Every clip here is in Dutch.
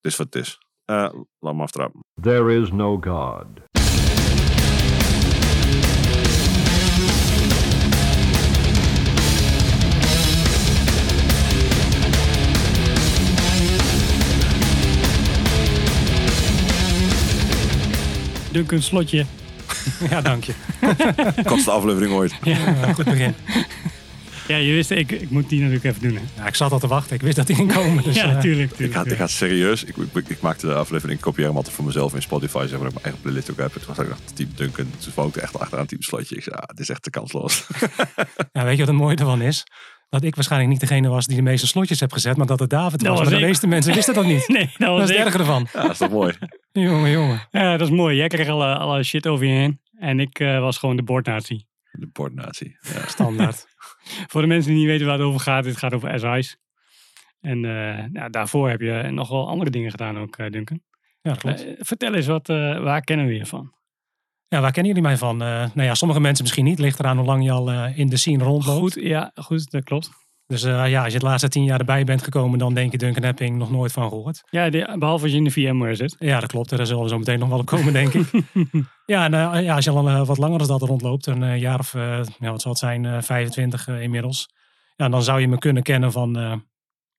Het is wat het is. Eh, laat me aftrappen. There is no God. Duncan slotje. Ja, dank je. Kortste aflevering ooit. Ja, goed begin. Ja, je wist, ik, ik moet die natuurlijk even doen. Hè. Ja, ik zat al te wachten. Ik wist dat die ging komen. Dus, ja, eh, tuurlijk. Ik ga, ik ga serieus. Ik, ik, ik maakte de aflevering, ik kopieer hem altijd voor mezelf in Spotify. Zeg maar, dat ik mijn eigen playlist ook heb. Toen was ik dacht, team Duncan. Toen wou ik er echt achteraan team Slotje. Ik zei, ah, dit is echt te kansloos. ja, weet je wat het mooie ervan is? Dat ik waarschijnlijk niet degene was die de meeste slotjes heb gezet, maar dat het David Dat was. was Maar de ik. meeste mensen wisten dat niet. Nee, dat Dat was is het erger ervan. ja, dat is toch mooi. Jongen, jongen. Ja, dat is mooi. Jij kreeg alle, alle shit over je heen. En ik eh, was gewoon de bordnatie. De bordnatie. Ja. Standaard. Voor de mensen die niet weten waar het over gaat, het gaat over SI's. En eh, ja, daarvoor heb je nog wel andere dingen gedaan ook, eh, Duncan. Ja, klopt. Eh, vertel eens, wat, waar kennen we je van? Ja, waar kennen jullie mij van? Nou ja, sommige mensen misschien niet. Ligt eraan hoe lang je al in de scene rondloopt. Goed, ja, goed, dat klopt. Dus eh, ja, als je de laatste tien jaar erbij bent gekomen, dan denk je Duncan Epping nog nooit van gehoord. Ja, de- behalve als je in de VMware zit. Ja, dat klopt. Daar zullen we zo meteen nog wel op komen, denk ik. ja, eh, ja, als je al eh, wat langer dan dat rondloopt, een jaar of, ja, wat zal het zijn, eh 25 eh, inmiddels. Ja, dan zou je me kunnen kennen van,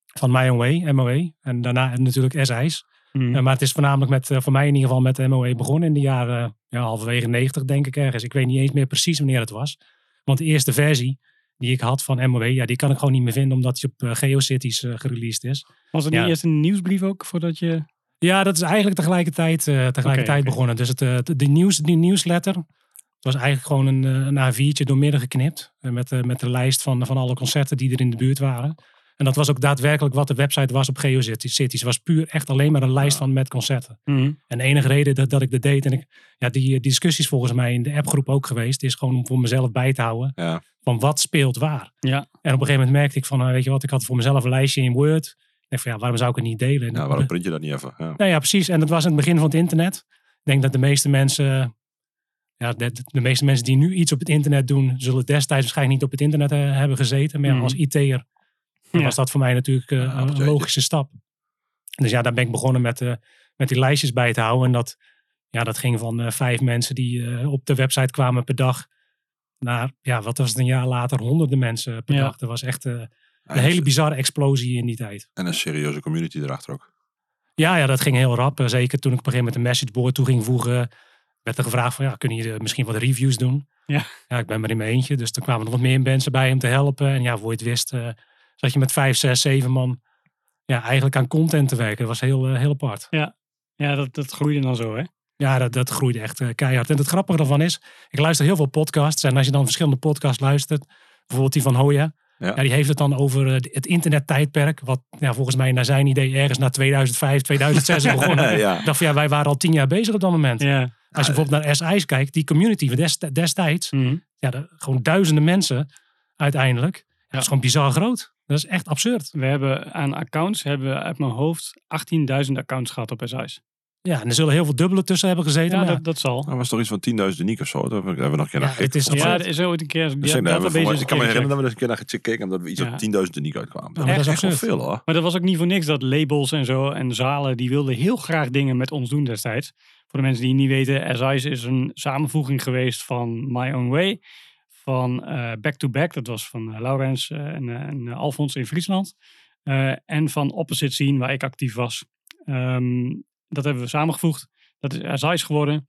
van MOE. En daarna natuurlijk SI's. Mhm. Maar het is voornamelijk met, voor mij in ieder geval met MOE begonnen in de jaren, ja, halverwege 90 denk ik ergens. Ik weet niet eens meer precies wanneer het was. Want de eerste versie die ik had van MOE, ja, die kan ik gewoon niet meer vinden omdat die op eh, GeoCities eh gereleased is. Was het Ja. niet eerst een nieuwsbrief ook voordat je... Ja, dat is eigenlijk tegelijkertijd, eh, tegelijkertijd begonnen. Dus het, de, nieuws, die nieuwsletter het was eigenlijk gewoon een, een A4'tje doormidden geknipt. Met, met de lijst van, van alle concerten die er in de buurt waren. En dat was ook daadwerkelijk wat de website was op GeoCities. Het was puur echt alleen maar een lijst van met concerten. Mhm. En de enige reden dat, dat ik dat deed, en ik, ja, die, die discussies volgens mij in de appgroep ook geweest, is gewoon om voor mezelf bij te houden Ja. van wat speelt waar. Ja, En op een gegeven moment merkte ik van, eh, weet je wat, ik had voor mezelf een lijstje in Word. Ik dacht van, ja, waarom zou ik het niet delen? ja, waarom print je dat niet even? Ja. Nou ja, precies. En dat was in het begin van het internet. Ik denk dat de meeste mensen, ja, de, de meeste mensen die nu iets op het internet doen, zullen destijds waarschijnlijk niet op het internet eh, hebben gezeten. Maar ja, Mhm. als IT'er Ja. was dat voor mij natuurlijk eh, Ja, een logische stap. Dus ja, daar ben ik begonnen met, eh, met die lijstjes bij te houden. En dat, ja, dat ging van eh, vijf mensen die eh, op de website kwamen per dag. Naar, ja, wat was het een jaar later, honderden mensen per Ja. dag. Dat was echt eh, een hele bizarre explosie in die tijd. En een serieuze community erachter ook. Ja, ja, dat ging heel rap. Zeker toen ik op een gegeven moment een messageboard toe ging voegen. Werd er gevraagd van, ja, kunnen jullie misschien wat reviews doen? Ja. Ja, ik ben maar in mijn eentje. Dus er kwamen nog wat meer mensen bij om te helpen. En ja, voor je het wist, eh, zat je met vijf, zes, zeven man ja, eigenlijk aan content te werken. Dat was heel, eh, heel apart. ja dat, dat groeide dan zo, hè? Ja, dat, dat groeide echt eh, keihard. En het grappige daarvan is, ik luister heel veel podcasts. En als je dan verschillende podcasts luistert, bijvoorbeeld die van Hoya. Ja. Ja. die heeft het dan over eh, het internettijdperk. Wat ja, volgens mij naar zijn idee ergens na 2005, 2006 is begonnen. ja. Ik dacht van ja, wij waren al tien jaar bezig op dat moment. Ja. Als je bijvoorbeeld naar SI's kijkt, die community van des, destijds, Mhm. ja, de- gewoon duizenden mensen uiteindelijk. Ja, Ja. Dat is gewoon bizar groot. Dat is echt absurd. We hebben aan accounts, hebben we uit mijn hoofd 18.000 accounts gehad op SI's. Ja, en er zullen heel veel dubbelen tussen hebben gezeten. Ja, maar ja, dat, dat zal. Dat was toch iets van 10.000 uniek of zo? Daar hebben we nog een keer Ja, naar gekeken. is Ja, er is ooit een keer... Dus ja, ik, kan me herinneren dat we eens een keer naar gekeken hebben dat we iets Ja. op 10.000 uniek uitkwamen. Dat maar is dat is echt wel veel hoor. Maar dat was ook niet voor niks dat labels en zo en zalen, die wilden heel graag dingen met ons doen destijds. Voor de mensen die het niet weten, SI's is een samenvoeging geweest van My Own Way, van eh, Back to Back, dat was van eh, Laurens eh, en, en Alfons in Friesland. en van Opposite Scene, waar ik actief was. Ehm, dat hebben we samengevoegd. Dat is SI's geworden.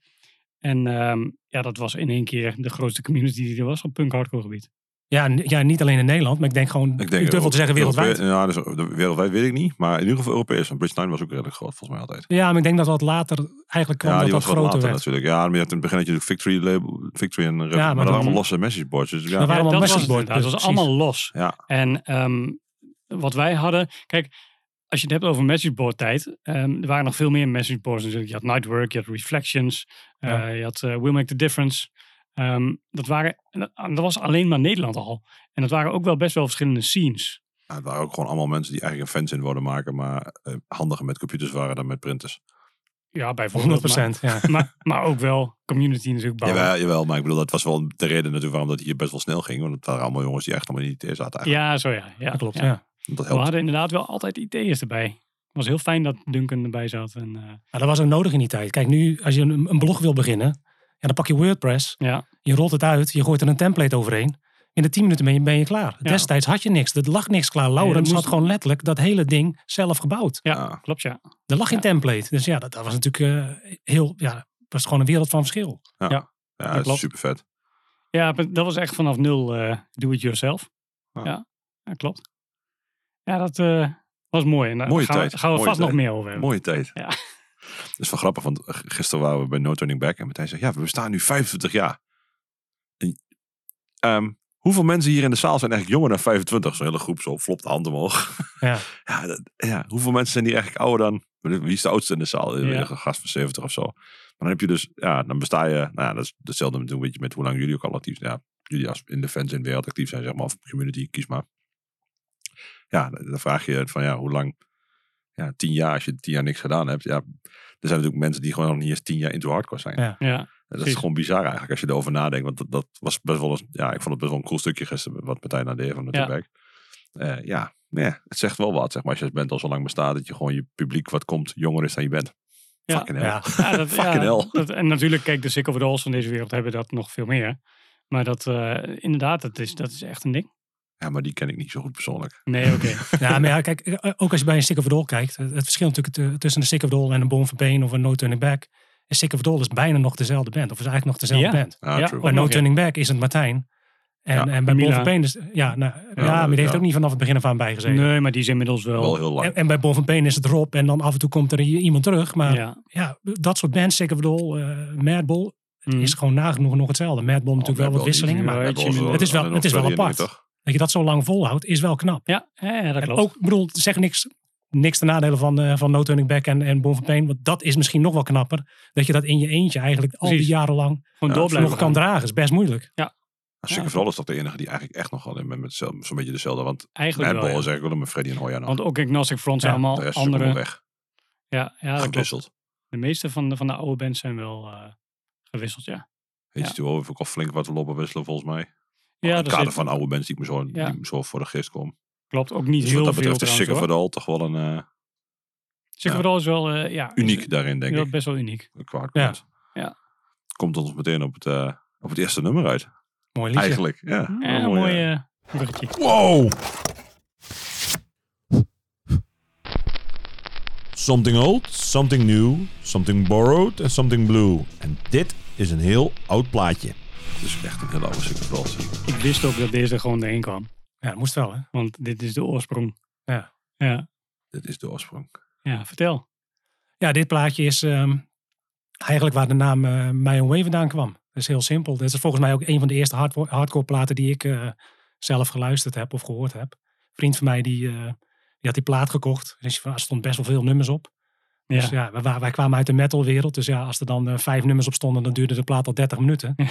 En ehm, ja, dat was in één keer de grootste community die er was op punk hardcore gebied. Ja, ja, niet alleen in Nederland, maar ik denk gewoon, Ik ik, denk durf wel te zeggen Europe- wereldwijd. Ja, dus, de- wereldwijd weet ik niet. Maar in ieder geval Europees. Want Bridge 9 was ook redelijk groot volgens mij altijd. Ja, maar ik denk dat wat later eigenlijk kwam Ja, dat die dat was wat groter later werd. natuurlijk. Ja, maar je had in het begin natuurlijk Victory label, Victory en Rev- maar maar, dat waren allemaal losse messageboards. Dus ja, Dat waren allemaal dat was het messageboards. Dat was allemaal los. ja. En ehm, wat wij hadden, kijk, als je het hebt over messageboard tijd, ehm, er waren nog veel meer messageboards natuurlijk. Je had Nightwork, je had Reflections, eh, Ja. je had eh, Will Make the Difference. Ehm, dat, waren, en dat, dat was alleen maar Nederland al. En dat waren ook wel best wel verschillende scenes. Ja, het waren ook gewoon allemaal mensen die eigenlijk een fanzine wilden maken. Maar eh, handiger met computers waren dan met printers. Ja, bijvoorbeeld. 100%. Ja. Maar, maar, maar ook wel community natuurlijk bouwen. Jawel, jawel, maar ik bedoel, dat was wel de reden natuurlijk waarom dat hier best wel snel ging. Want het waren allemaal jongens die echt allemaal in IT zaten eigenlijk. Ja, zo ja. ja Dat klopt. ja. Ja. Dat We hadden inderdaad wel altijd IT'ers erbij. was heel fijn dat Duncan erbij zat. En, eh, Maar dat was ook nodig in die tijd. Kijk, nu als je een, een blog wil beginnen, ja, dan pak je WordPress, ja, je rolt het uit, je gooit er een template overheen. In de 10 minuten ben je, ben je klaar. Ja. Destijds had je niks. Er lag niks klaar. Laurens moest- had gewoon letterlijk dat hele ding zelf gebouwd. ja, Ja. klopt ja. Er lag geen Ja. template. Dus ja, dat, dat was natuurlijk eh, heel, ja, was gewoon een wereld van verschil. Ja, is klopt. super vet. Ja, dat was echt vanaf nul eh do it yourself. Ja. Ja, ja klopt. Ja, dat eh, was mooi. En daar Mooie gaan, tijd, gaan we mooie vast nog meer over hebben. Mooie tijd. Ja. Dat is wel grappig, want gisteren waren we bij No Turning Back en Martijn zei, ja, we bestaan nu 25 jaar. En, ehm, hoeveel mensen hier in de zaal zijn eigenlijk jonger dan 25? Zo'n hele groep, zo flop de hand omhoog. Ja. ja, dat- ja, hoeveel mensen zijn hier eigenlijk ouder dan, wie is de oudste in de zaal? Ja. Een gast van 70 of zo. Maar dan heb je dus, ja, dan besta je, nou ja, dat is hetzelfde met, een beetje met hoe lang jullie ook al actief zijn. Ja, jullie als in de fans in de wereld actief zijn, zeg maar, of community, kies maar. Ja, dan vraag je van, ja, hoe lang, ja, tien jaar, als je tien jaar niks gedaan hebt, ja, er zijn natuurlijk mensen die gewoon nog niet eens tien jaar into hardcore zijn. Ja. Ja, dat is gewoon bizar eigenlijk als je erover nadenkt. Want dat, dat was best wel een, ja, ik vond het best wel een cool stukje gisteren wat Martijn aan deed van de Ja. ja. Eh ja, nee, het zegt wel wat, zeg maar. Als je bent al zo lang bestaat, dat je gewoon je publiek wat komt jonger is dan je bent. Ja. Fucking hell. Ja. Ja, dat, Fucking ja, hell. dat- en natuurlijk, kijk, de Sick of It Alls van deze wereld hebben dat nog veel meer. Maar dat, eh, inderdaad, dat is, dat is echt een ding. Ja, maar die ken ik niet zo goed persoonlijk. Nee, oké. Ja, maar ja, kijk, eh, ook als je bij een Stick of Doll kijkt. Het het verschil natuurlijk tu- tussen een Stick of Doll en een Born for Pain of een No Turning Back. Een Stick of Doll is bijna nog dezelfde band. Of is eigenlijk nog dezelfde Ja. band. Ah, Ja, Bij No. Turning Back is het Martijn. En, Ja, en bij en Born Mila. for Pain is... Ja, nou, ja, maar die heeft ja. ook niet vanaf het begin af aan bijgezeten. Nee, maar die is inmiddels wel. Wel heel lang. En, en bij Born for Pain is het Rob. En dan af en toe komt er iemand terug. Maar ja, ja. dat soort bands, Stick of Doll, eh Madball... Mhm. is gewoon nagenoeg nog hetzelfde. Madball natuurlijk wel wat wisselingen. Maar het is wel- het is wel apart. Dat je dat zo lang volhoudt, is wel knap. Ja, ja, ja, dat En klopt. ook, ik bedoel, zeg niks, niks ten nadele van, eh, van No Turning Back en, en Born for Pain. Want dat is misschien nog wel knapper. Dat je dat in je eentje eigenlijk al die jaren lang Gewoon Ja, door blijven nog kan dragen. is best moeilijk. Zeker vooral is dat de enige die eigenlijk echt nog alleen met, met zo'n beetje dezelfde. Want Eigenlijk wel, Madball ja. is eigenlijk wel met Freddy en Hoya nog. Want ook Agnostic Front zijn Ja, de allemaal is andere. weg. Ja, ja, gewisseld. De meeste van de, van de oude bands zijn wel eh, gewisseld, ja. Weet je, heeft ook al flink wat lopen wisselen volgens mij. Ja, in het kader zit- van oude bands die ik me zo, Ja. die me zo voor de geest kom. klopt ook niet Dus heel wat dat veel betreft is hoor. It All toch wel een eh, Sick of ja. Is wel eh, ja, uniek is- daarin, denk ja, ik. best wel uniek. Qua Ja. Ja. Komt ons meteen op het, eh, op het eerste nummer uit. Mooi liedje. Eigenlijk, ja. Ja, een mooi, mooi eh, eh, bruggetje. Wow! Something old, something new, something borrowed en something blue. En dit is een heel oud plaatje. Het is echt een hele oude. Ik wist ook dat deze er gewoon erin kwam. Ja, dat moest wel hè. Want dit is de oorsprong. Ja. Ja, Dit is de oorsprong. ja vertel. Ja, dit plaatje is ehm, eigenlijk waar de naam eh My Own Way vandaan kwam. Dat is heel simpel. Dit is volgens mij ook een van de eerste hardcore, hardcore platen die ik eh, zelf geluisterd heb of gehoord heb. Een vriend van mij die, eh, die had die plaat gekocht. Dus er stond best wel veel nummers op. Ja. Dus ja, wij, wij kwamen uit de metalwereld. Dus ja, als er dan eh, vijf nummers op stonden, dan duurde de plaat al 30 minuten.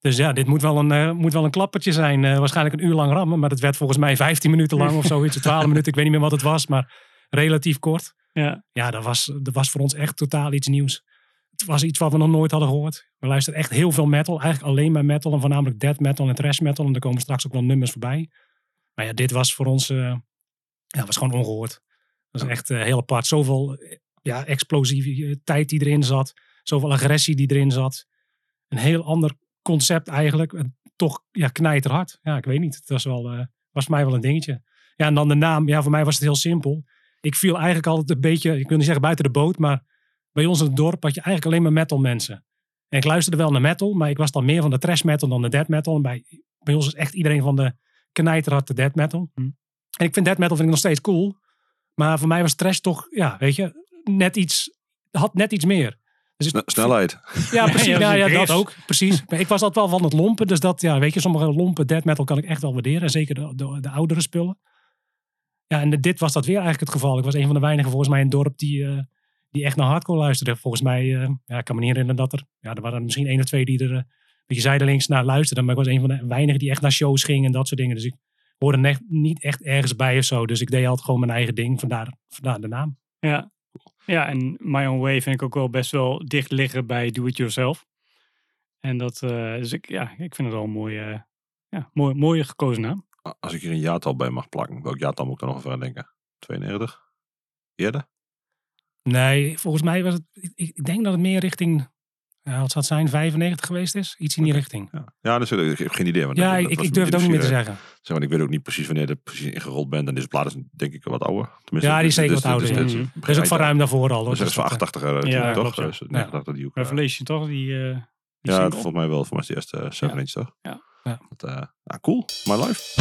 Dus ja, dit moet wel een, eh, moet wel een klappertje zijn. Eh, waarschijnlijk een uur lang rammen. Maar het werd volgens mij 15 minuten lang of zoiets. of 12 minuten. Ik weet niet meer wat het was. Maar relatief kort. Ja, Ja, dat was, dat was voor ons echt totaal iets nieuws. Het was iets wat we nog nooit hadden gehoord. We luisterden echt heel veel metal. Eigenlijk alleen maar metal. En voornamelijk death metal en thrash metal. En er komen straks ook wel nummers voorbij. Maar ja, dit was voor ons ja, was gewoon ongehoord. Dat was echt heel apart. Zoveel ja, explosiviteit die erin zat. Zoveel agressie die erin zat. Een heel ander concept eigenlijk. En toch ja, knijterhard. Ja, ik weet niet. Het was, wel, eh, was voor mij wel een dingetje. Ja, en dan de naam. Ja, voor mij was het heel simpel. Ik viel eigenlijk altijd een beetje, ik wil niet zeggen buiten de boot, maar bij ons in het dorp had je eigenlijk alleen maar metal mensen. En ik luisterde wel naar metal, maar ik was dan meer van de trash metal dan de death metal. En bij, bij ons is echt iedereen van de knijterhard de death metal. Hm. En ik vind death metal vind ik nog steeds cool. Maar voor mij was trash toch, ja, weet je, net iets, had net iets meer. Dus Sne- snelheid. ja, precies. Ja, nou, ja, dat ook. Precies. Maar ik was altijd wel van het lompen. Dus dat, ja, weet je, sommige lompen death metal kan ik echt wel waarderen. En zeker de, de, de oudere spullen. Ja, en dit was dat weer eigenlijk het geval. Ik was een van de weinigen volgens mij in het dorp die, eh, die echt naar hardcore luisterde. Volgens mij, eh, ja, ik kan me niet herinneren dat er, ja, er waren misschien één of twee die er eh, een beetje zijdelings naar luisterden. Maar ik was een van de weinigen die echt naar shows ging en dat soort dingen. Dus ik hoorde net, niet echt ergens bij of zo. Dus ik deed altijd gewoon mijn eigen ding. Vandaar, vandaar de naam. ja. Ja, en My Own Way vind ik ook wel best wel dicht liggen bij Do It Yourself. En dat, eh, dus ik, ja, ik vind het wel een mooie, ja, mooi, mooie gekozen naam. Als ik hier een jaartal bij mag plakken, welk jaartal moet ik dan nog even aan denken? 92? Eerder? Nee, volgens mij was het... Ik, ik denk dat het meer richting... Ja, wat zou het zijn? 95 geweest is? Iets in die richting. Ja, ja dus, eh, ik heb geen idee. want Ja, dat- dat ik, ik durf het ook niet meer te dus, zeggen. Zeg maar, ik weet ook niet precies wanneer het precies ingerold bent. En deze plaat is denk ik wat ouder. Tenminste, Ja, die is dit- zeker dit- wat ouder, dit- Dat is ook van ruim daarvoor al. Hoor. Dat is Dus van dat, eh, 88 Ja, toch? klopt, ja. Dus, nee, ik dacht dat die ook, Revelation toch? Die, eh die Ja, single? volgens mij wel. Volgens mij is de eerste uh, 7 Ja. inch toch? Ja. Ja. Dat, eh, ah, cool. My life.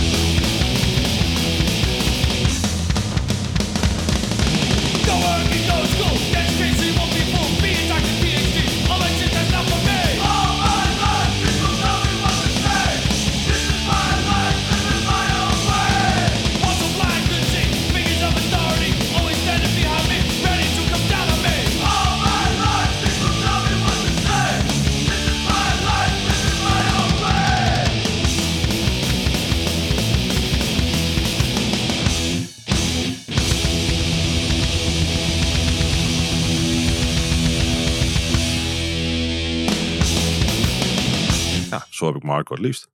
Marco het liefst.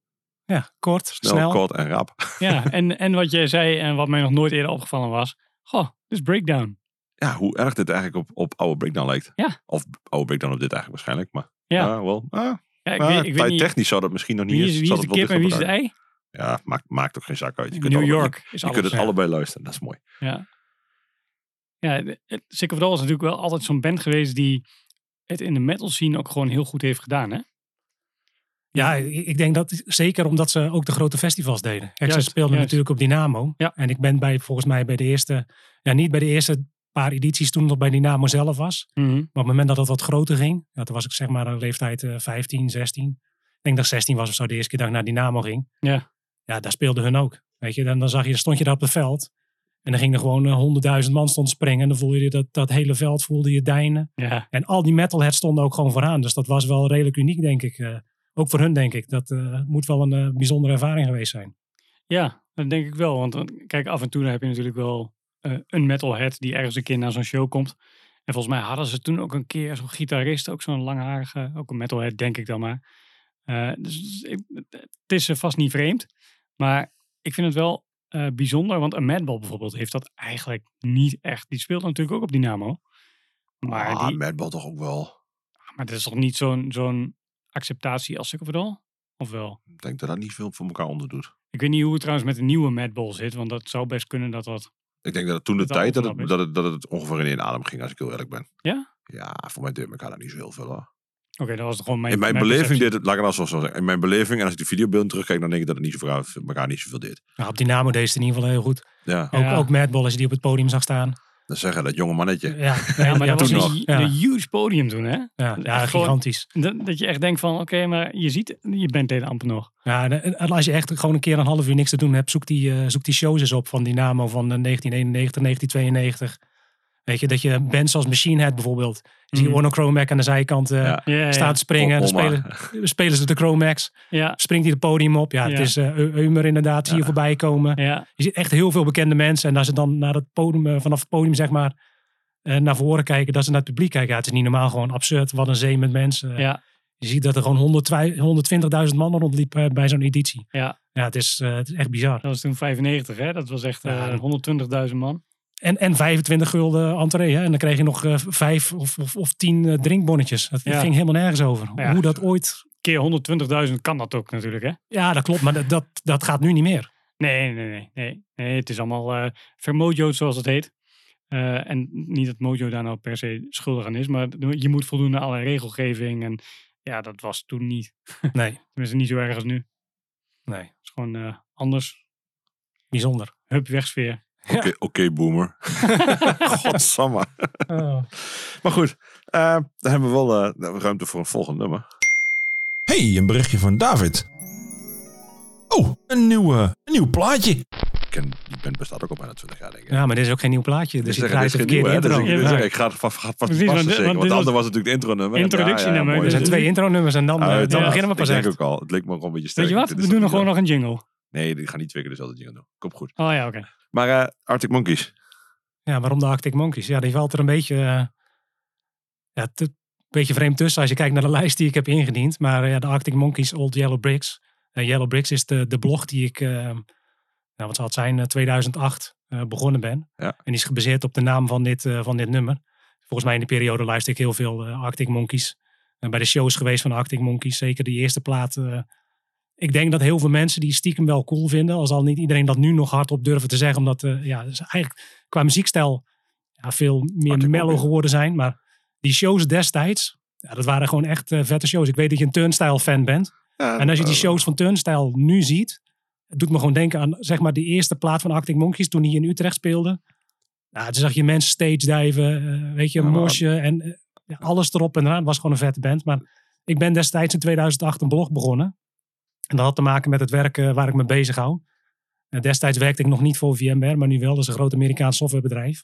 ja, kort, Snel, snel. kort en rap. Ja, en, en wat jij zei en wat mij nog nooit eerder opgevallen was. Goh, dit is Breakdown. Ja, hoe erg dit eigenlijk op, op oude breakdown lijkt. Ja. Of oude breakdown op dit eigenlijk waarschijnlijk. Maar Ja. wel. Ah, Ja, ik ah, weet, ik weet niet, technisch zou dat misschien nog niet wie is, wie is de kip en wie is het ei? Ja, maakt, maakt ook geen zak uit. Je kunt New allebei- York is Je kunt het ja. allebei luisteren. Dat is mooi. Ja. Ja, Sick of All is natuurlijk wel altijd zo'n band geweest die het in de metal scene ook gewoon heel goed heeft gedaan, hè? Ja, ik ik denk dat zeker omdat ze ook de grote festivals deden. Kijk, ze speelden juist. natuurlijk op Dynamo. Ja. En ik ben bij, volgens mij bij de eerste, ja niet bij de eerste paar edities toen het nog bij Dynamo zelf was. Mhm. Maar op het moment dat het wat groter ging, ja, toen was ik zeg maar een leeftijd eh 15, 16. Ik denk dat ik 16 was of zo de eerste keer dat ik naar Dynamo ging. Ja. Ja, daar speelden hun ook. Weet je, dan, dan zag je, stond je daar op het veld. En dan ging er gewoon eh, honderdduizend man stond springen. En dan voelde je dat, dat hele veld voelde je deinen. Ja, En al die metalheads stonden ook gewoon vooraan. Dus dat was wel redelijk uniek, denk ik. Eh, ook voor hun, denk ik. Dat eh, moet wel een eh, bijzondere ervaring geweest zijn. ja, dat denk ik wel. Want eh, kijk, af en toe heb je natuurlijk wel eh, een metalhead die ergens een keer naar zo'n show komt. En volgens mij hadden ze toen ook een keer zo'n gitarist, ook zo'n langharige, ook een metalhead, denk ik dan maar. Eh, dus ik- het is vast niet vreemd. Maar ik vind het wel eh, bijzonder, want een Madball bijvoorbeeld heeft dat eigenlijk niet echt. Die speelt natuurlijk ook op Dynamo. Maar, ah, die, Madball toch ook wel. maar dat is toch niet zo'n zo'n acceptatie als Sick of wel? Ik denk dat dat niet veel voor elkaar onderdoet. Ik weet niet hoe het trouwens met de nieuwe Madball zit, want dat zou best kunnen dat dat... Ik denk dat het toen de Dat tijd dat het, dat, het, dat het ongeveer in één adem ging, als ik heel eerlijk ben. Ja? Ja, voor mij deed elkaar dat niet zo heel veel hoor. Oké, dat was het gewoon mijn In mijn mijn beleving deed het, laat ik het zo zeggen. In mijn beleving, en als ik de videobeelden terugkijk, dan denk ik dat het niet zo voor elkaar niet zoveel deed. Nou, op Dynamo deed ze het in ieder geval heel goed. Ja, Ook, Ja. ook Madball, als je die op het podium zag staan. Dan zeggen dat jonge mannetje. Ja, Ja, maar dat was een, Ja. een huge podium toen, hè? Ja, ja Echt gewoon- gigantisch. Dat, dat je echt denkt van, oké, maar je ziet, je bent deed amper nog. Ja, en en als je echt gewoon een keer een half uur niks te doen hebt, zoek die, eh, zoek die shows eens op van Dynamo van eh, 1991, 1992. Weet je, dat je bands als Machine Head bijvoorbeeld. Je ziet Mhm. Chromac aan de zijkant eh, Ja. Ja, ja, staan te springen. En dan spelen, spelen ze de Chromax. ja, Springt hij het podium op. Ja, het is eh Eu- Eumer inderdaad, zie je voorbij komen. ja, Je ziet echt heel veel bekende mensen. En als ze dan naar het podium, eh, vanaf het podium zeg maar, eh, naar voren kijken, dat ze naar het publiek kijken. Ja, het is niet normaal, gewoon absurd. Wat een zee met mensen. ja, Je ziet dat er gewoon 102 120.000 man rondliepen eh, bij zo'n editie. ja. Ja, het is, eh, het is echt bizar. Dat was toen 95, hè? Dat was echt Ja, eh, dat- 120.000 man. En, en 25 gulden entree. Hè? En dan kreeg je nog eh, vijf of, of, of tien eh, drinkbonnetjes. Dat Ja. ging helemaal nergens over. Ja. Hoe dat ooit... Keer 120.000 kan dat ook natuurlijk, hè? Ja, dat klopt. Maar dat, dat, dat gaat nu niet meer. Nee, nee, nee. nee. nee het is allemaal eh vermojo'd, zoals het heet. En niet dat Mojo daar nou per se schuldig aan is, maar je moet voldoen aan alle regelgeving. En ja, dat was toen niet. Nee, Tenminste, niet zo erg als nu. Het nee. is gewoon anders. Bijzonder. Hup, wegsfeer. Oké, oké, boomer. Godsamme. Maar goed, eh, dan hebben we wel eh, ruimte voor een volgend nummer. Hey, een berichtje van David. Oh, een nieuw, een nieuw plaatje. Ik ken, die band bestaat ook al bijna 20 jaar, denk ik. Ja, maar dit is ook geen nieuw plaatje. Dus Dus draait de is geen verkeerde nieuwe, hè? intro. Dus ik, Ja. ik ga het vast, vast, vast Precies, passen want zeker. want Want de andere was- natuurlijk het intro-nummer. Introductienummer, mooi. dus Er zijn twee intronummers en dan, eh, dan beginnen we pas Ik denk echt. ook al. Het leek me gewoon een beetje sterk. Weet je wat? We doen er gewoon nog een jingle. Nee, die gaan niet twee keer dezelfde jingle doen. Kom goed. Oh ja, oké. Maar eh, Arctic Monkeys. Ja, waarom de Arctic Monkeys? Ja, die valt er een beetje, eh, ja, te- een beetje vreemd tussen als je kijkt naar de lijst die ik heb ingediend. Maar ja, de Arctic Monkeys Old Yellow Bricks. Eh, Yellow Bricks is de, de blog die ik, eh, nou, wat zal het zijn, eh, 2008 eh, begonnen ben. Ja. En die is gebaseerd op de naam van dit, eh, van dit nummer. volgens mij in de periode luister ik heel veel eh, Arctic Monkeys. En bij de shows geweest van Arctic Monkeys, zeker die eerste plaat. eh, ik denk dat heel veel mensen die stiekem wel cool vinden. Al zal niet iedereen dat nu nog hardop durven te zeggen. Omdat eh, ja, dus eigenlijk qua muziekstijl ja, veel meer mellow geworden zijn. Maar die shows destijds, ja, dat waren gewoon echt eh, vette shows. Ik weet dat je een Turnstile fan bent. Ja, En als je die shows van Turnstile nu ziet, het doet me gewoon denken aan zeg maar die eerste plaat van Arctic Monkeys toen die in Utrecht speelde. Nou, toen zag je mensen stage diven, eh, weet je, mosje en alles erop en eraan. Het was gewoon een vette band. Maar ik ben destijds in 2008 een blog begonnen. En dat had te maken met het werk eh, waar ik me bezig hou. En destijds werkte ik nog niet voor VMware, maar nu wel. Dat is een groot Amerikaans softwarebedrijf.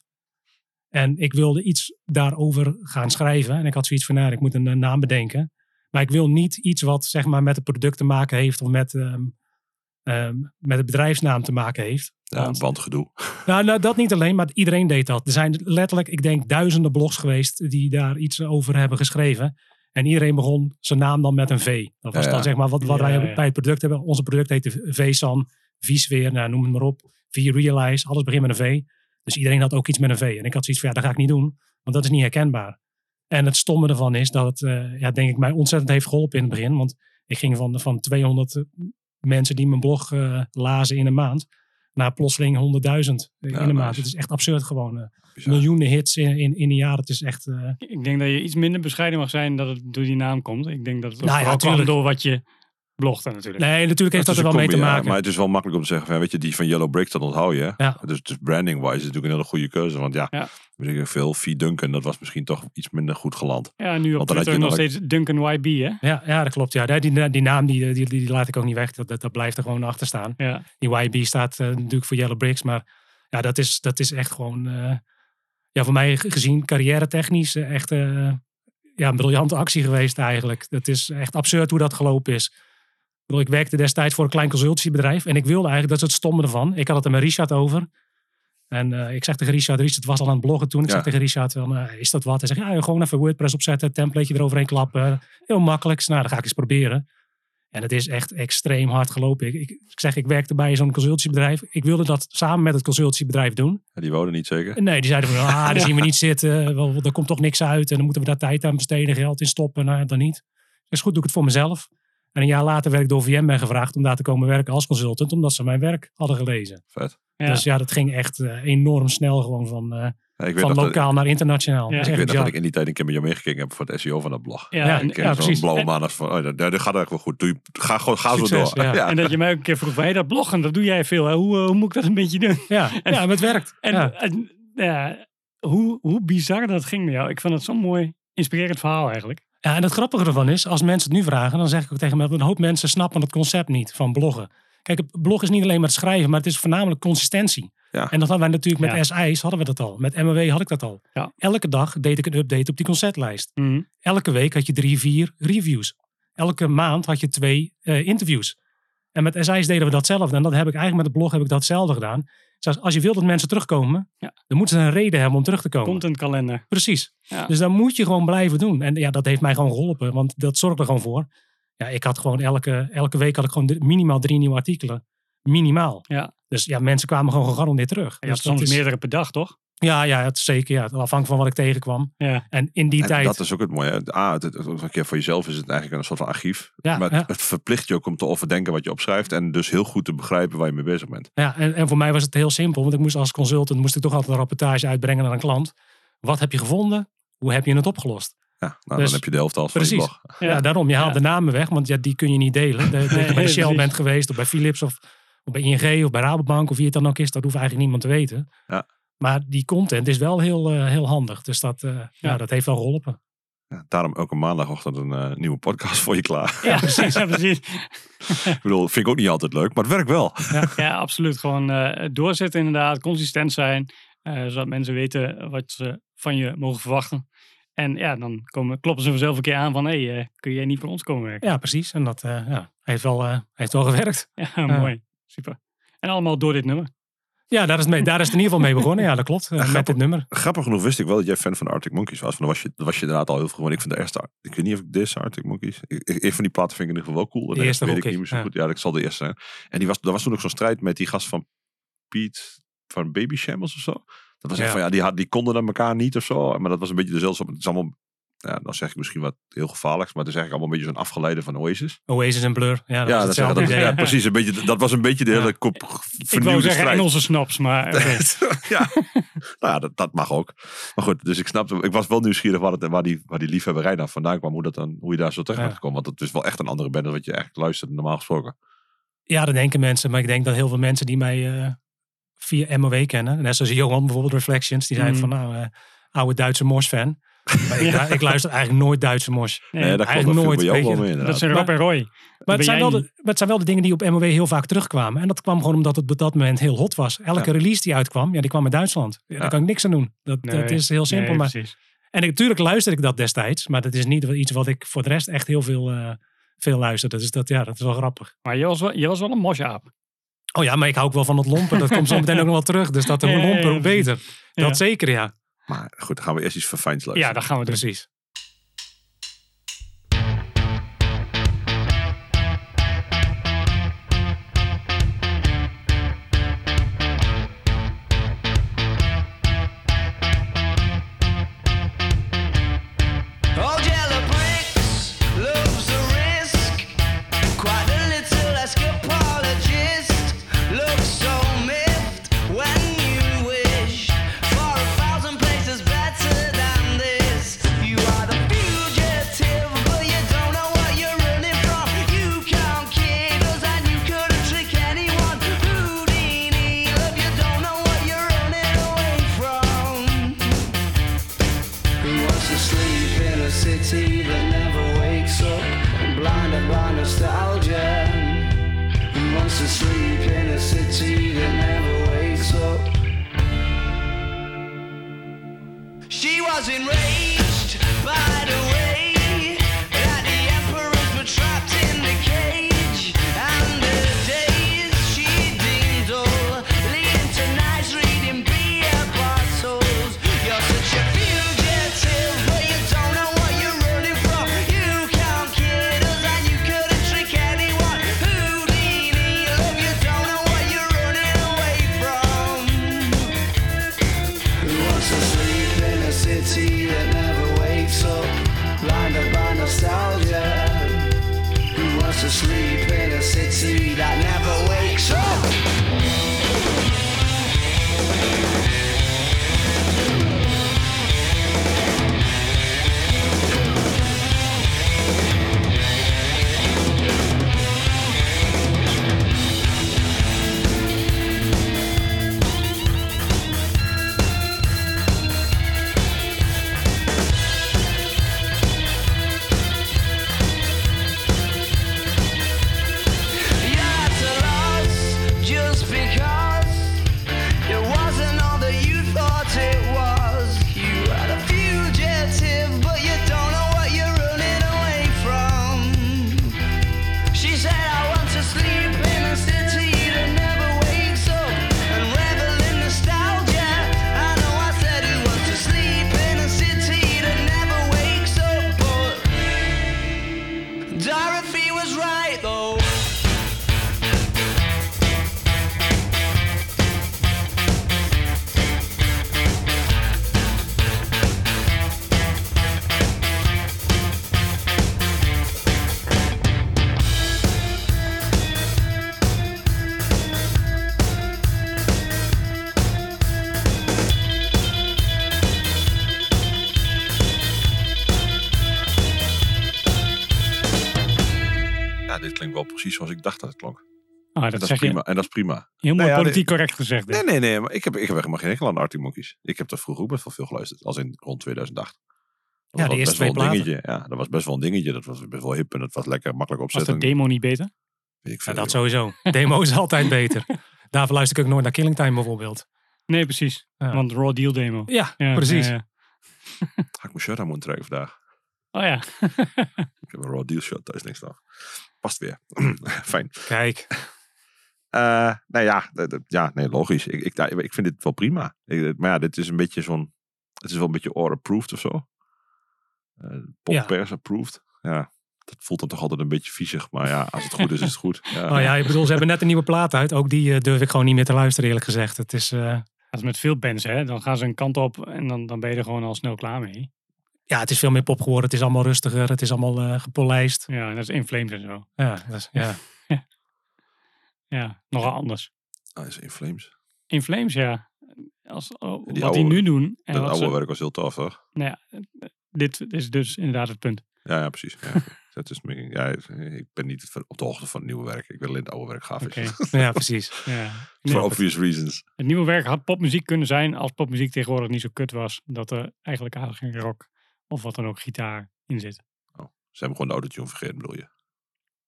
En ik wilde iets daarover gaan schrijven. En ik had zoiets van, nou, ik moet een, eh, naam bedenken. Maar ik wil niet iets wat zeg maar met het product te maken heeft of met, ehm, ehm, met het bedrijfsnaam te maken heeft. Ja, Want- bandgedoe. nou, nou, dat niet alleen, maar iedereen deed dat. Er zijn letterlijk, ik denk, duizenden blogs geweest die daar iets over hebben geschreven. En iedereen begon zijn naam dan met een V. Dat was Ja, dan zeg maar wat, wat Ja, wij ja. bij het product hebben. Onze product heette VSAN, vSphere, nou, noem het maar op. V-Realize, alles begint met een V. Dus iedereen had ook iets met een V. En ik had zoiets van, ja, dat ga ik niet doen, want dat is niet herkenbaar. En het stomme ervan is dat het, eh, ja, denk ik, mij ontzettend heeft geholpen in het begin. Want ik ging van, van 200 mensen die mijn blog eh, lazen in een maand naar plotseling 100.000 in Ja, een maand. nice. Het is echt absurd gewoon. eh. Bizar. miljoenen hits in, in, in een jaar. Het is echt... eh, Ik denk dat je iets minder bescheiden mag zijn dat het door die naam komt. Ik denk dat het ook Nou ja, vooral door wat je blogde natuurlijk. nee, natuurlijk heeft dat er wel mee te ja, maken. maar het is wel makkelijk om te zeggen, van, weet je, die van Yellow Brick, dat onthoud je. Ja. Dus, dus branding-wise is het natuurlijk een hele goede keuze. Want ja, Ja. weet ik veel, V Duncan, dat was misschien toch iets minder goed geland. Ja, nu op Want dan nog steeds Duncan YB, hè? ja, ja, dat klopt. Ja. Die, die, die naam die, die, die laat ik ook niet weg. Dat, dat, dat blijft er gewoon achter staan. Ja. Die YB staat eh, natuurlijk voor Yellow Bricks. Maar ja, dat is, dat is echt gewoon... eh, ja, voor mij ge- gezien carrière technisch echt eh, ja, een briljante actie geweest eigenlijk. Het is echt absurd hoe dat gelopen is. Ik, bedoel, ik werkte destijds voor een klein consultiebedrijf. En ik wilde eigenlijk, dat is het stomme ervan. Ik had het er met Richard over. En eh, ik zeg tegen Richard, Richard was al aan het bloggen toen. Ik Ja. zeg tegen Richard, van, eh, is dat wat? Hij zegt, ja, gewoon even WordPress opzetten, templateje eroverheen klappen. Heel makkelijk. Nou, dat ga ik eens proberen. En het is echt extreem hard gelopen. Ik, ik, ik zeg, ik werkte bij zo'n consultiebedrijf. Ik wilde dat samen met het consultiebedrijf doen. Ja, die wouden niet zeker. Nee, die zeiden van, ah, daar zien we niet zitten. Wel, Er komt toch niks uit. En dan moeten we daar tijd aan besteden, geld in stoppen. Nou, dan niet. Dus goed, doe ik het voor mezelf. En een jaar later werd ik door VMware gevraagd om daar te komen werken als consultant. Omdat ze mijn werk hadden gelezen. Vet. Ja. Dus ja, dat ging echt eh, enorm snel. Gewoon van, eh, Ja, van lokaal naar internationaal. Ja. Ik weet nog dat ik in die tijd een keer met jou meegekeken heb voor het SEO van dat blog. Ja, Ja, en, ja, precies. blauwe En- maandag van, oh, dat, dat gaat eigenlijk wel goed. Doe je, ga, gewoon, ga Succes, zo door. ja. en dat je mij ook een keer vroeg, wij dat bloggen, dat doe jij veel. Hè? Hoe, eh, hoe moet ik dat een beetje doen? Ja, ja, maar het werkt. En, ja. en, ja, hoe, hoe bizar dat ging met jou. Ik vond het zo'n mooi, inspirerend verhaal eigenlijk. Ja, en het grappige ervan is, als mensen het nu vragen, dan zeg ik ook tegen me, een hoop mensen snappen het concept niet van bloggen. Kijk, het blog is niet alleen maar het schrijven, maar het is voornamelijk consistentie. Ja. En dat hadden wij natuurlijk met Ja. SI's, hadden we dat al. Met MW had ik dat al. Ja. Elke dag deed ik een update op die conceptlijst. Mhm. Elke week had je drie, vier reviews. Elke maand had je twee eh, interviews. En met SI's deden we datzelfde. En dat heb ik eigenlijk met de blog heb ik datzelfde gedaan. Dus als je wil dat mensen terugkomen, Ja. dan moeten ze een reden hebben om terug te komen. Contentkalender. Precies. Ja. Dus dat moet je gewoon blijven doen. En ja, dat heeft mij gewoon geholpen. Want dat zorgde er gewoon voor. Ja, ik had gewoon elke, elke week had ik gewoon minimaal drie nieuwe artikelen. Minimaal. Ja. Dus ja, mensen kwamen gewoon gegarandeerd terug. Je Dus soms is- meerdere per dag, toch? Ja, ja, het is zeker. Ja, afhankelijk van wat ik tegenkwam. Ja. En in die En tijd... dat is ook het mooie. A, het, het, het- een keer voor jezelf is het eigenlijk een soort van archief. Ja, maar ja. het, verplicht je ook om te overdenken wat je opschrijft. En dus heel goed te begrijpen waar je mee bezig bent. Ja, en, en voor mij was het heel simpel. Want ik moest als consultant moest ik toch altijd een rapportage uitbrengen naar een klant. Wat heb je gevonden? Hoe heb je het opgelost? Ja, nou, Dus- dan heb je de helft al van je Precies. blog. Ja, daarom. Je haalt Ja. de namen weg, want ja, die kun je niet delen. De, de- Nee, bij Shell bent geweest, of bij Philips, of, of bij ING, of bij Rabobank, of wie het dan ook is. Dat hoeft eigenlijk niemand te weten. Ja. Maar die content is wel heel, eh, heel handig. Dus dat, eh, ja. dat heeft wel geholpen. Ja, daarom elke maandagochtend een eh, nieuwe podcast voor je klaar. Ja, precies. ja, precies. ik bedoel, vind ik ook niet altijd leuk, maar het werkt wel. Ja, absoluut. Gewoon eh, doorzetten inderdaad. Consistent zijn. eh, zodat mensen weten wat ze van je mogen verwachten. En ja, dan komen, kloppen ze vanzelf een keer aan van... Hé, hey, eh, kun jij niet voor ons komen werken? Ja, precies. En dat eh, ja, heeft, wel, eh, heeft wel gewerkt. Ja, mooi. Super. En allemaal door dit nummer. Ja, daar is, het mee, daar is het in ieder geval mee begonnen. Ja, dat klopt. met grappig. dit nummer. Grappig genoeg wist ik wel dat jij fan van Arctic Monkeys was. Maar dan was je, dan was je inderdaad al heel vroeg. Want ik vind de eerste, ik weet niet of ik deze Arctic Monkeys. Een van die platen vind ik in ieder geval wel cool. De eerste weet ik niet meer zo ja. goed. Ja, dat zal de eerste zijn. En die was, er was toen ook zo'n strijd met die gast van Piet van Baby Shambles of zo. Dat was Ja. echt van, ja, die, had, die konden dan elkaar niet of zo. Maar dat was een beetje dezelfde. Het is allemaal, ja, dan zeg ik misschien wat heel gevaarlijks. Maar het is eigenlijk allemaal een beetje zo'n afgeleide van Oasis. Oasis en Blur. Ja, dat ja, dat, ja, precies. Een beetje, dat was een beetje de hele kop Ik wou vernieuwde zeggen strijd. Engelse snaps, maar oké. ja, nou dat, dat mag ook. Maar goed, dus ik snapte, ik was wel nieuwsgierig waar, het, waar, die, waar die liefhebberij dan vandaan kwam. Hoe, dat dan, hoe je daar zo terecht bent gekomen. Want het is wel echt een andere band dan wat je eigenlijk luistert normaal gesproken. Ja, dat denken mensen. Maar ik denk dat heel veel mensen die mij eh, via MOW kennen. Net zoals Johan bijvoorbeeld, Reflections. Die zei Mhm. van nou, eh, oude Duitse Mos-fan. Maar ik, ik luister eigenlijk nooit Duitse Mos. Nee, Nee, dat klopt. eigenlijk Dat viel nooit, mee dat zijn Rob en Roy. Maar het, zijn wel de, maar het zijn wel de dingen die op MOW heel vaak terugkwamen. En dat kwam gewoon omdat het op dat moment heel hot was. Elke release die uitkwam, ja, die kwam in Duitsland. Ja, Ja. Daar kan ik niks aan doen. Dat, Nee. dat is heel simpel. Nee, maar, precies. en natuurlijk luister ik dat destijds. Maar dat is niet iets wat ik voor de rest echt heel veel, eh, veel luisterde. Dus dat, ja, dat is wel grappig. Maar je was wel, je was wel een mosjaap. Oh ja, maar ik hou ook wel van het lompen. Dat komt zo meteen ook nog wel terug. Dus dat ja, lomper, hoe beter. Ja. Dat zeker, ja. Maar goed, dan gaan we eerst iets verfijns luisteren. Ja, dat gaan we. Precies. Klinkt wel precies zoals ik dacht dat het klonk. Ah, En dat, dat, zeg is prima. je En dat is prima. heel mooi Nou ja, politiek correct gezegd. Nee, dit. nee, nee. Maar ik heb, ik heb helemaal geen hekel aan de Arctic Monkeys. Ik heb dat vroeger ook best wel veel geluisterd. Als in rond 2008. Dat was Ja, de eerste best wel een twee dingetje. Ja, dat was best wel een dingetje. Dat was best wel hip en dat was lekker makkelijk Was opzetten. de demo niet beter? Weet ik Ja, veel, dat joh. sowieso. Demo is altijd beter. Daarvoor luister ik ook nooit naar Killing Time bijvoorbeeld. Nee, precies. Ja. Want Raw Deal demo. Ja, Ja, precies. ja, ja. Ga ik mijn shirt aan moeten trekken vandaag. Oh ja. Ik heb een raw deal shirt thuis niks staan. Past weer. Fijn. Kijk, Eh nou ja, ja, nee, logisch. Ik, ik, ja, ik vind dit wel prima. Ik- maar ja, dit is een beetje zo'n... Het is wel een beetje or-approved of zo. Eh Ja. Poppers approved. Ja, dat voelt dan toch altijd een beetje viezig. Maar ja, als het goed is, is het goed. Ja, nou ja, ik bedoel, ze hebben net een nieuwe plaat uit. Ook die eh, durf ik gewoon niet meer te luisteren eerlijk gezegd. Het is, eh, Dat is met veel bands, hè. Dan gaan ze een kant op en dan, dan ben je er gewoon al snel klaar mee. Ja, het is veel meer pop geworden. Het is allemaal rustiger. Het is allemaal eh, gepolijst. Ja, dat is In Flames en zo. Ja, dat is, ja. Ja, nogal anders. Ah, is in Flames. In Flames, ja. Als, oh, Die wat die nu doen. En Dat oude ze- werk was heel tof, toch? nou ja, dit is dus inderdaad het punt. Ja, ja precies. Ja, dat is, ja, ik ben niet op de hoogte van het nieuwe werk. Ik wil alleen het oude werk gaaf is. ja, precies. Ja. For obvious reasons. het nieuwe werk had popmuziek kunnen zijn als popmuziek tegenwoordig niet zo kut was. Dat er eigenlijk eigenlijk geen rock of wat dan ook gitaar in zit. Ze hebben gewoon de autotune vergeten, bedoel je?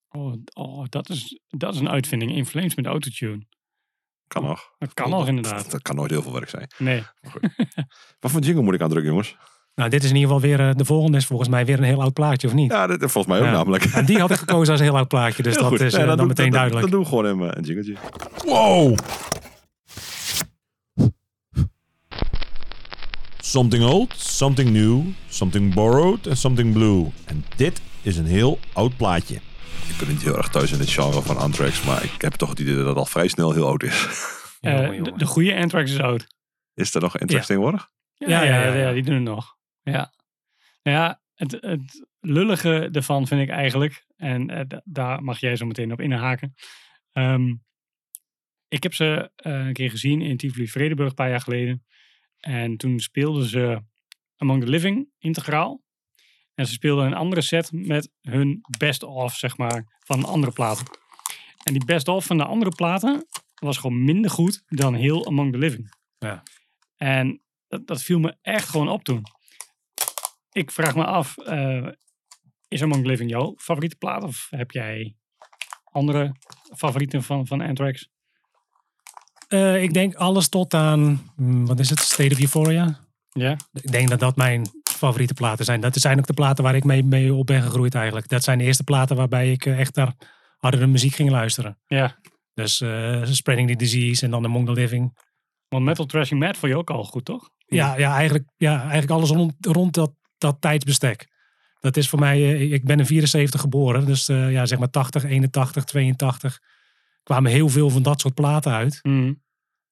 Oh, oh dat, is, dat is een uitvinding. In Flames met autotune. Kan nog. Dat kan nog inderdaad. Dat kan nooit heel veel werk zijn. Nee. Wat voor jingle moet ik aandrukken, jongens? Nou, dit is in ieder geval weer... eh, de volgende is volgens mij weer een heel oud plaatje, of niet? Ja, dat, volgens mij ook Ja. namelijk. En die had ik gekozen als een heel oud plaatje. Dus Heel dat goed. is Ja, eh, dan, doe- meteen dan- duidelijk. Dan doen we gewoon een, een jingletje. Wow! Something old, something new, something borrowed en something blue. En dit is een heel oud plaatje. Ik ben niet heel erg thuis in het genre van Anthrax, maar ik heb toch het idee dat het al vrij snel heel oud is. Eh, de, de goede Anthrax is oud. Is er nog Anthrax Ja. tegenwoordig? Ja, Ja, ja, die doen het nog. Ja, nou ja het, het lullige ervan vind ik eigenlijk, en eh, da- daar mag jij zo meteen op inhaken. Ehm, ik heb ze eh, een keer gezien in Tivoli Vredenburg een paar jaar geleden. En toen speelden ze Among the Living integraal. En ze speelden een andere set met hun best-of, zeg maar, van andere platen. En die best-of van de andere platen was gewoon minder goed dan heel Among the Living. Ja. En dat, dat viel me echt gewoon op toen. Ik vraag me af, eh, is Among the Living jouw favoriete plaat? Of heb jij andere favorieten van, van Anthrax? Eh, ik denk alles tot aan, hmm, wat is het, State of Euphoria. Ja? Ik denk dat dat mijn favoriete platen zijn. Dat zijn ook de platen waar ik mee, mee op ben gegroeid eigenlijk. Dat zijn de eerste platen waarbij ik eh, echt naar hardere muziek ging luisteren. Ja. Dus eh, Spreading the Disease en dan Among the Living. Want Metal Trashing Mad vond je ook al goed, toch? Ja, ja, eigenlijk, ja eigenlijk alles rond, rond dat, dat tijdsbestek. Dat is voor mij, ik ben in 74 geboren. Dus ja, zeg maar 80, 81, 82. Kwamen heel veel van dat soort platen uit. Mhm.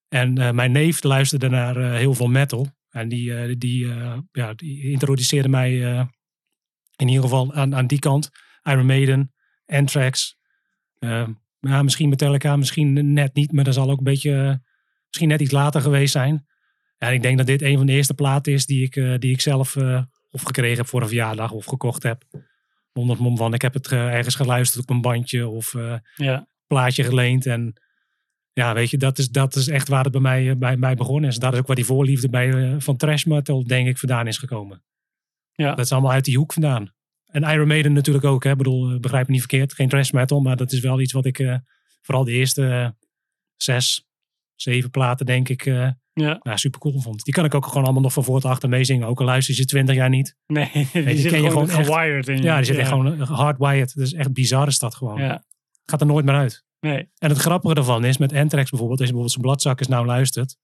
En eh, mijn neef luisterde naar eh, heel veel metal. En die, eh, die, ja, die introduceerde mij in ieder geval aan, aan die kant. Iron Maiden, Anthrax. ja, misschien Metallica, misschien net niet. Maar dat zal ook een beetje, misschien net iets later geweest zijn. En ik denk dat dit een van de eerste platen is die ik, die ik zelf of gekregen heb voor een verjaardag of gekocht heb. Onder het mom van ik heb het ergens geluisterd op een bandje of Ja. Plaatje geleend. En ja, weet je, dat is, dat is echt waar het bij mij, eh, bij mij begonnen is. Dat is ook waar die voorliefde bij, eh, van trash metal, denk ik, vandaan is gekomen. Ja. Dat is allemaal uit die hoek vandaan. En Iron Maiden natuurlijk ook. Hè. Ik bedoel, eh, begrijp me niet verkeerd. Geen trash metal, maar dat is wel iets wat ik vooral de eerste eh, zes, zeven platen, denk ik, Ja. nou, super cool vond. Die kan ik ook gewoon allemaal nog van voor tot achter meezingen. Ook al luister je ze twintig jaar niet. Nee, die ken zit je gewoon, gewired in je. Ja, die zit ja. echt gewoon hardwired. Dat is echt bizar is dat gewoon. Ja. Gaat er nooit meer uit. Nee. En het grappige daarvan is, met Anthrax bijvoorbeeld, als je bijvoorbeeld zijn bladzakkers nou luistert.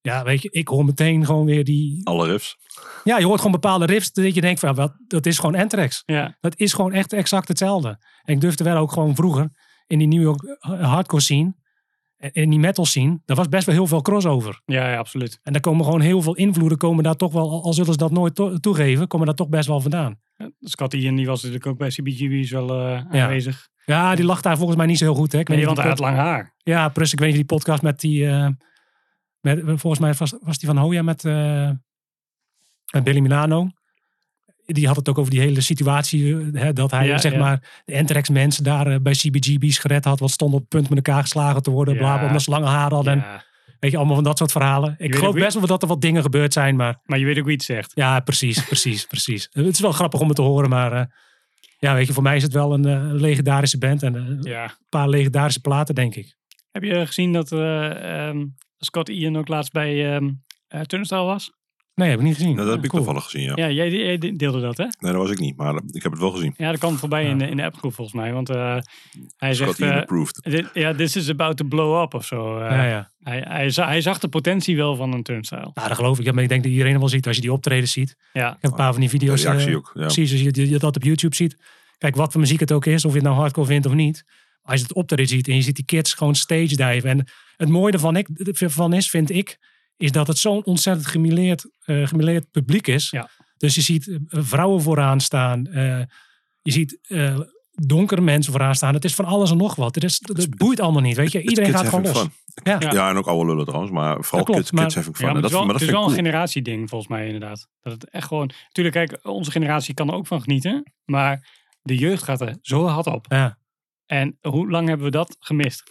Ja, weet je, ik hoor meteen gewoon weer die... Alle riffs. Ja, je hoort gewoon bepaalde riffs dat je denkt van, ja, wat, dat is gewoon Anthrax. Ja. Dat is gewoon echt exact hetzelfde. En ik durfde wel ook gewoon vroeger in die New York hardcore scene, en in die metal scene, daar was best wel heel veel crossover. Ja, ja, absoluut. En daar komen gewoon heel veel invloeden, komen daar toch wel, al- zullen ze dat nooit to- toegeven, komen daar toch best wel vandaan. Scott Ian die was natuurlijk ook bij CBGB's wel eh, Ja. aanwezig. Ja, die lag daar volgens mij niet zo heel goed. Hè? Ik Nee, want hij had lang haar. Ja, plus ik weet niet die podcast met die... eh, met, volgens mij was, was die van Hoya met, eh, met Billy Milano. Die had het ook over die hele situatie. eh, Hè, dat hij Ja, zeg ja. maar de Anthrax mensen daar eh, bij CBGB's gered had. Wat stond op het punt met elkaar geslagen te worden. Bla, Ja. bla, omdat ze lange hadden. En, weet je, allemaal van dat soort verhalen. Ik geloof best wel dat er wat dingen gebeurd zijn. Maar Maar je weet ook wie het zegt. ja, precies, precies, precies. Het is wel grappig om het te horen. Maar eh, ja, weet je, voor mij is het wel een legendarische band. En een paar legendarische platen, denk ik. Heb je gezien dat ehm, Scott Ian ook laatst bij Turnstile was? Nee, heb ik niet gezien. Nou, dat heb ik Cool. toevallig gezien, ja. Ja, jij, jij deelde dat, hè? Nee, dat was ik niet, maar ik heb het wel gezien. Ja, dat kwam voorbij in, de, in de appgroep volgens mij. Want eh, hij Scott zegt... Eh, ja, this is about to blow up of zo. eh. Ja, ja. Hij, hij, za- hij zag de potentie wel van een turnstile. Nou, dat geloof ik. Ja, maar ik denk dat iedereen het wel ziet als je die optredens ziet. Ja, Ik heb een paar van die video's. De reactie eh, ook, ja. Precies, als je, je dat op YouTube ziet. Kijk, wat voor muziek het ook is, of je het nou hardcore vindt of niet. Als je het optreden ziet en je ziet die kids gewoon stage diven. En het mooie ervan ik, van is, vind ik, is dat het zo'n ontzettend eh gemêleerd publiek is. Ja. Dus je ziet eh, vrouwen vooraan staan. eh, je ziet eh, donkere mensen vooraan staan. Het is van alles en nog wat. Het, is, het boeit allemaal niet, weet je. Iedereen gaat gewoon los. Ja. Ja. Ja, en ook oude lullen trouwens, maar vooral Dat klopt, kids, maar- kids fun. Ja, maar het is dat, wel, maar dat het is wel ik een generatieding volgens mij inderdaad. Dat het echt gewoon... Tuurlijk, kijk, onze generatie kan er ook van genieten. Maar de jeugd gaat er zo hard op. Ja. En hoe lang hebben we dat gemist?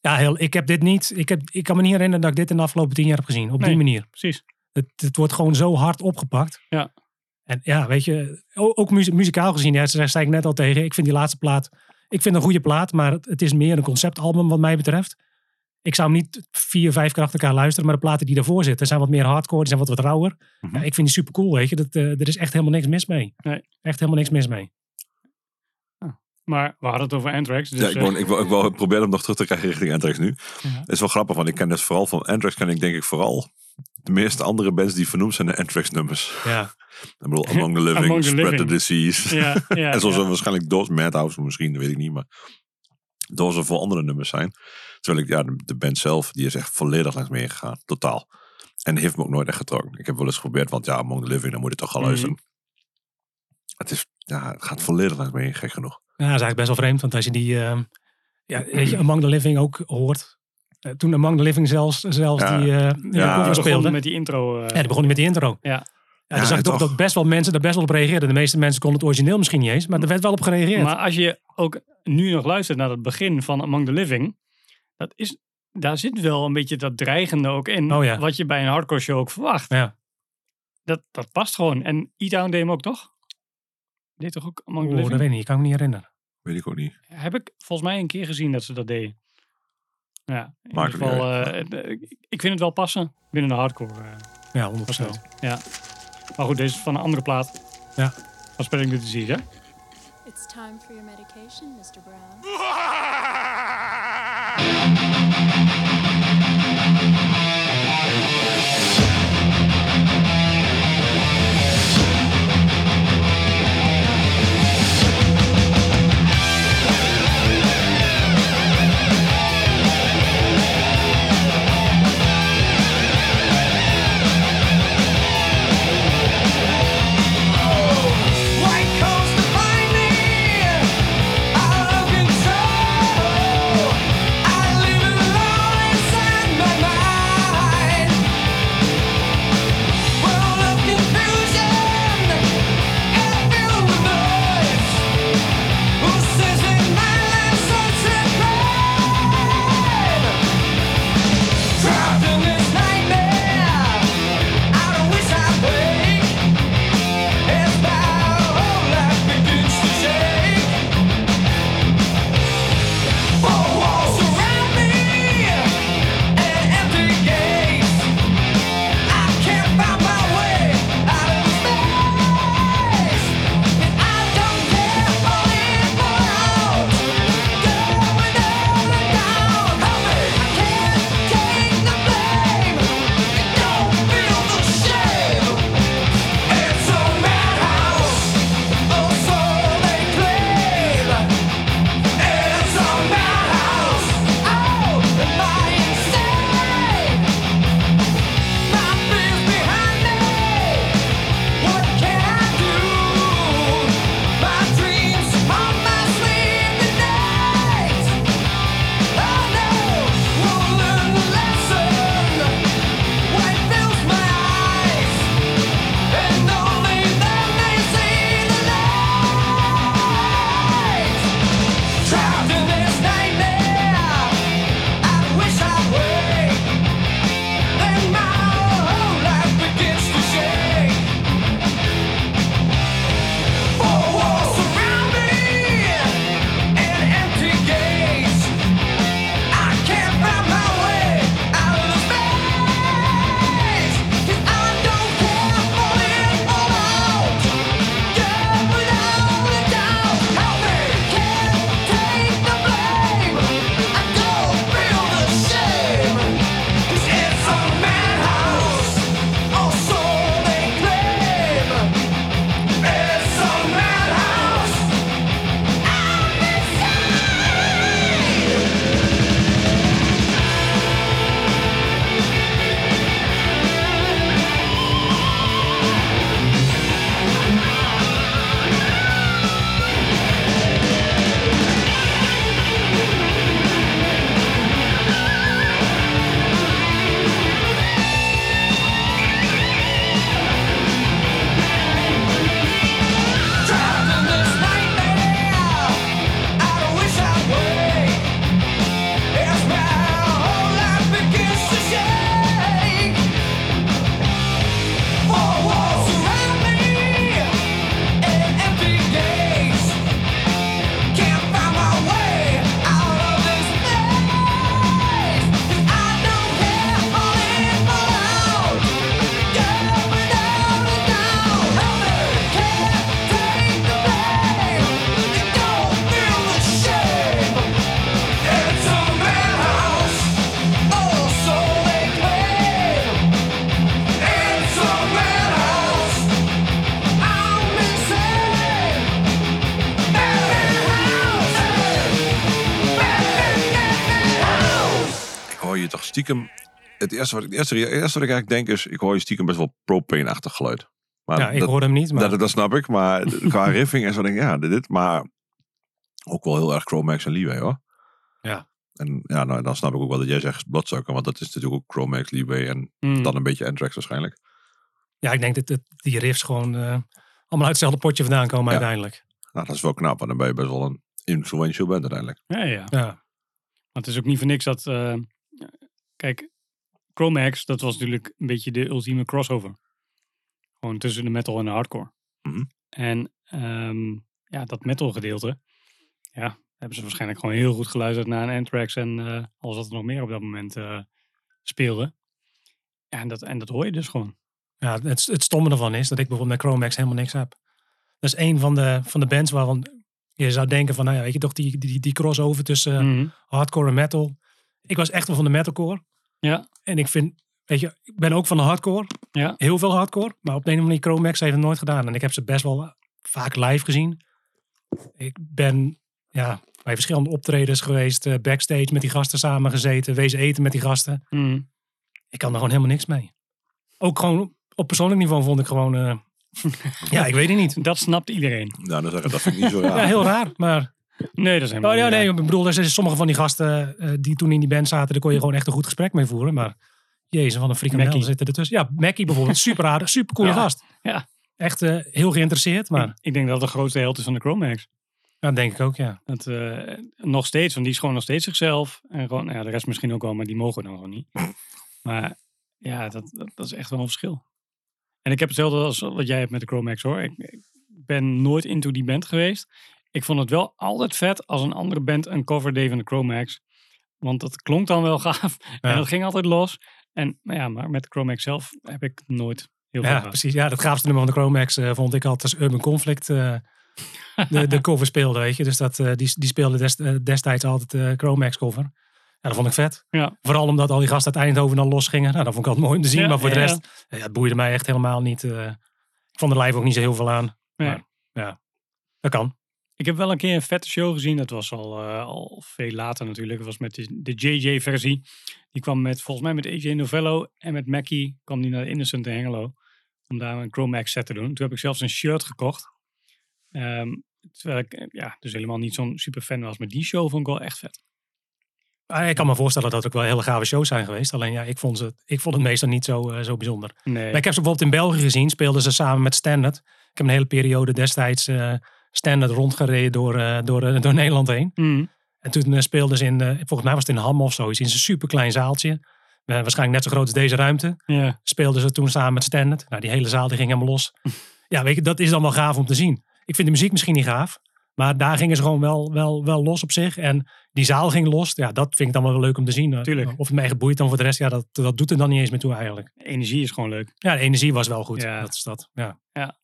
Ja, heel, ik heb dit niet. Ik, heb, ik kan me niet herinneren dat ik dit in de afgelopen tien jaar heb gezien. Op die manier. Precies. Het, het wordt gewoon zo hard opgepakt. Ja. En ja, weet je, ook muzie- muzikaal gezien, ja, daar zei ik net al tegen. Ik vind die laatste plaat, ik vind een goede plaat, maar het, het is meer een conceptalbum wat mij betreft. Ik zou hem niet vier, vijf keer achter elkaar luisteren, maar de platen die daarvoor zitten zijn wat meer hardcore, die zijn wat wat rauwer. Mhm. Ja, ik vind die super cool, weet je. Dat, eh, er is echt helemaal niks mis mee. Nee. Echt helemaal niks mis mee. Maar we hadden het over Anthrax. Dus, ja, ik, eh, wou, ik, wou, ik wou proberen hem nog terug te krijgen richting Anthrax nu. Ja. Is wel grappig, want ik ken dus vooral van Anthrax ken ik denk ik vooral de meeste andere bands die vernoemd zijn de Anthrax nummers. Ja. Ik bedoel, Among the Living, Among the Spread Living. the Disease. ja, ja, en zoals ja. waarschijnlijk Doors Madhouse misschien, weet ik niet, maar Doors er veel andere nummers zijn. Terwijl ik, ja, de, de band zelf, die is echt volledig langs me gegaan. Totaal. En heeft me ook nooit echt getrokken. Ik heb wel eens geprobeerd, want ja, Among the Living, dan moet je toch gaan Mhm. luisteren. Het is, ja, het gaat volledig langs me heen, gek genoeg. Ja, dat is eigenlijk best wel vreemd, want als je die, eh, ja, weet je, Among the Living ook hoort. eh, toen Among the Living zelfs, zelfs Ja. die, eh die Ja, begonnen speelde. met die intro. eh, Ja, die begon met die intro. Ja. Ja, Ja, dan zag ik toch toch. dat best wel mensen daar best wel op reageerden. De meeste mensen konden het origineel misschien niet eens, maar er werd wel op gereageerd. Maar als je ook nu nog luistert naar het begin van Among the Living, dat is, daar zit wel een beetje dat dreigende ook in. Oh ja. Wat je bij een hardcore show ook verwacht. ja. Dat, dat past gewoon. En E-Town deed hem ook toch? Deed toch ook Among the Living? dat weet ik niet. Ik kan me niet herinneren. Weet ik ook niet. Heb ik volgens mij een keer gezien dat ze dat deden. Ja, in Maakt ieder geval, eh, eh, ik- vind het wel passen binnen de hardcore. eh, Ja, of 100%. zo. Ja. Maar goed, deze is van een andere plaat. Ja. Van Spelling the Disease, hè? It's time for your medication, Mr. Brown. eerste wat, ik, eerste, eerste wat ik eigenlijk denk is... Ik hoor je stiekem best wel propane-achtig geluid. Maar ja, ik dat, hoorde hem niet, maar dat, dat snap ik. Maar qua riffing en zo denk ik, ja, dit. Maar ook wel heel erg Chromax en Leeway hoor. Ja. En ja, nou, dan snap ik ook wel dat jij zegt Bloodsucker. Want dat is natuurlijk ook Chromax, Leeway en Hmm. dan een beetje Anthrax waarschijnlijk. ja, ik denk dat, dat die riffs gewoon eh, allemaal uit hetzelfde potje vandaan komen Ja. uiteindelijk. Nou, dat is wel knap. Want dan ben je best wel een influential band uiteindelijk. Ja, ja. Ja. Maar het is ook niet voor niks dat... eh, kijk, Chromax, dat was natuurlijk een beetje de ultieme crossover. Gewoon tussen de metal en de hardcore. Mhm. En ehm, ja, dat metal gedeelte, ja, hebben ze waarschijnlijk gewoon heel goed geluisterd naar een Anthrax en eh, alles wat er nog meer op dat moment eh, speelde. Ja, en dat, en dat hoor je dus gewoon. Ja, het, het stomme ervan is dat ik bijvoorbeeld met Chromax helemaal niks heb. Dat is een van de, van de bands waarvan je zou denken van, nou ja, weet je toch, die, die, die crossover tussen Mhm. hardcore en metal. Ik was echt wel van de metalcore. Ja, En ik vind, weet je, ik ben ook van de hardcore. ja. Heel veel hardcore. Maar op de een of andere manier, Chromax heeft het nooit gedaan. En ik heb ze best wel vaak live gezien. Ik ben ja, bij verschillende optredens geweest. eh, backstage met die gasten samen gezeten. Wezen eten met die gasten. Mhm. Ik kan er gewoon helemaal niks mee. Ook gewoon op persoonlijk niveau vond ik gewoon... eh, ja, ik weet het niet. Dat snapt iedereen. Nou, dan zeg ik, dat vind ik niet zo raar. Ja, heel raar. Maar Nee, dat is helemaal oh, ja, nee, ik bedoel, er zijn sommige van die gasten eh, die toen in die band zaten, daar kon je gewoon echt een goed gesprek mee voeren. Maar jezus, wat een frikandel Mackie. zitten ertussen. Ja, Mackie bijvoorbeeld, super aardig, super coole Ja. gast. Ja. Echt eh, heel geïnteresseerd, maar Ik, ik denk dat dat de grootste held is van de Chromax. ja, dat denk ik ook, ja. Dat, eh, nog steeds, want die is gewoon nog steeds zichzelf. En gewoon, ja, de rest misschien ook wel, maar die mogen dan gewoon niet. Maar ja, dat, dat, dat is echt wel een verschil. En ik heb hetzelfde als wat jij hebt met de Chromax hoor. Ik, ik ben nooit into die band geweest. Ik vond het wel altijd vet als een andere band een cover deed van de Chromax. Want dat klonk dan wel gaaf. En dat ging altijd los. En ja, maar met Chromax zelf heb ik nooit heel veel Ja, precies. Ja, dat gaafste nummer van de Chromax eh, vond ik altijd als Urban Conflict eh, de, de cover speelde, weet je. Dus dat, eh, die, die speelde des- destijds altijd de Chromax cover. Ja, dat vond ik vet. Ja. Vooral omdat al die gasten uit Eindhoven dan losgingen. Nou, dat vond ik altijd mooi om te zien. Ja, maar voor de rest, ja, het boeide mij echt helemaal niet. ik vond de live ook niet zo heel veel aan. Ja. Maar, ja, dat kan. Ik heb wel een keer een vette show gezien. Dat was al, eh, al veel later natuurlijk. Dat was met de, de JJ-versie. Die kwam met, volgens mij met AJ Novello en met Mackie kwam die naar Innocent in Hengelo. Om daar een Chromax set te doen. Toen heb ik zelfs een shirt gekocht. Ehm, terwijl ik eh, ja, dus helemaal niet zo'n super fan was. Maar die show vond ik wel echt vet. Maar ik kan me voorstellen dat het ook wel hele gave shows zijn geweest. Alleen ja, ik vond, ze, ik vond het meestal niet zo, eh, zo bijzonder. Nee. Maar ik heb ze bijvoorbeeld in België gezien. Speelden ze samen met Standard. Ik heb een hele periode destijds Standard rondgereden door, eh, door, eh, door Nederland heen. Mhm. En toen eh, speelden ze in, volgens mij was het in Ham of zoiets, in zo'n superklein zaaltje. Waarschijnlijk net zo groot als deze ruimte. Ja. Speelden ze toen samen met Standard. Nou, die hele zaal die ging helemaal los. ja, weet je, dat is dan wel gaaf om te zien. Ik vind de muziek misschien niet gaaf. Maar daar gingen ze gewoon wel, wel, wel los op zich. En die zaal ging los. Ja, dat vind ik dan wel leuk om te zien. Tuurlijk. Of het mij boeit dan voor de rest. Ja, dat, dat doet er dan niet eens meer toe eigenlijk. Energie is gewoon leuk. Ja, de energie was wel goed. Ja. Dat is dat. Ja. Ja,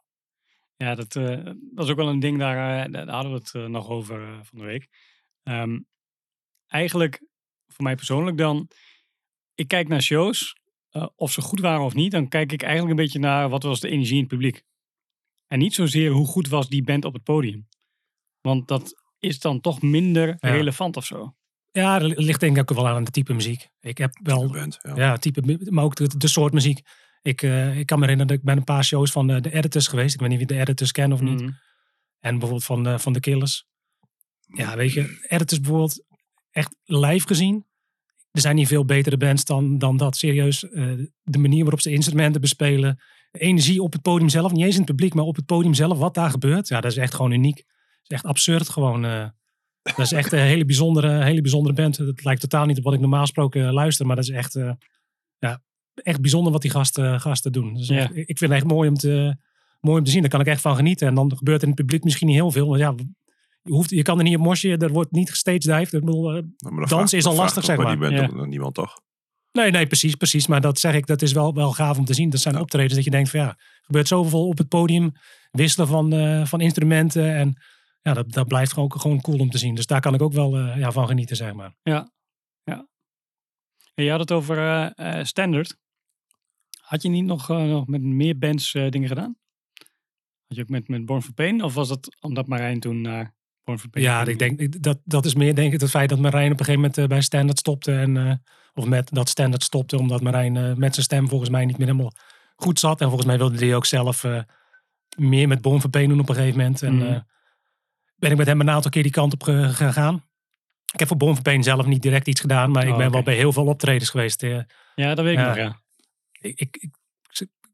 dat, eh, dat is ook wel een ding, daar, eh, daar hadden we het eh, nog over eh, van de week. Ehm, eigenlijk, voor mij persoonlijk dan, ik kijk naar shows, eh, of ze goed waren of niet, dan kijk ik eigenlijk een beetje naar wat was de energie in het publiek. En niet zozeer hoe goed was die band op het podium. Want dat is dan toch minder Ja. relevant of zo. ja, dat ligt denk ik ook wel aan de type muziek. Ik heb wel Band, ja. Ja, type, maar ook de, de soort muziek. Ik, eh, ik kan me herinneren dat ik bij een paar shows van de, de Editors geweest. Ik weet niet wie de Editors kennen of niet. Mhm. En bijvoorbeeld van de, van de Killers. Ja, weet je, Editors bijvoorbeeld echt live gezien. Er zijn niet veel betere bands dan, dan dat. Serieus, eh, de manier waarop ze instrumenten bespelen. Energie op het podium zelf. Niet eens in het publiek, maar op het podium zelf. Wat daar gebeurt. Ja, dat is echt gewoon uniek. Dat is echt absurd gewoon. eh. dat is echt een hele bijzondere, hele bijzondere band. Het lijkt totaal niet op wat ik normaal gesproken luister. Maar dat is echt, eh, echt bijzonder wat die gasten, gasten doen. Dus Ja. echt- ik vind het echt mooi om, te, mooi om te zien. Daar kan ik echt van genieten. En dan gebeurt er in het publiek misschien niet heel veel. Want ja, je, hoeft, je kan er niet op mosje. Er wordt niet gestagedived. Ik bedoel, eh, Maar dan Dans is al lastig, zeg bij maar. Die ook niemand toch? Nee, nee, precies, precies. Maar dat zeg ik, dat is wel, wel gaaf om te zien. Dat zijn Ja. optredens dat je denkt van ja, er gebeurt zoveel op het podium. Wisselen van, eh, van instrumenten. En ja, dat, dat blijft gewoon, ook gewoon cool om te zien. Dus daar kan ik ook wel eh, ja, van genieten, zeg maar. En je had het over eh, eh, Standard. Had je niet nog, eh, nog met meer bands eh, dingen gedaan? Had je ook met, met Born for Pain? Of was dat omdat Marijn toen naar Born for Pain. Ja, ik denk, dat, dat is meer denk ik het feit dat Marijn op een gegeven moment eh, bij Standard stopte. En, of met dat Standard stopte, omdat Marijn met zijn stem volgens mij niet meer helemaal goed zat. En volgens mij wilde hij ook zelf meer met Born for Pain doen op een gegeven moment. En Mhm. ben ik met hem een aantal keer die kant op ge- gegaan. Ik heb voor Born for Pain zelf niet direct iets gedaan, maar ik Oh, ben wel bij heel veel optredens geweest. Ja, dat weet ik nog, ja. Ik, ik, ik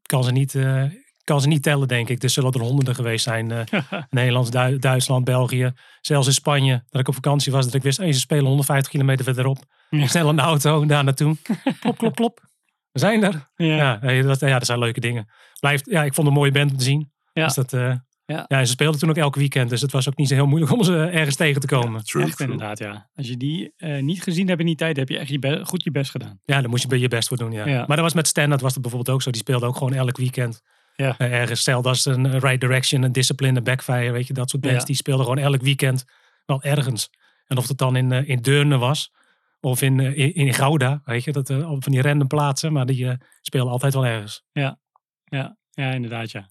kan, ze niet, eh, kan ze niet tellen, denk ik. Er zullen er honderden geweest zijn. eh, Nederland, Du- Duitsland, België. Zelfs in Spanje, dat ik op vakantie was. Dat ik wist, hey, ze spelen 150 kilometer verderop. Ja. Snel in de auto, daar naartoe. Klop, klop, klop. We zijn er. ja. Ja, nee, dat, ja, dat zijn leuke dingen. Blijft, ja, ik vond het een mooie band om te zien. Ja. Dus dat, eh, Ja. ja. en ze speelden toen ook elk weekend. Dus het was ook niet zo heel moeilijk om ze ergens tegen te komen. True, Echt true. inderdaad, ja. Als je die eh, niet gezien hebt in die tijd, heb je echt je be- goed je best gedaan. Ja, daar moest je bij je best voor doen. Ja. Ja. Maar dat was met Standard was het bijvoorbeeld ook zo. Die speelde ook gewoon elk weekend. Ja. Eh, ergens. Stel dat is een eh, Right Direction, een Discipline, een Backfire. Weet je, dat soort bands. Ja. Die speelden gewoon elk weekend wel ergens. En of het dan in, in Deurne was. Of in, in, in Gouda. Weet je, dat van die random plaatsen. Maar die speelden altijd wel ergens. Ja, ja inderdaad, ja.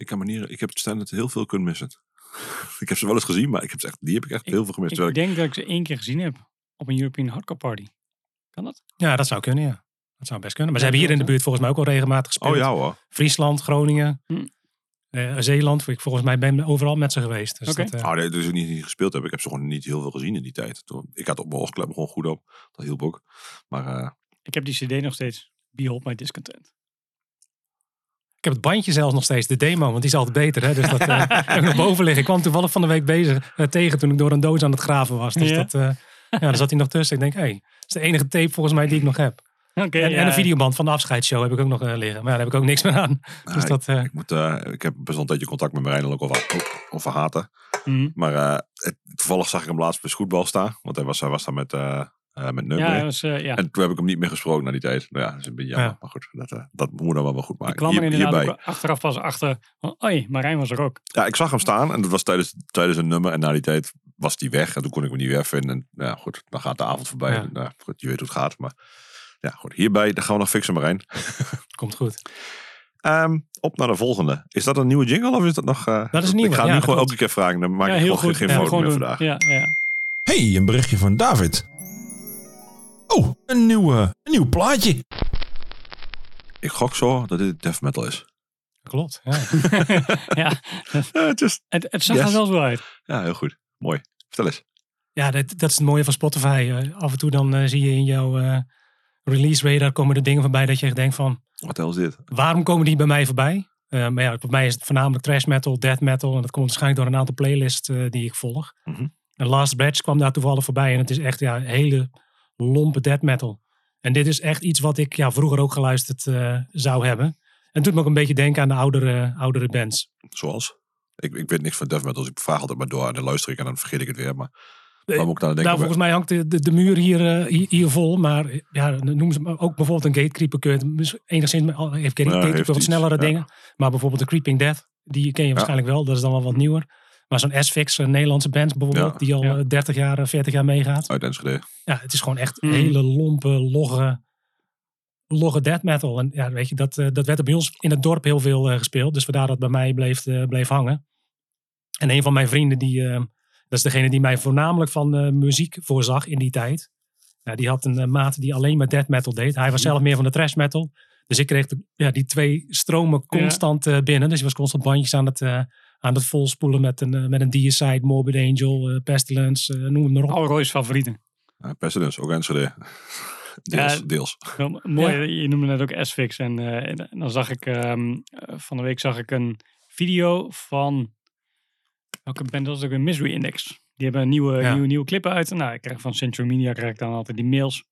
Ik kan me niet, ik heb het standaard heel veel kunnen missen. ik heb ze wel eens gezien, maar ik heb ze echt, die heb ik echt heel veel gemist. Ik ik- denk dat ik ze één keer gezien heb op een European Hardcore Party. Kan dat? Ja, dat zou kunnen, ja. Dat zou best kunnen. Maar Ja, ze hebben hier in de buurt volgens mij ook al regelmatig gespeeld. oh ja hoor. Friesland, Groningen, Hm. eh, Zeeland. Ik volgens mij ben overal met ze geweest. Dus Oké. dat, eh, Oh, nee, dus ik niet, niet gespeeld heb. Ik heb ze gewoon niet heel veel gezien in die tijd. Toen, ik had op mijn oorklep gewoon goed op. Dat hielp ook. Maar eh, Ik heb die cd nog steeds. Behold My Discontent. Ik heb het bandje zelfs nog steeds, de demo, want die is altijd beter. Hè? Dus dat eh, heb ik nog boven liggen. Ik kwam toevallig van de week bezig eh, tegen toen ik door een doos aan het graven was. Dus Ja. dat, eh, ja, daar zat hij nog tussen. Ik denk, hé, hey, dat is de enige tape volgens mij die ik nog heb. Oké. En, ja. en een videoband van de afscheidsshow heb ik ook nog liggen. Maar ja, daar heb ik ook niks meer aan. Dus nou, dat, eh, ik, moet, eh, ik heb best wel een tijdje contact met Marijn ook over, over haten. Mhm. Maar eh, het, toevallig zag ik hem laatst bij Scootbal staan. Want hij was, hij was daar met, eh met Nub Ja, was, eh, ja. En toen heb ik hem niet meer gesproken na die tijd. Nou ja, dat is een beetje jammer. Ja. Maar goed, dat, eh, dat moet dan wel wel goed Ik maken. kwam er inderdaad hierbij. achteraf pas achter. Van, Oei, Marijn was er ook. Ja, ik zag hem staan en dat was tijdens, tijdens een nummer. En na die tijd was die weg. En toen kon ik hem niet weer vinden. En nou ja, goed, dan gaat de avond voorbij. Ja. En, nou, goed, je weet hoe het gaat. Maar ja, goed. Hierbij, dan gaan we nog fixen, Marijn. komt goed. Ehm, op naar de volgende. Is dat een nieuwe jingle of is dat nog... eh, Dat is een nieuwe, Ik ga ja, nu gewoon elke keer vragen. Dan maak ja, ik gewoon goed. geen Ja, fout gewoon meer doen. vandaag. Ja, ja. Hey, een berichtje van David. Oh, een nieuw, eh, een nieuw plaatje. Ik gok zo dat dit death metal is. Klopt, ja. ja. Just, Het, het zag Yes. er wel zo uit. ja, heel goed. Mooi. Vertel eens. Ja, dat, dat is het mooie van Spotify. Eh, af en toe dan eh, zie je in jouw eh, release radar komen er dingen voorbij dat je echt denkt van... Wat is dit? waarom komen die bij mij voorbij? Eh, maar ja, bij mij is het voornamelijk trash metal, death metal. En dat komt waarschijnlijk door een aantal playlists eh, die ik volg. En Last Batch kwam daar toevallig voorbij. En het is echt ja, hele lompe death metal. En dit is echt iets wat ik ja, vroeger ook geluisterd eh, zou hebben. En het doet me ook een beetje denken aan de oudere, oudere bands. Zoals? Ik, ik weet niks van death metal, dus ik vraag altijd maar door. En dan luister ik en dan vergeet ik het weer. Maar Eh, waar moet ik aan denken? Nou, volgens mij hangt de, de, de muur hier, eh, hier, hier vol. Maar ja, noem ze maar ook bijvoorbeeld een Gatecreeper. Kun je enigszins, al- heeft Gatecreeper wat snellere ja. dingen. Maar bijvoorbeeld de Creeping Death, die ken je waarschijnlijk wel. Dat is dan wel wat nieuwer. Maar zo'n S-Fix, een Nederlandse band bijvoorbeeld, Ja. die al Ja. eh, 30 jaar, eh, 40 jaar meegaat. Uit Enschede. Ja, het is gewoon echt Mhm. hele lompe, logge, logge death metal. En ja, weet je, dat, eh, dat werd er bij ons in het dorp heel veel eh, gespeeld. Dus vandaar dat het bij mij bleef, eh, bleef hangen. En een van mijn vrienden, die, eh, dat is degene die mij voornamelijk van eh, muziek voorzag in die tijd. Ja, die had een eh, maat die alleen maar death metal deed. Hij was zelf meer van de thrash metal. Dus ik kreeg de, ja, die twee stromen constant eh, binnen. Dus je was constant bandjes aan het, eh, aan het volspoelen met een, eh, met een Deicide, Morbid Angel, eh, Pestilence, eh, noem het maar op. Al Roy's favorieten. Uh, Pestilence, ook Enschede. Deels, Ja, deels. Wel mooi, je noemde net ook S-Fix. En, eh, en dan zag ik, ehm, eh, van de week zag ik een video van, welke band was ook, een Misery Index. Die hebben een nieuwe, Ja. nieuwe, nieuwe clip uit. Nou, ik krijg van Central Media krijg ik dan altijd die mails.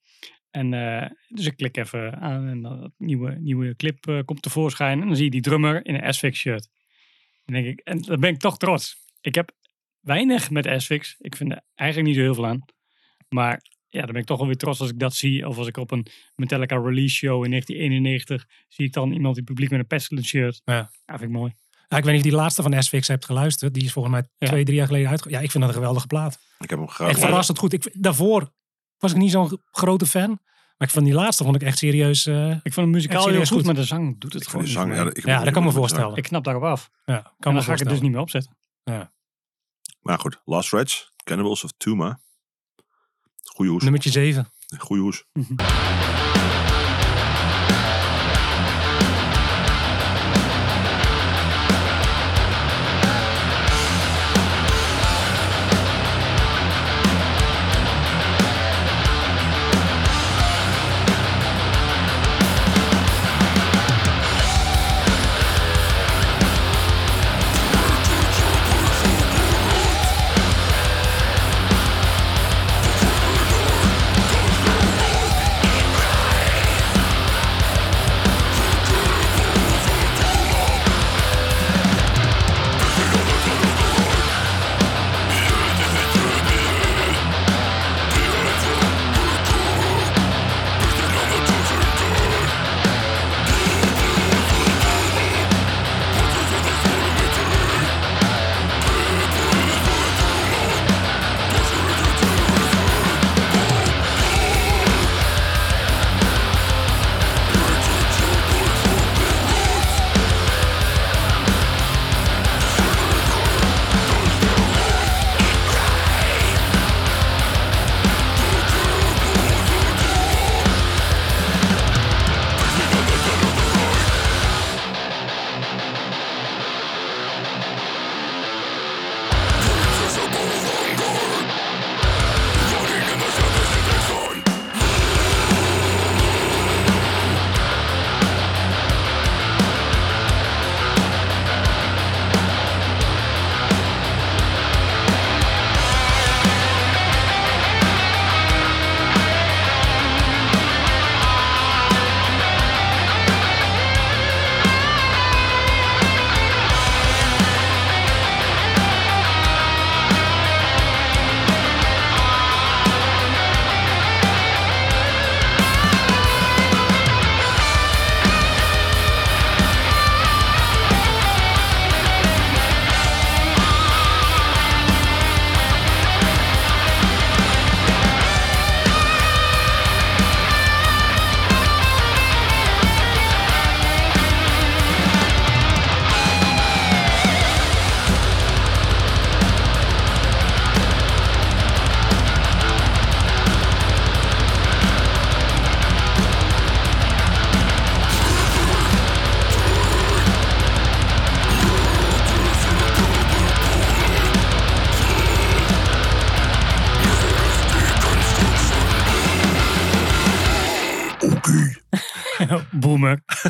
En eh, dus ik klik even aan en dan dat nieuwe, nieuwe clip komt tevoorschijn. En dan zie je die drummer in een S-Fix shirt. En denk ik, en dan ben ik toch trots. Ik heb weinig met S-Fix. Ik vind er eigenlijk niet zo heel veel aan. Maar ja, dan ben ik toch wel weer trots als ik dat zie. Of als ik op een Metallica release show in 1991 zie ik dan iemand in het publiek met een Pestilence shirt. Ja. vind ik mooi. Ja, ik weet niet of je die laatste van S-Fix hebt geluisterd. Die is volgens mij Ja. twee, drie jaar geleden uitge... Ja, ik vind dat een geweldige plaat. Ik heb hem graag. Echt verrassend goed. Ik, daarvoor was ik niet zo'n grote fan. Maar ik van die laatste vond ik echt serieus... eh, Ik vond hem muzikaal heel serieus goed, goed. maar de zang doet het Ik gewoon de zang, ja, ik, ja, dat kan me voorstellen. Ik knap daarop af. ja, En kan me dan ga ik het dus niet meer opzetten. Maar Maar goed, Last Reds, Cannibals of Tuma. Goeie hoes. Nummertje 7. Goeie hoes.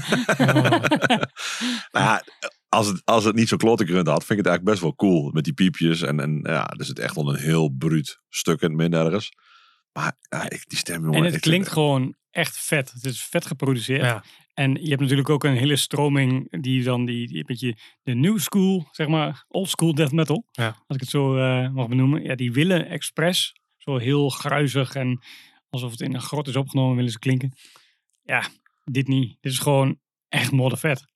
Nou als het, als het niet zo'n klote grunt had, vind ik het eigenlijk best wel cool. Met die piepjes. En, en ja, er zit echt wel een heel bruut stuk in het midden ergens. Maar ja, ik, die stem, jongen. En het vind- klinkt gewoon echt vet. Het is vet geproduceerd. Ja. En je hebt natuurlijk ook een hele stroming die dan die, die beetje de new school, zeg maar, old school death metal. Ja. Als ik het zo eh, mag benoemen. Ja, die willen expres zo heel gruizig en alsof het in een grot is opgenomen willen ze klinken. Ja, dit niet. Dit is gewoon echt moddervet.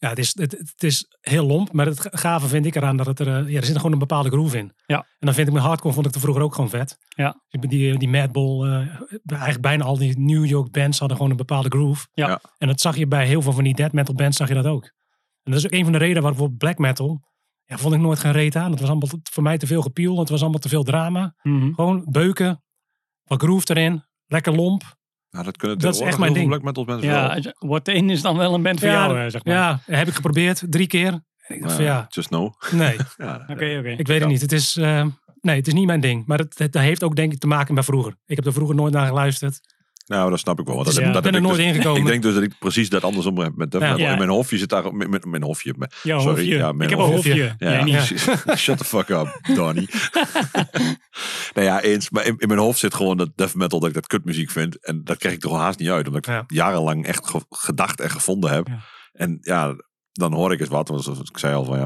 Ja, het is, het, het is heel lomp, maar het gave vind ik eraan dat het er, eh, ja, er zit gewoon een bepaalde groove in. Ja. En dan vind ik mijn hardcore vond ik er vroeger ook gewoon vet. Ja. Die, die Madball, eh eigenlijk bijna al die New York bands hadden gewoon een bepaalde groove. Ja. Ja. En dat zag je bij heel veel van die death metal bands, zag je dat ook. En dat is ook een van de redenen waar bijvoorbeeld black metal, ja, vond ik nooit geen reet aan. Het was allemaal voor mij te veel gepiel, het was allemaal te veel drama. Gewoon beuken, wat groove erin, lekker lomp. Nou, dat kunnen Dat is echt mijn ding. black metal mensen Ja, wel. What Een is dan wel een band voor jou, eh, zeg maar. ja, heb ik geprobeerd, drie keer. En ik dacht van ja, Just know. nee. Ja, Oké, oké. Ik weet het niet. Het is, eh, nee, het is niet mijn ding. Maar het, het heeft ook denk ik te maken met vroeger. Ik heb er vroeger nooit naar geluisterd. Nou, dat snap ik wel. Want Dus dat, ja. dat ik ben heb er nooit dus- ingekomen. Ik denk dus dat ik precies dat andersom heb met death Ja. metal. Ja. In mijn hofje zit daar... Mijn, mijn, mijn hofje. Mijn, sorry, hoofdje. ja, mijn ik heb een hoofdje. hoofdje. Ja, Jij niet. Shut the fuck up, Donnie. nou ja, eens. Maar in, in mijn hoofd zit gewoon dat death metal, dat ik dat kutmuziek vind. En dat krijg ik er gewoon haast niet uit. Omdat ik Ja. jarenlang echt ge- gedacht en gevonden heb. En ja, dan hoor ik eens wat. Zoals ik zei al van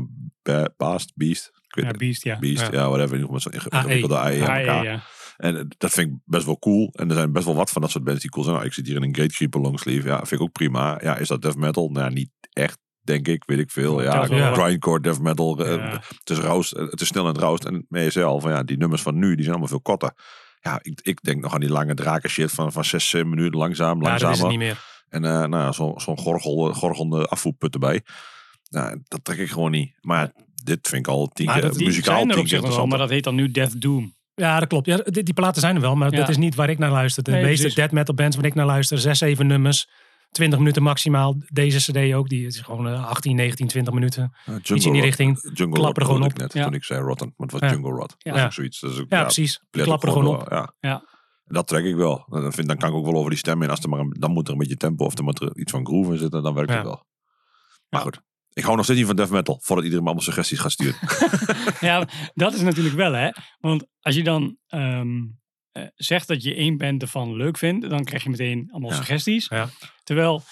ja, Baast, Beast. Ik weet Ja. Beast, ja. Beast, ja, Ja. whatever. AE. ingewikkelde ja, elkaar. ja. En eh, dat vind ik best wel cool. En er zijn best wel wat van dat soort bands die cool zijn. Nou, ik zit hier in een Gatekeeper longsleeve. Ja, vind ik ook prima. Ja, is dat death metal? Nou, niet echt, denk ik. Weet ik veel. Ja, grindcore death metal. eh, Ja. Het is roust, eh, het is snel en het roust. En met jezelf, van ja, die nummers van nu, die zijn allemaal veel korter. Ja, ik, ik denk nog aan die lange draken shit van, van 6, 7 minuten langzaam, Ja, dat is het langzamer. niet meer. En eh, nou, ja, zo- zo'n gorgel, gorgelende afvoerput erbij. Nou, dat trek ik gewoon niet. Maar dit vind ik al tien Maar keer, dat- muzikaal tien keer wel, maar dat heet dan nu Death Doom. Ja, dat klopt. Ja, die, die platen zijn er wel, maar Ja. dat is niet waar ik naar luister. De Nee, meeste precies. death metal bands waar ik naar luister, zes, zeven nummers, 20 minuten maximaal. Deze cd ook, die is gewoon eh, 18, 19, 20 minuten. Jungle Iets in die Rot- richting. Jungle Klappen Rot er gewoon op. ik net Ja. toen ik zei Rotten. Maar het was Ja. Jungle Rot. Ja. Dat is ook zoiets. Dat is ook, Ja, precies. Er ook gewoon op. Ja. Ja. Dat trek ik wel. Dan, vind, dan kan ik ook wel over die stem in. Als er maar een, dan moet er een beetje tempo of er moet er iets van groove in zitten. Dan werkt Ja. het wel. Maar goed. Ik hou nog steeds niet van death metal. Voordat iedereen me allemaal suggesties gaat sturen. Ja, dat is natuurlijk wel hè. Want als je dan ehm, eh, zegt dat je één band ervan leuk vindt, dan krijg je meteen allemaal Ja. suggesties. Ja. Terwijl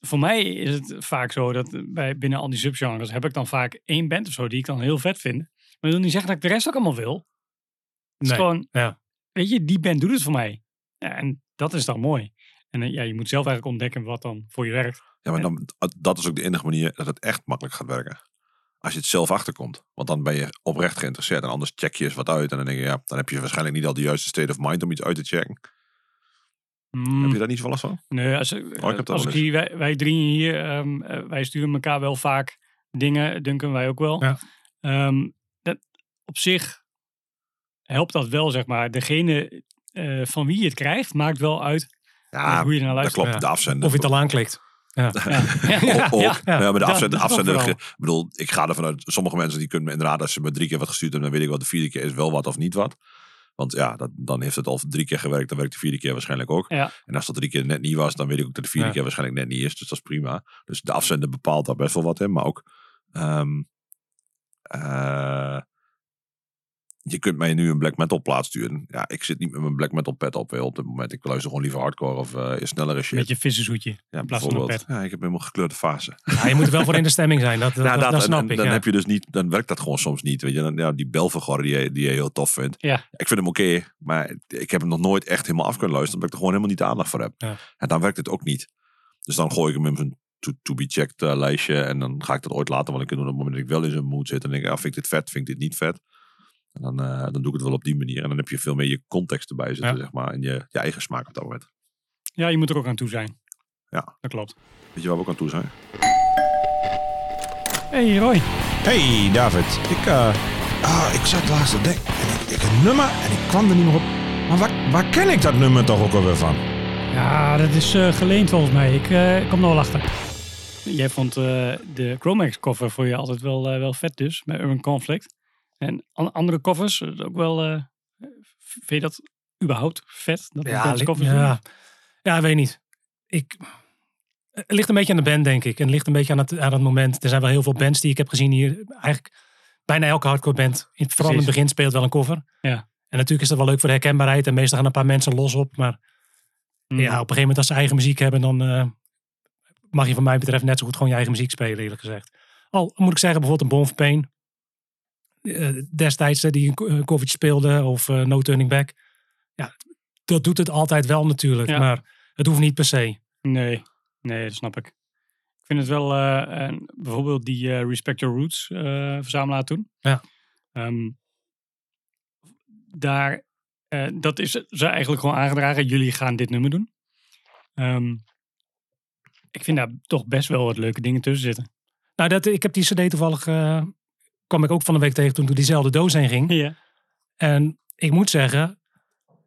voor mij is het vaak zo dat bij, binnen al die subgenres heb ik dan vaak één band of zo die ik dan heel vet vind. Maar dat wil niet zeggen dat ik de rest ook allemaal wil. Het is Nee, gewoon, ja. weet je, die band doet het voor mij. Ja, en dat is dan mooi. En eh, ja, je moet zelf eigenlijk ontdekken wat dan voor je werkt. Ja, maar dan, dat is ook de enige manier dat het echt makkelijk gaat werken. Als je het zelf achterkomt. Want dan ben je oprecht geïnteresseerd. En anders check je eens wat uit. En dan denk je, ja, dan heb je waarschijnlijk niet al de juiste state of mind om iets uit te checken. Mm. Heb je daar niet zoveel last van? Nee, als, Oh, heb dat als ik hier, wij, wij drieën hier, ehm, eh, wij sturen elkaar wel vaak dingen, Duncan, wij ook wel. Ja. Ehm, dat, op zich helpt dat wel, zeg maar. Degene eh, van wie je het krijgt, maakt wel uit Ja, hoe je dat luistert. klopt. Ja. De afzender. Of je het al aanklikt. Ja. Ja. Ook. Ja. Maar de afzender, ik bedoel, ik ga ervan uit, sommige mensen die kunnen me inderdaad, als ze me drie keer wat gestuurd hebben, dan weet ik wat de vierde keer is wel wat of niet wat. Want ja, dat, dan heeft het al drie keer gewerkt, dan werkt de vierde keer waarschijnlijk ook. Ja. En als dat drie keer net niet was, dan weet ik ook dat de vierde Ja. keer waarschijnlijk net niet is. Dus dat is prima. Dus de afzender bepaalt daar best wel wat in. Maar ook, ehm, eh, je kunt mij nu een black metal plaat sturen. Ja, ik zit niet met mijn black metal pet op op dit moment. Ik luister gewoon liever hardcore of eh snellere shit. Met je vissenzoetje. ja, bijvoorbeeld. pet. Ja, ik heb helemaal gekleurde fase. Ja, je moet er wel voor in de stemming zijn. Dat, dat, Ja, dat, dat, snap en ik. Dan ja. heb je dus niet, dan werkt dat gewoon soms niet. Weet je, dan, ja, die Belvergor die, je- die je heel tof vindt. Ja. Ik vind hem oké, maar ik heb hem nog nooit echt helemaal af kunnen luisteren, omdat ik er gewoon helemaal niet de aandacht voor heb. Ja. En dan werkt het ook niet. Dus dan gooi ik hem in zijn to, to be checked eh, lijstje en dan ga ik dat ooit later wel een keer doen op het moment dat ik wel in zijn mood zit. En denk ik, ah, vind ik dit vet, vind ik dit niet vet. En dan, eh, dan doe ik het wel op die manier. En dan heb je veel meer je context erbij zitten, Ja. zeg maar. En je, je eigen smaak op dat moment. Ja, je moet er ook aan toe zijn. Ja. Dat klopt. Weet je waar we ook aan toe zijn? hey, Roy. Hey David, ik, eh, ah, ik zat laatst te denken. En ik, ik een nummer en ik kwam er niet meer op. Maar waar, waar ken ik dat nummer toch ook alweer van? Ja, dat is eh, geleend volgens mij. Ik eh, kom er wel achter. Jij vond eh, de Chromax cover voor je altijd wel, wel vet dus, met Urban Conflict. En an- andere covers, eh, ook wel, eh, vind je dat überhaupt vet? Dat Ja, doen? ja. ja, weet niet. Ik, het ligt een beetje aan de band, denk ik. En het ligt een beetje aan het, aan het moment. Er zijn wel heel veel bands die ik heb gezien hier. Eigenlijk bijna elke hardcore band, vooral in het begin, speelt wel een cover. Ja. En natuurlijk is dat wel leuk voor de herkenbaarheid. En meestal gaan een paar mensen los op. Maar Mm. ja, op een gegeven moment als ze eigen muziek hebben, dan eh, mag je van mij betreft net zo goed gewoon je eigen muziek spelen, eerlijk gezegd. Al moet ik zeggen, bijvoorbeeld een Born for Pain. Eh, destijds die een co- een covertje speelde, of eh, No Turning Back. Ja, dat doet het altijd wel natuurlijk, Ja. maar het hoeft niet per se. Nee, nee, dat snap ik. Ik vind het wel, eh, en bijvoorbeeld die Respect Your Roots verzamelaar toen. Ja. Ehm, daar, dat is ze eigenlijk gewoon aangedragen. Jullie gaan dit nummer doen. Ehm, ik vind daar toch best wel wat leuke dingen tussen zitten. Nou, dat, ik heb die cd toevallig, kwam ik ook van de week tegen toen door diezelfde doos heen ging. Ja. En ik moet zeggen,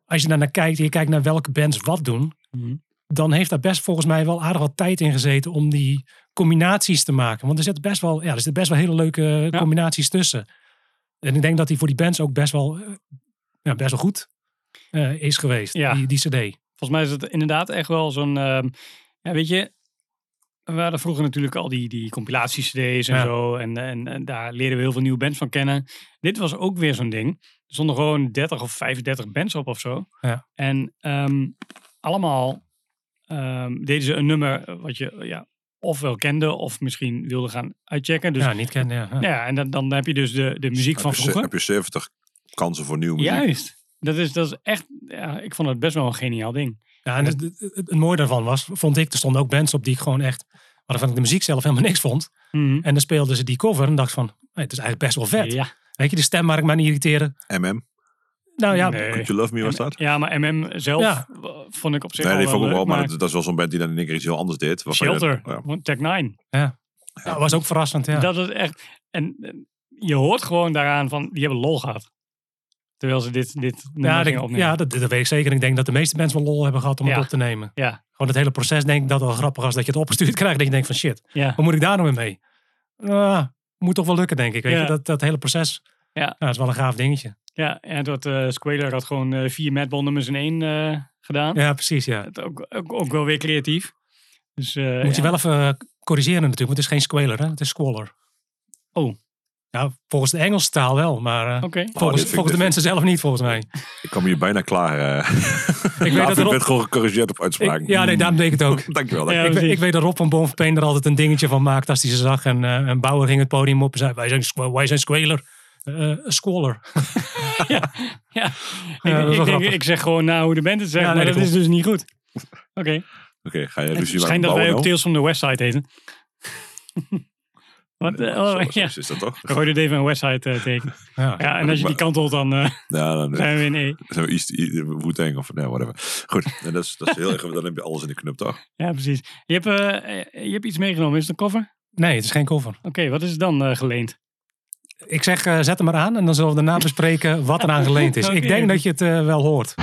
als je daar naar kijkt en je kijkt naar welke bands wat doen, Mhm. dan heeft daar best volgens mij wel aardig wat tijd in gezeten om die combinaties te maken. Want er zitten best wel, ja, er zitten best wel hele leuke Ja. combinaties tussen. En ik denk dat die voor die bands ook best wel, eh, ja, best wel goed eh, is geweest, Ja. die, die cd. Volgens mij is het inderdaad echt wel zo'n. ehm, ja, weet je. We hadden vroeger natuurlijk al die, die compilatie-CD's en Ja. zo. En, en, en daar leren we heel veel nieuwe bands van kennen. Dit was ook weer zo'n ding. Er stonden gewoon 30 of 35 bands op of zo. Ja. En ehm, allemaal ehm, deden ze een nummer wat je ja, ofwel kende of misschien wilde gaan uitchecken. Dus ja, niet kennen. Ja. ja, en dan, dan heb je dus de, de muziek van heb, je, ze- vroeger. heb je 70 kansen voor nieuwe muziek. Juist. Dat is, dat is echt, ja, ik vond het best wel een geniaal ding. Ja, en het, het, het- mooie daarvan was, vond ik, er stonden ook bands op die ik gewoon echt, waarvan ik de muziek zelf helemaal niks vond. En dan speelden ze die cover en dacht van, hey, het is eigenlijk best wel vet. Ja. Weet je, de stem maar ik maar niet irriteren. MM, Nou ja, Nee. Could You Love Me was dat? Ja, maar MM zelf Ja. vond ik op zich Nee, al die vond ik wel, maar dat, dat is wel zo'n band die dan in één keer iets heel anders deed. Shelter, dat- ja. Tech 9. ja, was ook verrassend. Ja. Dat is echt... En je hoort gewoon daaraan van, die hebben lol gehad. Terwijl ze dit, dit Ja, opnemen. ja dat, dat weet ik zeker. Ik denk dat de meeste mensen wel lol hebben gehad om Ja. het op te nemen. Ja, Gewoon het hele proces denk ik dat wel grappig was. Dat je het opgestuurd krijgt. Dat je denkt van shit, ja. wat moet ik daar nou mee? Ah, moet toch wel lukken denk ik. Weet je? Dat, dat hele proces. Ja. dat is wel een gaaf dingetje. ja en dat eh Squaler had gewoon eh, vier Madball nummers in één eh, gedaan. Ja, precies. Ja. Het Ook, ook, ook wel weer creatief. Dus, eh, Moet je wel even corrigeren natuurlijk. Want het is geen squaler, hè? het is squaller. Oh. Ja, volgens de Engelse taal wel. Maar eh, volgens, volgens de mensen zelf niet, volgens mij. Ik kwam hier bijna klaar. eh. Ik weet dat werd gewoon gecorrigeerd op Ik, uitspraak. ja, nee, daarom deed ik het ook. Dankjewel. Ja, dankjewel. ik, ik weet dat Rob van Bonverpeen er altijd een dingetje van maakt als hij ze zag. En, eh en Bauer ging het podium op en zei, wij zijn, wij zijn squaler. Squaller. ja. Ja, ik, denk, zeg gewoon na hoe de band het zegt, Ja, nee, maar dat dat is dus niet goed. Oké. Oké, ga je ruzie maken schijnt dat wij ook Tales from the Westside heten. Wat? eh, oh, zo- ja. is dat toch? Gooi er even een Westside eh, teken. Ja. Ja, en als je die kantelt, dan eh, Ja, dan zijn we in E. zijn we East, Wu-Tang of nee, whatever. Goed, en dat is, dat is heel erg, dan heb je alles in de knup toch? Ja, precies. Je hebt, je hebt iets meegenomen. Is het een cover? Nee, het is geen cover. Oké, wat is het dan eh, geleend? Ik zeg, eh, zet hem maar aan en dan zullen we daarna bespreken wat er aan geleend is. Ik denk dat je het wel hoort.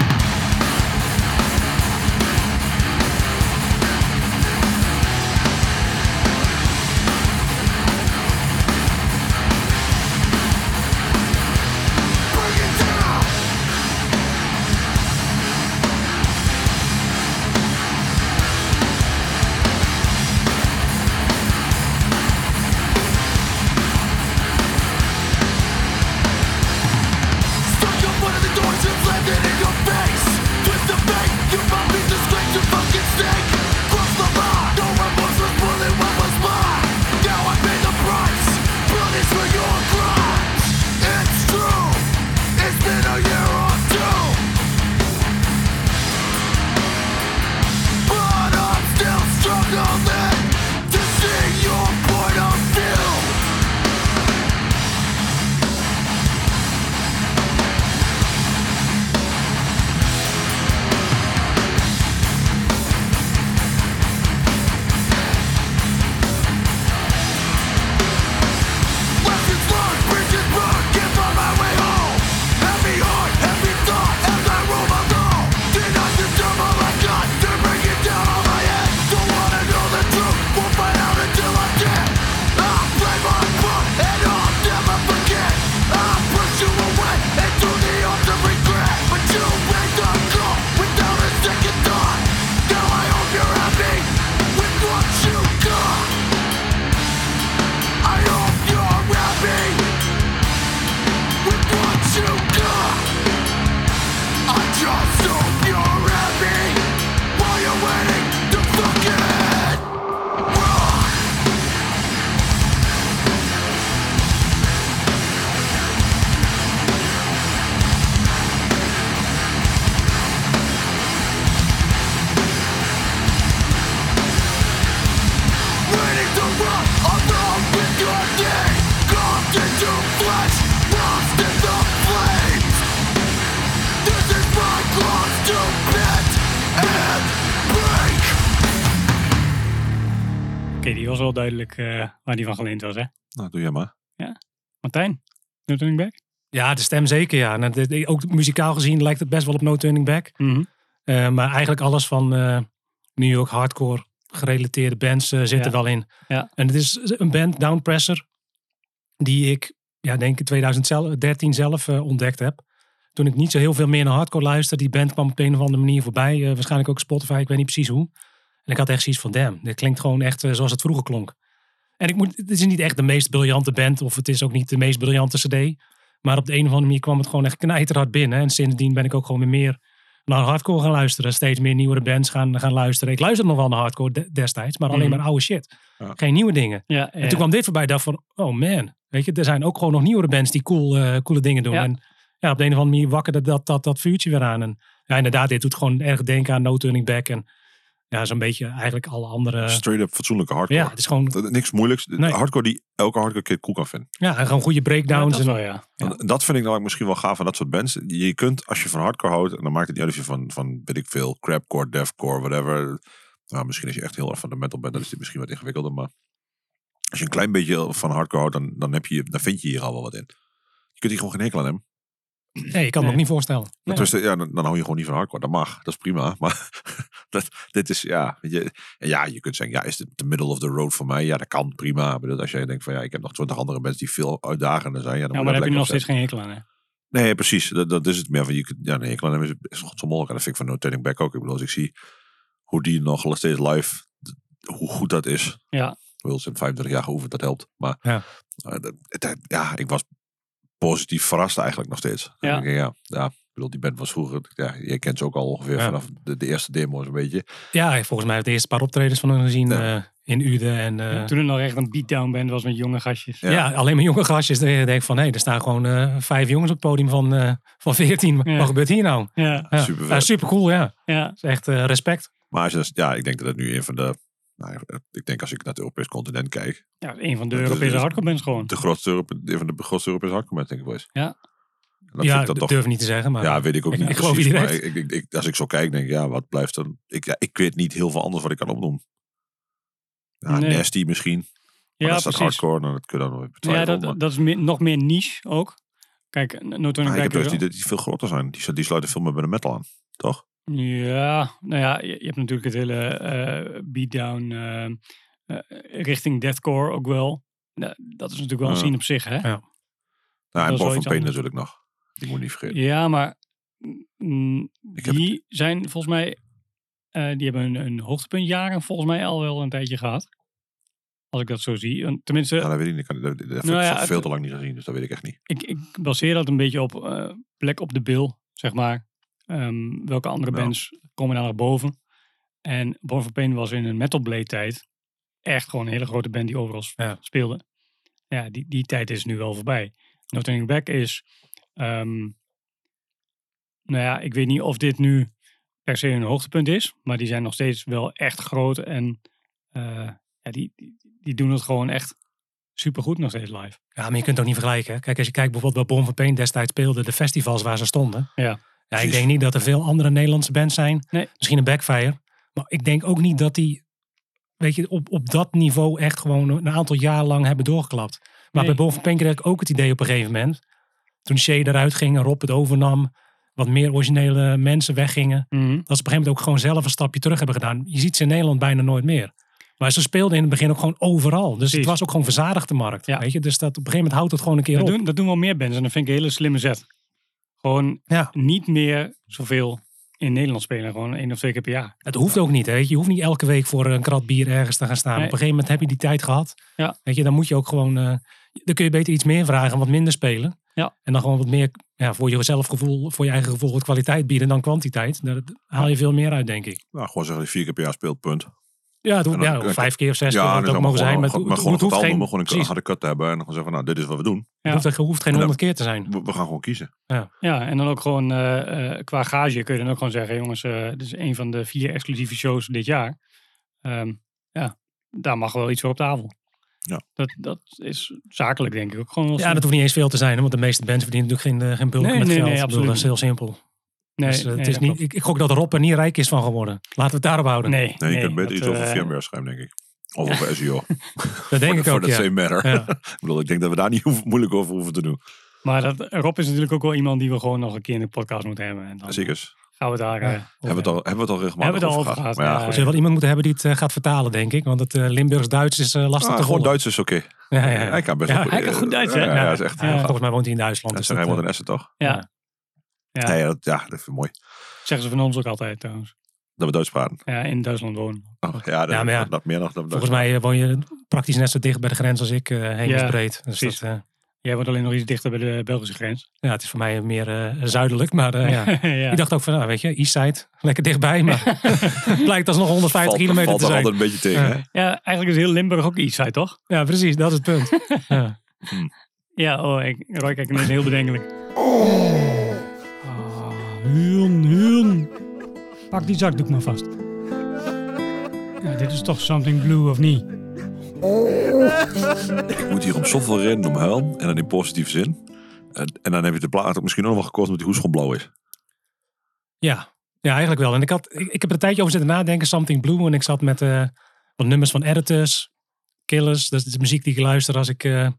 Waar die van geleend was, hè? Nou, doe jij maar. Martijn, No Turning Back? Ja, de stem zeker, ja. En het- het- ook muzikaal gezien lijkt het best wel op No Turning Back. Mhm. Eh, maar eigenlijk alles van eh, New York hardcore gerelateerde bands eh, zit Ja. er wel in. Ja. En het is een band, Downpressor, die ik, ja, denk in 2013 zelf ontdekt heb. Toen ik niet zo heel veel meer naar hardcore luisterde. Die band kwam op een of andere manier voorbij. waarschijnlijk ook Spotify, ik weet niet precies hoe. En ik had echt zoiets van, damn, dit klinkt gewoon echt zoals het vroeger klonk. En ik moet, het is niet echt de meest briljante band, of het is ook niet de meest briljante cd. Maar op de een of andere manier kwam het gewoon echt knijterhard binnen. En sindsdien ben ik ook gewoon weer meer naar hardcore gaan luisteren. Steeds meer nieuwere bands gaan, gaan luisteren. Ik luisterde nog wel naar hardcore de- destijds, maar alleen Mhm. maar oude shit. Ja. Geen nieuwe dingen. Ja, En toen kwam dit voorbij. Ik dacht van, oh man. Weet je, er zijn ook gewoon nog nieuwere bands die cool, eh, coole dingen doen. Ja. En ja, op de een of andere manier wakkerde dat, dat, dat vuurtje weer aan. En ja, inderdaad, dit doet gewoon erg denken aan No Turning Back. En ja, zo'n beetje eigenlijk alle andere... Straight up fatsoenlijke hardcore. ja, het is gewoon Niks moeilijks. Nee. Hardcore die elke hardcore kid cool kan vinden. ja, en gewoon goede Ja, breakdowns. dat en, ja. En Dat vind ik nou misschien wel gaaf van dat soort bands. Je kunt, als je van hardcore houdt, en dan maakt het niet uit of je van, van weet ik veel, crapcore, deathcore, whatever. Nou, misschien als je echt heel erg van de metal bent, dan is dit misschien wat ingewikkelder. Maar Als je een klein beetje van hardcore houdt, dan, dan, heb je, dan vind je hier al wel wat in. Je kunt hier gewoon geen hekel aan hebben. Nee, ik kan me Nee. ook niet voorstellen. Nee. Ja, dan, dan hou je gewoon niet van hardcore. Dat mag, dat is prima. Maar dat, dit is, ja, je, ja, je kunt zeggen, ja, is dit de middle of the road voor mij? Ja, dat kan prima. Ik bedoel, als jij denkt van, ja, ik heb nog twintig andere mensen die veel uitdagender zijn. Ja, dan Ja, maar daar dat heb je nog steeds geen hekel aan. Hè? Nee, precies. Dat, dat is het meer van je kunt, ja, nee, ik kan is, is god zo mogelijk. En dat vind ik van No Turning Back ook. Ik bedoel, als ik zie hoe die nog steeds live, hoe goed dat is. Ja. Ze hebben 25 jaar geoefend, dat helpt. Maar Ja. eh, dat- het- ja, ik was positief verrast eigenlijk nog steeds. Ja. Ik ja, ja, ik bedoel, die band was vroeger, ja, je kent ze ook al ongeveer Ja. vanaf de, de eerste demo's een beetje. Ja, volgens mij heb ik de eerste paar optredens van hun gezien Ja. eh, in Uden. En, eh, Toen er nog echt een beatdown band was met jonge gastjes. Ja. ja. alleen maar jonge gastjes. Dan denk ik van, hé, er staan gewoon eh, vijf jongens op het podium van, eh van 14. Ja. Wat gebeurt hier nou? Ja, Ja. Super vet. Ja, super cool, ja. ja. Dat is echt eh, respect. Maar als je, dat- ja, ik denk dat het nu een van de, nou, ik denk als ik naar het Europees continent kijk, ja, een van de Europese dus- hardcore bands gewoon. de grootste, Europe- een van de grootste Europese hardcore bands, denk ik wel eens. Ja. Dat ja, vind ik dat dan durf ik niet te zeggen. Maar, Ja, weet ik ook ik- niet ik geloof precies. Maar ik, ik, ik, als ik zo kijk, denk ik, ja, wat blijft er? Ik, ja, ik weet niet heel veel anders wat ik kan opnoemen. Ja, Nee. Nasty misschien. Maar Ja, dat precies. hardcore, dan dat kun je dan nog even Ja, betwijfelen. dat, maar- dat is meer- nog meer niche ook. Kijk, No Turning Ah, ik heb dus die, die veel groter zijn. Die, die sluiten veel meer bij de metal aan, toch? Ja, nou ja, je, je hebt natuurlijk het hele eh, beatdown eh, eh, richting deathcore ook wel. Nou, dat is natuurlijk wel een Ja. scene op zich, hè? Nou, en van anders. natuurlijk nog. Die moet niet vergeten. Ja, maar mm, heb die zijn volgens mij, eh, die hebben een, een hoogtepuntjaren volgens mij al wel een tijdje gehad. Als ik dat zo zie. En Tenminste, Ja, dat weet ik niet. Dat, dat heb Nou ik ja, veel te lang niet gezien, dus dat weet ik echt niet. ik, ik baseer dat een beetje op eh, plek op de bil, zeg maar. Ehm, welke andere Ja. bands komen daar naar boven? En Born for Pain was in een Metal Blade tijd echt gewoon een hele grote band die overal Ja. speelde. Ja, die, die tijd is nu wel voorbij. No Turning Back is, ehm, nou ja, ik weet niet of dit nu per se een hoogtepunt is, maar die zijn nog steeds wel echt groot en eh, ja, die, die, doen het gewoon echt supergoed nog steeds live. Ja, maar je kunt het ook niet vergelijken. hè. Kijk, als je kijkt bijvoorbeeld wat Bon van Pain destijds speelde, de festivals waar ze stonden. Ja. Ja, ik denk niet dat er veel andere Nederlandse bands zijn. Nee. Misschien een Backfire. Maar ik denk ook niet dat die, weet je, op, op dat niveau echt gewoon een aantal jaar lang hebben doorgeklapt. Maar Nee. bij Bon van Pain kreeg ik ook het idee op een gegeven moment. Toen Shay eruit ging en Rob het overnam. Wat meer originele mensen weggingen. Dat ze op een gegeven moment ook gewoon zelf een stapje terug hebben gedaan. Je ziet ze in Nederland bijna nooit meer. Maar ze speelden in het begin ook gewoon overal. Dus het was ook gewoon verzadigd de markt. Ja. Weet je? Dus dat op een gegeven moment houdt het gewoon een keer Dat op. doen, dat doen wel meer bands en dat vind ik een hele slimme zet. Gewoon Ja. niet meer zoveel in Nederland spelen. Gewoon één of twee keer per jaar. Het hoeft ook niet. Hè? weet Je Je hoeft niet elke week voor een krat bier ergens te gaan staan. Nee. Op een gegeven moment heb je die tijd gehad. Ja. Weet je, dan moet je ook gewoon. eh, dan kun je beter iets meer vragen en wat minder spelen. Ja. En dan gewoon wat meer ja, voor jezelf gevoel, voor je eigen gevoel wat kwaliteit bieden dan kwantiteit. Daar haal je veel meer uit, denk ik. Nou, gewoon zeggen dat je vier keer per jaar speelt, punt. Ja, het hoeft, En dan- ja vijf keer of zes keer Ja, het ook mogen zijn. Maar maar, gewoon een het hoeft getal geen, noemen, gewoon een precies, harde cut te hebben. En dan gewoon zeggen van, nou, dit is wat we doen. Ja. het hoeft, het hoeft geen honderd keer te zijn. We, we gaan gewoon kiezen. Ja, en dan ook gewoon eh, eh, qua gage kun je dan ook gewoon zeggen... jongens, eh dit is een van de vier exclusieve shows dit jaar. Ehm, ja, daar mag wel iets voor op tafel. Ja. Dat, dat is zakelijk denk ik ook gewoon wel Ja, dat hoeft niet eens veel te zijn. hè, Want de meeste bands verdienen natuurlijk geen, eh, geen bulk Nee, met nee, geld. nee, absoluut dat is heel simpel. nee, dus, eh, nee, het is niet, klopt. ik, ik gok dat Rob er niet rijk is van geworden. Laten we het daarop houden. Nee, Nee, je kunt beter iets over eh, VMware schrijven, denk ik. Of over SEO. Dat denk ik Voor ook, dat ja. same matter. Ja. ik bedoel, ik denk dat we daar niet hoeven- moeilijk over hoeven te doen. Maar dat, Rob is natuurlijk ook wel iemand die we gewoon nog een keer in de podcast moeten hebben. En dan Zeker. Gaan we daar... eh, Ja. over Hebben we het al, hebben we het al regelmatig Hebben we het al over gehad. Maar ja, ja, goed. Wel iemand moeten hebben die het eh, gaat vertalen, denk ik. Want het eh, Limburgs-Duits is eh, lastig Ah, te gewoon volgen. Duits is oké. Ja, ja, ja. Hij kan best Ja, wel- hij kan goed Duits, hè? Ja, ja, Ja. is echt. Ja. Volgens mij woont hij in Duitsland. Ja, dus hij woont eh, in Essen, toch? Ja. Ja. Nee, ja, dat, ja, dat is mooi. Zeggen ze van ons ook altijd trouwens. Dat we Duits praten. Ja, in Duitsland wonen. Oh, ja, dat, Ja, maar ja. dat meer nog. Dat, Volgens mij eh, woon je praktisch net zo dicht bij de grens als ik, eh hemelsbreed. dus precies. dat, eh, Jij woont alleen nog iets dichter bij de Belgische grens. ja, het is voor mij meer eh, zuidelijk. Maar eh, ja. ja. Ik dacht ook van, nou, weet je, Eastside, lekker dichtbij. Maar het blijkt alsnog 150 valt, kilometer valt te er zijn. altijd een beetje tegen. Ja. eigenlijk is heel Limburg ook uit, toch? Ja, precies, dat is het punt. ja. Ja, oh, ik, Roy kijkt ineens heel bedenkelijk. Ah, Huun, Huun. Pak die zakdoek maar vast. Ja, dit is toch something blue of niet? Ik moet hier om zoveel redenen om huilen. En dan in positieve zin. En, dan heb je de plaat ook misschien ook nog wel gekozen omdat die hoes gewoon blauw is. Ja, ja, eigenlijk wel. En ik, had, ik, heb er een tijdje over zitten nadenken, Something Blue. En ik zat met eh, wat nummers van Editors, Killers. Dat is de muziek die ik luister als ik, nou,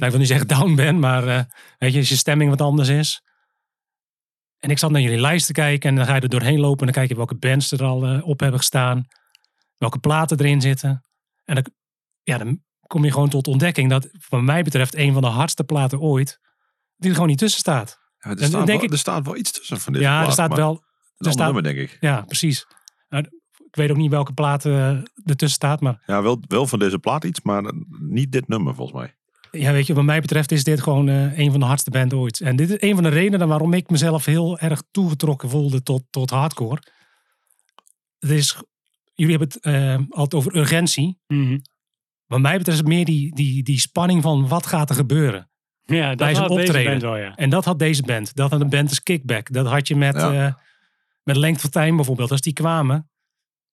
ik wil niet zeggen down ben, maar eh, weet je, als je stemming wat anders is. En ik zat naar jullie lijst te kijken en dan ga je er doorheen lopen en dan kijk je welke bands er al op hebben gestaan. Welke platen erin zitten. En dan, ja, dan kom je gewoon tot ontdekking dat wat mij betreft een van de hardste platen ooit, die er gewoon niet tussen staat. Ja, er, En staat denk wel, ik- er staat wel iets tussen van dit. ja, er staat wel, Een ander staat- nummer, denk ik. ja, precies. Nou, ik weet ook niet welke platen eh, ertussen staat, maar Ja, wel, wel van deze plaat iets, maar niet dit nummer volgens mij. Ja, weet je, wat mij betreft is dit gewoon eh, een van de hardste band ooit. En dit is een van de redenen waarom ik mezelf heel erg toegetrokken voelde tot, tot hardcore. Het is, jullie hebben het eh, altijd over urgentie. Mhm. Wat mij betreft is het meer die, die, die spanning van wat gaat er gebeuren. Ja, dat Bij deze optreden. band wel, ja. En dat had deze band. Dat had een band als Kickback. Dat had je met, Ja. eh met Length of Time bijvoorbeeld. Als die kwamen,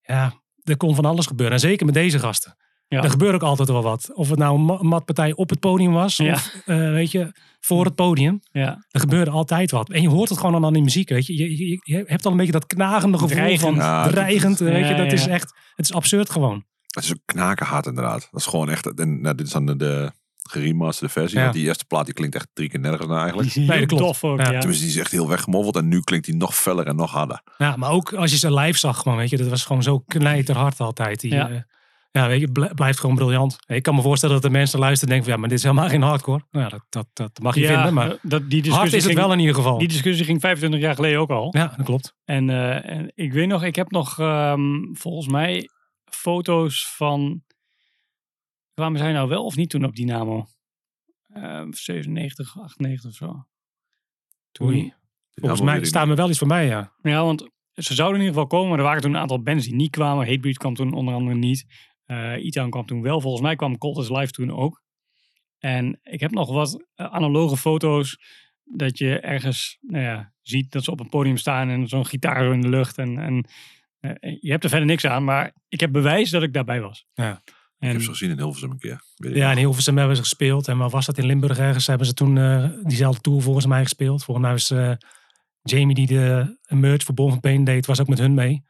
ja, er kon van alles gebeuren. En zeker met deze gasten. Ja. Er gebeurt ook altijd wel wat. Of het nou een ma- matpartij op het podium was. Ja. Of, eh, weet je, voor het podium. ja. Er gebeurde altijd wat. En je hoort het gewoon aan die muziek. Weet je. Je, je, je hebt al een beetje dat knagende gevoel Dreigend. van dreigend. weet je. ja, Dat is echt, het is absurd gewoon. Het is ook knakenhard inderdaad. Dat is gewoon echt, en, nou, dit is dan de, de geremasterde versie. Ja. Want die eerste plaat die klinkt echt drie keer nergens naar eigenlijk. Die is Nee, heel dat klopt. tof ook, Ja. ja. Tenminste, die is echt heel weggemoffeld. En nu klinkt die nog feller en nog harder. Ja, maar ook als je ze live zag, gewoon, weet je, dat was gewoon zo knijterhard altijd. Die, Ja. ja. ja, weet je, bl- blijft gewoon briljant. Ik kan me voorstellen dat de mensen luisteren en denken van, ja, maar dit is helemaal geen hardcore. Nou, ja, dat, dat, dat mag je Ja, vinden, maar eh, dat, die discussie hard is het ging, wel in ieder geval. Die discussie ging 25 jaar geleden ook al. Ja, dat klopt. En, eh, en ik weet nog, ik heb nog ehm, volgens mij foto's van. Kwamen zij nou wel of niet toen op Dynamo? Ehm 97, 98 of zo. Toen, Oei. Volgens Ja, mij staan er wel iets voor mij, ja. Ja, want ze zouden in ieder geval komen. Maar er waren toen een aantal bands die niet kwamen. Hatebreed kwam toen onder andere niet. Eh E-Town kwam toen wel. Volgens mij kwam Cold as Life toen ook. En ik heb nog wat eh, analoge foto's. Dat je ergens nou ja, ziet dat ze op een podium staan. En zo'n gitaar zo in de lucht. En, en eh, je hebt er verder niks aan. Maar ik heb bewijs dat ik daarbij was. Ja. Ik En, heb ze gezien in Hilversum een keer. Weet ik Ja, in Hilversum hebben ze gespeeld. En waar was dat in Limburg ergens? Hebben ze toen eh, diezelfde tour volgens mij gespeeld. Volgens mij was eh, Jamie die de merch voor Bon van Pain deed, was ook met hun mee.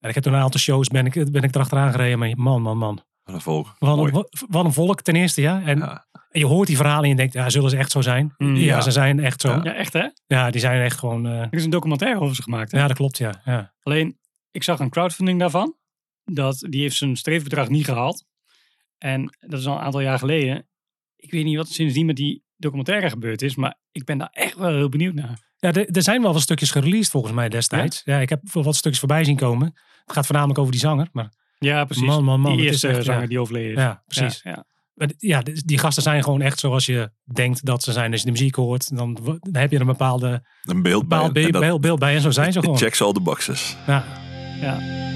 En ik heb toen een aantal shows, ben ik, ben ik erachteraan gereden. Maar man, man, man. Wat een volk. Wat een, wat een volk ten eerste, ja. En, Ja. en je hoort die verhalen en je denkt, ja, zullen ze echt zo zijn? Mm, ja, ja. ze zijn echt zo. Ja. Ja, ja, echt hè? die zijn echt gewoon... eh, Er is een documentaire over ze gemaakt. Hè? ja, dat klopt, ja. ja. Alleen, ik zag een crowdfunding daarvan. Dat, die heeft zijn streefbedrag niet gehaald. En dat is al een aantal jaar geleden. Ik weet niet wat sindsdien met die documentaire gebeurd is. Maar ik ben daar echt wel heel benieuwd naar. Ja, er, er zijn wel wat stukjes gereleased volgens mij destijds. Ja, ik heb wel wat stukjes voorbij zien komen. Het gaat voornamelijk over die zanger. Maar Ja, precies. Man, man, man, die is eerste echt, zanger ja. die overleden is. ja, precies. Ja, ja. Maar d- ja, die gasten zijn gewoon echt zoals je denkt dat ze zijn. Als je de muziek hoort, dan, heb je er een bepaalde, Een beeld bij. bepaald beeld, beeld, beeld bij. En zo zijn ze gewoon. checks all the boxes. Ja. Ja.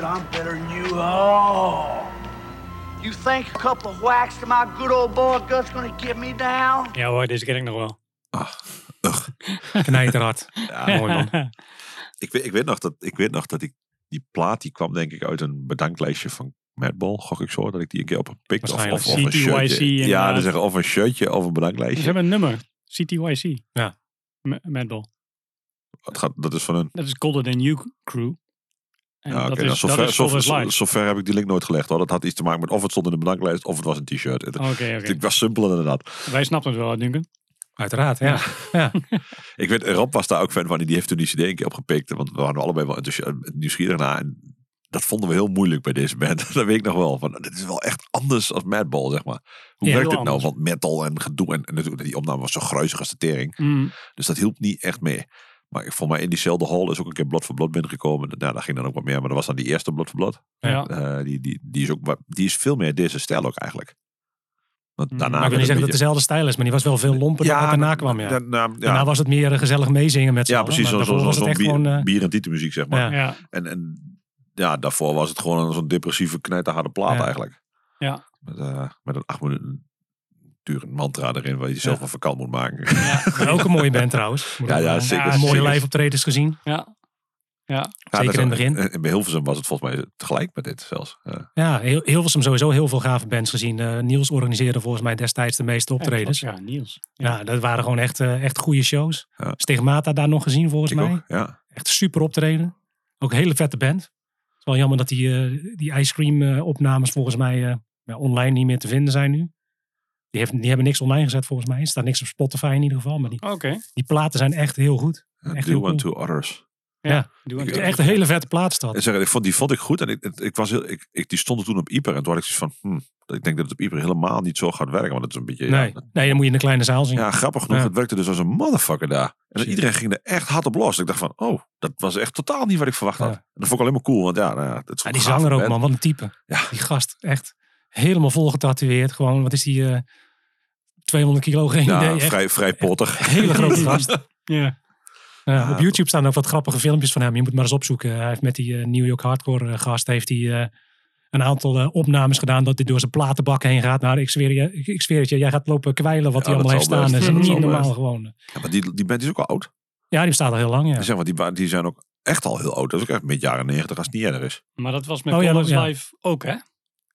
Shit. I'm better than you. Oh. You think a couple of whacks to my good old boy Gut's gonna get me down? Ja hoor, deze ken ik nog wel. Knijterhard. Ja, Mooi man. ik, weet, ik, weet nog dat, ik weet nog dat ik die plaat, die kwam denk ik uit een bedanklijstje van Madball, gok ik zo, dat ik die een keer op een pik of, of, of een shirtje. Ja, dan zeggen of een shirtje of een Ze bedanklijstje. hebben een nummer. CTYC. Ja. Madball. Gaat, dat is van een... Dat is Colder Than You Crew. En Ja, dat is, nou, dat zover, is zover, heb ik die link nooit gelegd hoor. Dat had iets te maken met of het stond in de bedanklijst of het was een t-shirt. Oké. het was simpel inderdaad. Wij snappen het wel, Duncan. Uiteraard, ja. ja. Ik weet, Rob was daar ook fan van. Die heeft toen die cd een keer opgepikt. Want we waren allebei wel enthousi- nieuwsgierig naar. En dat vonden we heel moeilijk bij deze band. dat weet ik nog wel. Van, dit is wel echt anders als Madball, zeg maar. Hoe Ja, werkt dit nou? anders. Want metal en gedoe. En, en natuurlijk, die opname was zo gruizig als de tering. Mm. Dus dat hielp niet echt mee. Maar ik vond mij in diezelfde hall is ook een keer Blood for Blood binnengekomen. Nou, daar ging dan ook wat meer. Maar dat was dan die eerste Blood for Blood. Ja. Eh, die, die, die, is ook, die is veel meer deze stijl ook eigenlijk. Want Mm. daarna Maar ik wil niet zeggen dat het dezelfde stijl is, maar die was wel veel lomper dan wat daarna kwam. Ja. da- na- ja. Daarna was het meer gezellig meezingen met z'n ja, precies. Zo'n zo, bier, gewoon... eh, bier en titelmuziek, zeg maar. Ja. Ja. En, en ja, daarvoor was het gewoon zo'n depressieve knijterharde plaat Ja. eigenlijk. Ja. Met, eh, met een acht minuten durend mantra erin waar je jezelf Ja. wel vakant moet maken. maar ook een mooie band trouwens. Ja, ja, zeker, Mooie live optredens gezien. Ja. Ja. Ja, Zeker in het begin. En bij Hilversum was het volgens mij tegelijk met dit zelfs. Ja. Ja, heel, Hilversum sowieso heel veel gave bands gezien. Eh, Niels organiseerde volgens mij destijds de meeste optredens. Ja, Niels. Ja, dat waren gewoon echt, eh, echt goede shows. Ja. Stigmata daar nog gezien volgens Ik mij. ook, ja. Echt super optreden. Ook een hele vette band. Het is wel jammer dat die, eh, die Ice Cream eh, opnames volgens mij eh, ja, online niet meer te vinden zijn nu. Die, heeft, die hebben niks online gezet volgens mij. Er staat niks op Spotify in ieder geval. Maar die, Oké. die platen zijn echt heel goed. Ja, Echt Do heel Unto cool. Others. Ja. Doe Ik- Echt een hele vette plaatstad. En zeggen, ik vond, die vond ik goed. En ik, ik, was heel, ik, ik, die stonden toen op Ieper. En toen had ik zoiets van, hm, ik denk dat het op Ieper helemaal niet zo gaat werken. Want het is een beetje... ja, Nee. nee, dan moet je in een kleine zaal zien. Ja, grappig genoeg. Ja. Het werkte dus als een motherfucker daar. En iedereen ging er echt hard op los. Ik dacht van, oh, dat was echt totaal niet wat ik verwacht had. Ja. En dat vond ik alleen maar cool. Want ja, nou ja het is Ja, die zanger ook, man. Wat een type. Ja. Die gast, echt helemaal vol getatoeëerd. Gewoon, wat is die? eh 200 kilo, geen Ja, idee. Echt vrij, vrij pottig. hele grote gast. Ja. Ja, Ja. op YouTube staan ook wat grappige filmpjes van hem. Je moet maar eens opzoeken. Hij heeft met die eh, New York Hardcore eh, gast heeft hij, eh, een aantal eh, opnames gedaan dat hij door zijn platenbak heen gaat. Nou, ik zweer, je, ik, zweer het je, jij gaat lopen kwijlen wat Ja, hij allemaal heeft staan. best. Dat is niet normaal best. gewoon. Ja, maar die, die band is ook al oud. Ja, die bestaat al heel lang, ja. Die zijn, want die, die zijn ook echt al heel oud. Dat is ook echt mid jaren negentig als het niet eerder is. Maar dat was met Oh, ja. Live ook, hè?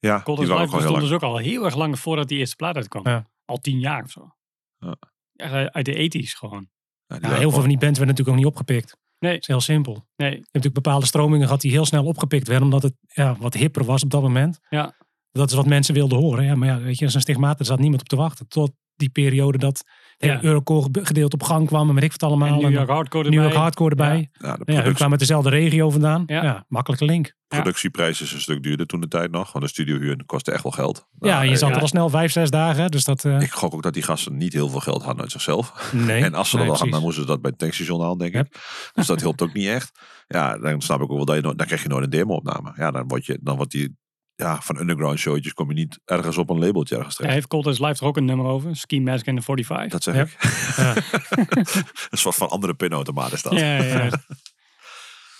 Ja, Cold die bestond dus ook al heel erg lang voordat die eerste plaat uitkwam. Ja. Al tien jaar of zo. Ja. Echt uit- uit de ethisch gewoon. Ja, heel veel van die bands werden natuurlijk ook niet opgepikt. Nee. Dat is heel simpel. Je Nee. hebt natuurlijk bepaalde stromingen gehad die heel snel opgepikt werden. Omdat het ja, wat hipper was op dat moment. Ja. Dat is wat mensen wilden horen. Ja, maar ja, weet je, zo'n stigmata er zat niemand op te wachten. Tot die periode dat het Ja. Eurocore gedeelte op gang kwam. En weet ik wat allemaal. En New York Hardcore New erbij. York Hardcore erbij. Ja, de Ja, productie- kwamen uit dezelfde regio vandaan. Ja. Ja, makkelijke link. Productieprijs is een stuk duurder toen de tijd nog. Want de studiohuur kostte echt wel geld. Nou, ja, je eh, zat ja. al snel vijf, zes dagen. Dus dat... eh, Ik gok ook dat die gasten niet heel veel geld hadden uit zichzelf. nee. En als ze nee, dat hadden, dan moesten ze dat bij het tankstation halen, denk Yep. ik. Dus dat helpt ook niet echt. Ja, dan snap ik ook wel dat je nooit, dan krijg je nooit een demo-opname. Ja, dan word je, dan wordt die, ja, van underground showtjes kom je niet ergens op een labeltje ergens Hij terecht. heeft Cold as Live er ook een nummer over. Ski Mask in the 45. Dat zeg Ja. ik. Ja. een soort van andere pinautomaat is dat. Ja, ja, ja.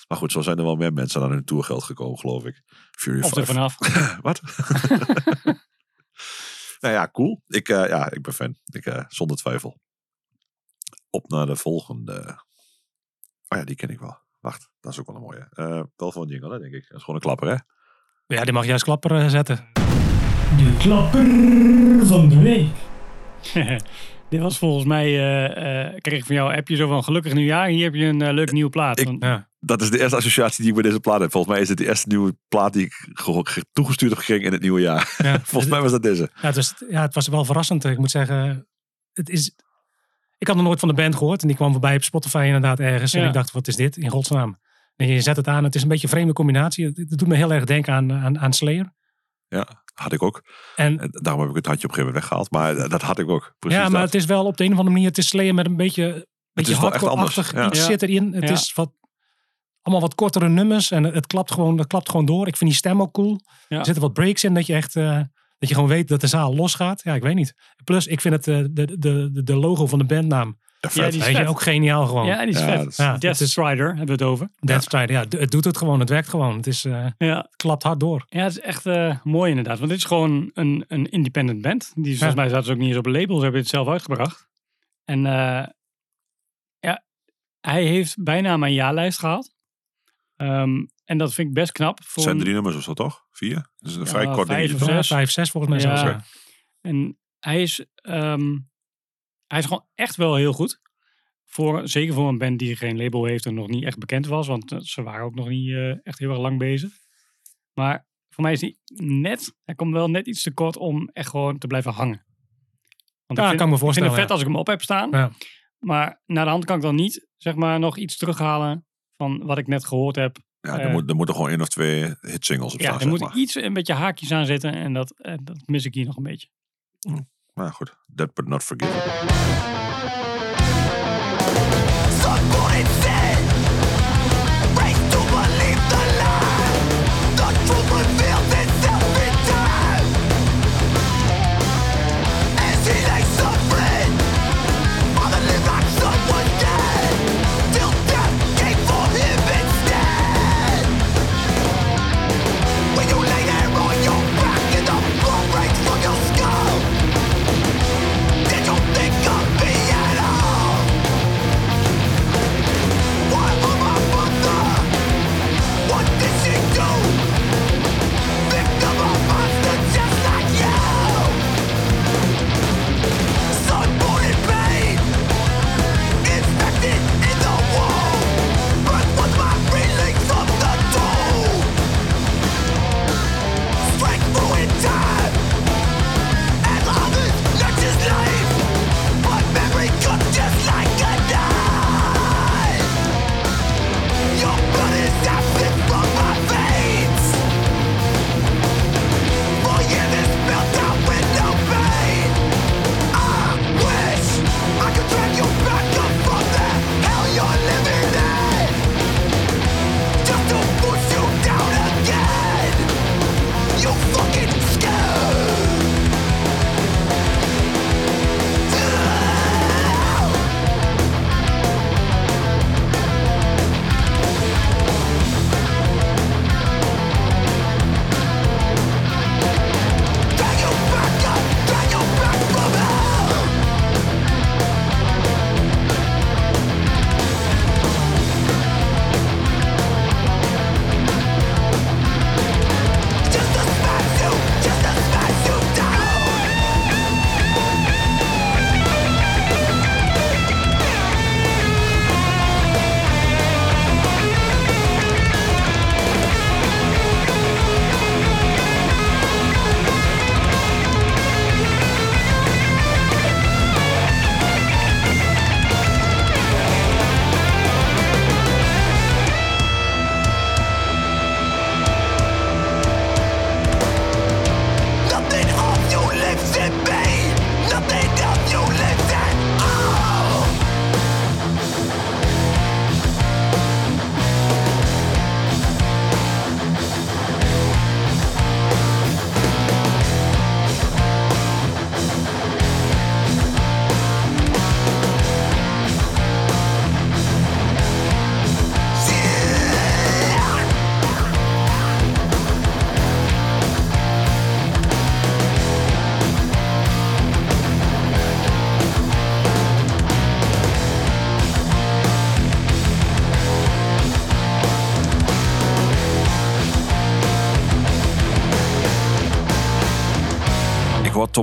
Maar goed, zo zijn er wel meer mensen aan hun tourgeld gekomen, geloof ik. Fury Of er 5. vanaf. Wat? nou ja, cool. Ik, eh, ja, ik ben fan. Ik, eh, zonder twijfel. Op naar de volgende. Oh ja, die ken ik wel. Wacht, dat is ook wel een mooie. Eh wel voor een jingle, hè, denk ik. Dat is gewoon een klapper, hè? Ja, die mag je als klapper eh, zetten. De klapper van de week. Dit was volgens mij, eh, eh, kreeg ik van jou een appje zo van gelukkig nieuwjaar. Hier heb je een leuk nieuwe plaat. Ik- Ja. Dat is de eerste associatie die ik bij deze plaat heb. Volgens mij is het de eerste nieuwe plaat die ik ge- ge- toegestuurd heb gekregen in het nieuwe jaar. Ja. Volgens mij was dat deze. Ja, het, was, ja, het was wel verrassend. Ik moet zeggen, het is... Ik had nog nooit van de band gehoord. En die kwam voorbij op Spotify inderdaad ergens. En ik dacht, wat is dit? In godsnaam. En je zet het aan. Het is een beetje een vreemde combinatie. Het, doet me heel erg denken aan, aan, aan Slayer. Ja, had ik ook. En, En daarom heb ik het handje op een gegeven moment weggehaald. Maar dat had ik ook. Precies ja, maar dat. het is wel op de een of andere manier... Het is Slayer met een beetje, beetje is wel echt hardcore-achtig. anders, ja. Iets Ja. zit erin. Het Ja. is wat, allemaal wat kortere nummers. En het, klapt gewoon, dat klapt gewoon door. Ik vind die stem ook cool. Ja. Er zitten wat breaks in dat je echt... eh, dat je gewoon weet dat de zaal losgaat. Ja, ik weet niet. Plus, ik vind het, eh, de, de, de logo van de bandnaam Ja, die is Weet je, vet. ook geniaal gewoon. Ja, die is Ja, vet. dat is- Ja, Death het is- Strider hebben we het over. Death Strider, ja, d- het doet het gewoon. Het werkt gewoon. Het, is, eh, Ja, het klapt hard door. ja het is echt eh, mooi inderdaad. Want dit is gewoon een, een independent band. Die, volgens mij zaten ze ook niet eens op een label. Ze hebben het zelf uitgebracht. En eh, ja, hij heeft bijna mijn jaarlijst gehad. Ehm, en dat vind ik best knap. Het Voor zijn een- drie nummers of zo, toch? Vier? Dat is een Ja, vrij kort vijf dingetje. of toch? zes. Ja, vijf, zes volgens mij Ja. zelfs. ja. En hij is, ehm, hij is gewoon echt wel heel goed. Voor, zeker voor een band die geen label heeft en nog niet echt bekend was. Want eh, ze waren ook nog niet eh, echt heel erg lang bezig. Maar voor mij is hij net, hij komt wel net iets te kort om echt gewoon te blijven hangen. Want Ja, ik vind, kan me ik vind voorstellen. het vet ja. als ik hem op heb staan. Ja. Maar naar de hand kan ik dan niet, zeg maar, nog iets terughalen van wat ik net gehoord heb. Ja, Eh, er, moet, er moeten gewoon één of twee hitsingles op Ja, staan, er zeg moet maar. iets, een beetje haakjes aan zitten. En dat, eh, dat mis ik hier nog een beetje. Maar goed, that but not forgiven.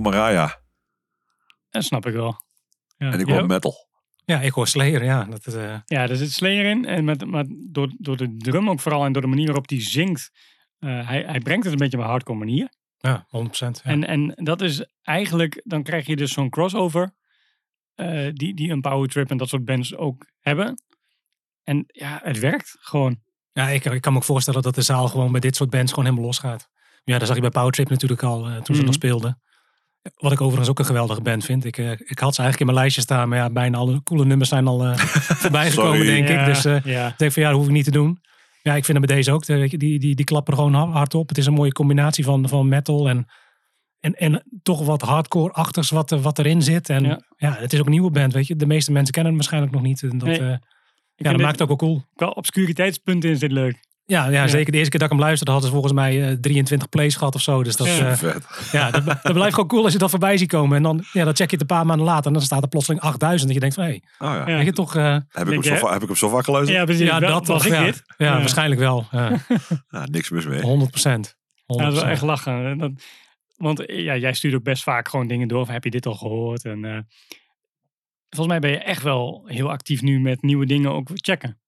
Araya Dat snap ik wel. Ja. en ik Ja, hoor metal. Ja, ik hoor Slayer, ja. Dat, is, eh, Ja, er zit Slayer in. En met, maar door, door de drum ook vooral en door de manier waarop hij zingt. eh, hij, hij brengt het een beetje op een hardcore manier. ja, 100%. Ja. En, en dat is eigenlijk, dan krijg je dus zo'n crossover. eh, die, die een power trip en dat soort bands ook hebben. En ja, het werkt gewoon. Ja, ik, ik kan me ook voorstellen dat de zaal gewoon bij dit soort bands gewoon helemaal losgaat. Ja, dat zag je bij Powertrip natuurlijk al toen ze Mhm. nog speelden. Wat ik overigens ook een geweldige band vind. Ik, eh, ik had ze eigenlijk in mijn lijstje staan, maar ja, bijna alle coole nummers zijn al eh voorbij gekomen, denk Ja, ik. Dus eh, ja. ik denk van ja, dat hoef ik niet te doen. Ja, ik vind het bij deze ook. Die, die, die klappen gewoon ha- hard op. Het is een mooie combinatie van, van metal en en, en toch wat hardcore-achtigs wat, er- wat erin zit. En ja. Ja. het is ook een nieuwe band, weet je. De meeste mensen kennen hem waarschijnlijk nog niet. En dat, Nee. eh, ja, dat maakt het ook wel cool. Qua obscuriteitspunten is dit leuk. Ja, ja, zeker de eerste keer dat ik hem luisterde hadden ze volgens mij eh, 23 plays gehad of zo. Dus dat, Ja. eh, Vet. ja, dat, dat blijft gewoon cool als je dat voorbij ziet komen. En dan, ja, dan check je het een paar maanden later en dan staat er plotseling 8000. En je denkt van, hé, hey, Oh, ja. Ja. weet je toch... eh, Heb, ik hem zo, heb ik hem zo vaak geluisterd? Ja, precies. ja, Wel- dat was toch, ja. dit? Ja, Ja. waarschijnlijk wel. Ja, Ja, niks mis mee. 100 procent. Ja, dat is wel echt lachen. En dat- want eh, ja, jij stuurt ook best vaak gewoon dingen door. Van, heb je dit al gehoord? En eh, volgens mij ben je echt wel heel actief nu met nieuwe dingen ook checken.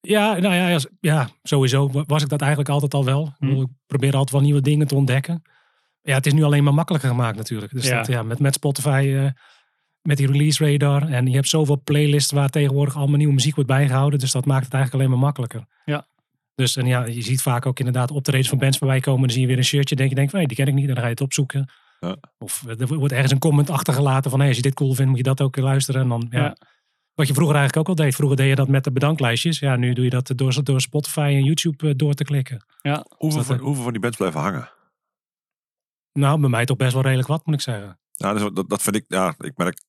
Ja, nou ja, ja, sowieso was ik dat eigenlijk altijd al wel. Ik, Hm. ik probeer altijd wel nieuwe dingen te ontdekken. Ja, het is nu alleen maar makkelijker gemaakt natuurlijk. Dus Ja. Dat, ja, met, met Spotify, eh, met die release radar. En je hebt zoveel playlists waar tegenwoordig allemaal nieuwe muziek wordt bijgehouden. Dus dat maakt het eigenlijk alleen maar makkelijker. Ja. Dus en ja, je ziet vaak ook inderdaad optredens van bands voorbij komen. Dan zie je weer een shirtje. denk je, denk van, hey, die ken ik niet. En dan ga je het opzoeken. Ja. Of er wordt ergens een comment achtergelaten van, hey, als je dit cool vindt, moet je dat ook luisteren. En dan, ja, Ja. Wat je vroeger eigenlijk ook al deed. Vroeger deed je dat met de bedanklijstjes. Ja, nu doe je dat door, door Spotify en YouTube eh, door te klikken. Hoeveel, dat, van, hoeveel van die bands blijven hangen? Nou, bij mij toch best wel redelijk wat, moet ik zeggen. Ja, dat, is- dat, dat vind ik, ja, ik merk.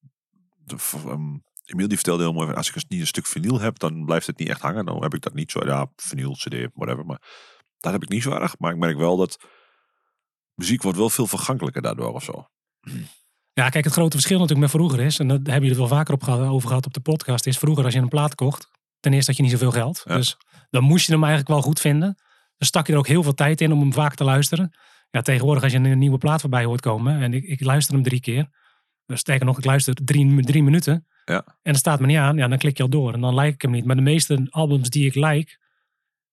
Ehm, Emiel die vertelde heel mooi, van, als ik eens niet een stuk vinyl heb, dan blijft het niet echt hangen. Dan heb ik dat niet zo, ja, vinyl, cd, whatever. Maar dat heb ik niet zo erg. Maar ik merk wel dat muziek wordt wel veel vergankelijker daardoor of zo. Ja, kijk, het grote verschil natuurlijk met vroeger is, en dat hebben jullie het wel vaker op gehad, over gehad op de podcast, is vroeger als je een plaat kocht, ten eerste had je niet zoveel geld. Ja. Dus dan moest je hem eigenlijk wel goed vinden. Dan stak je er ook heel veel tijd in om hem vaak te luisteren. Ja, tegenwoordig als je een nieuwe plaat voorbij hoort komen, en ik, ik luister hem drie keer, dus sterker nog, ik luister drie, drie minuten, Ja. en het staat me niet aan, ja, dan klik je al door. En dan like ik hem niet. Maar de meeste albums die ik like,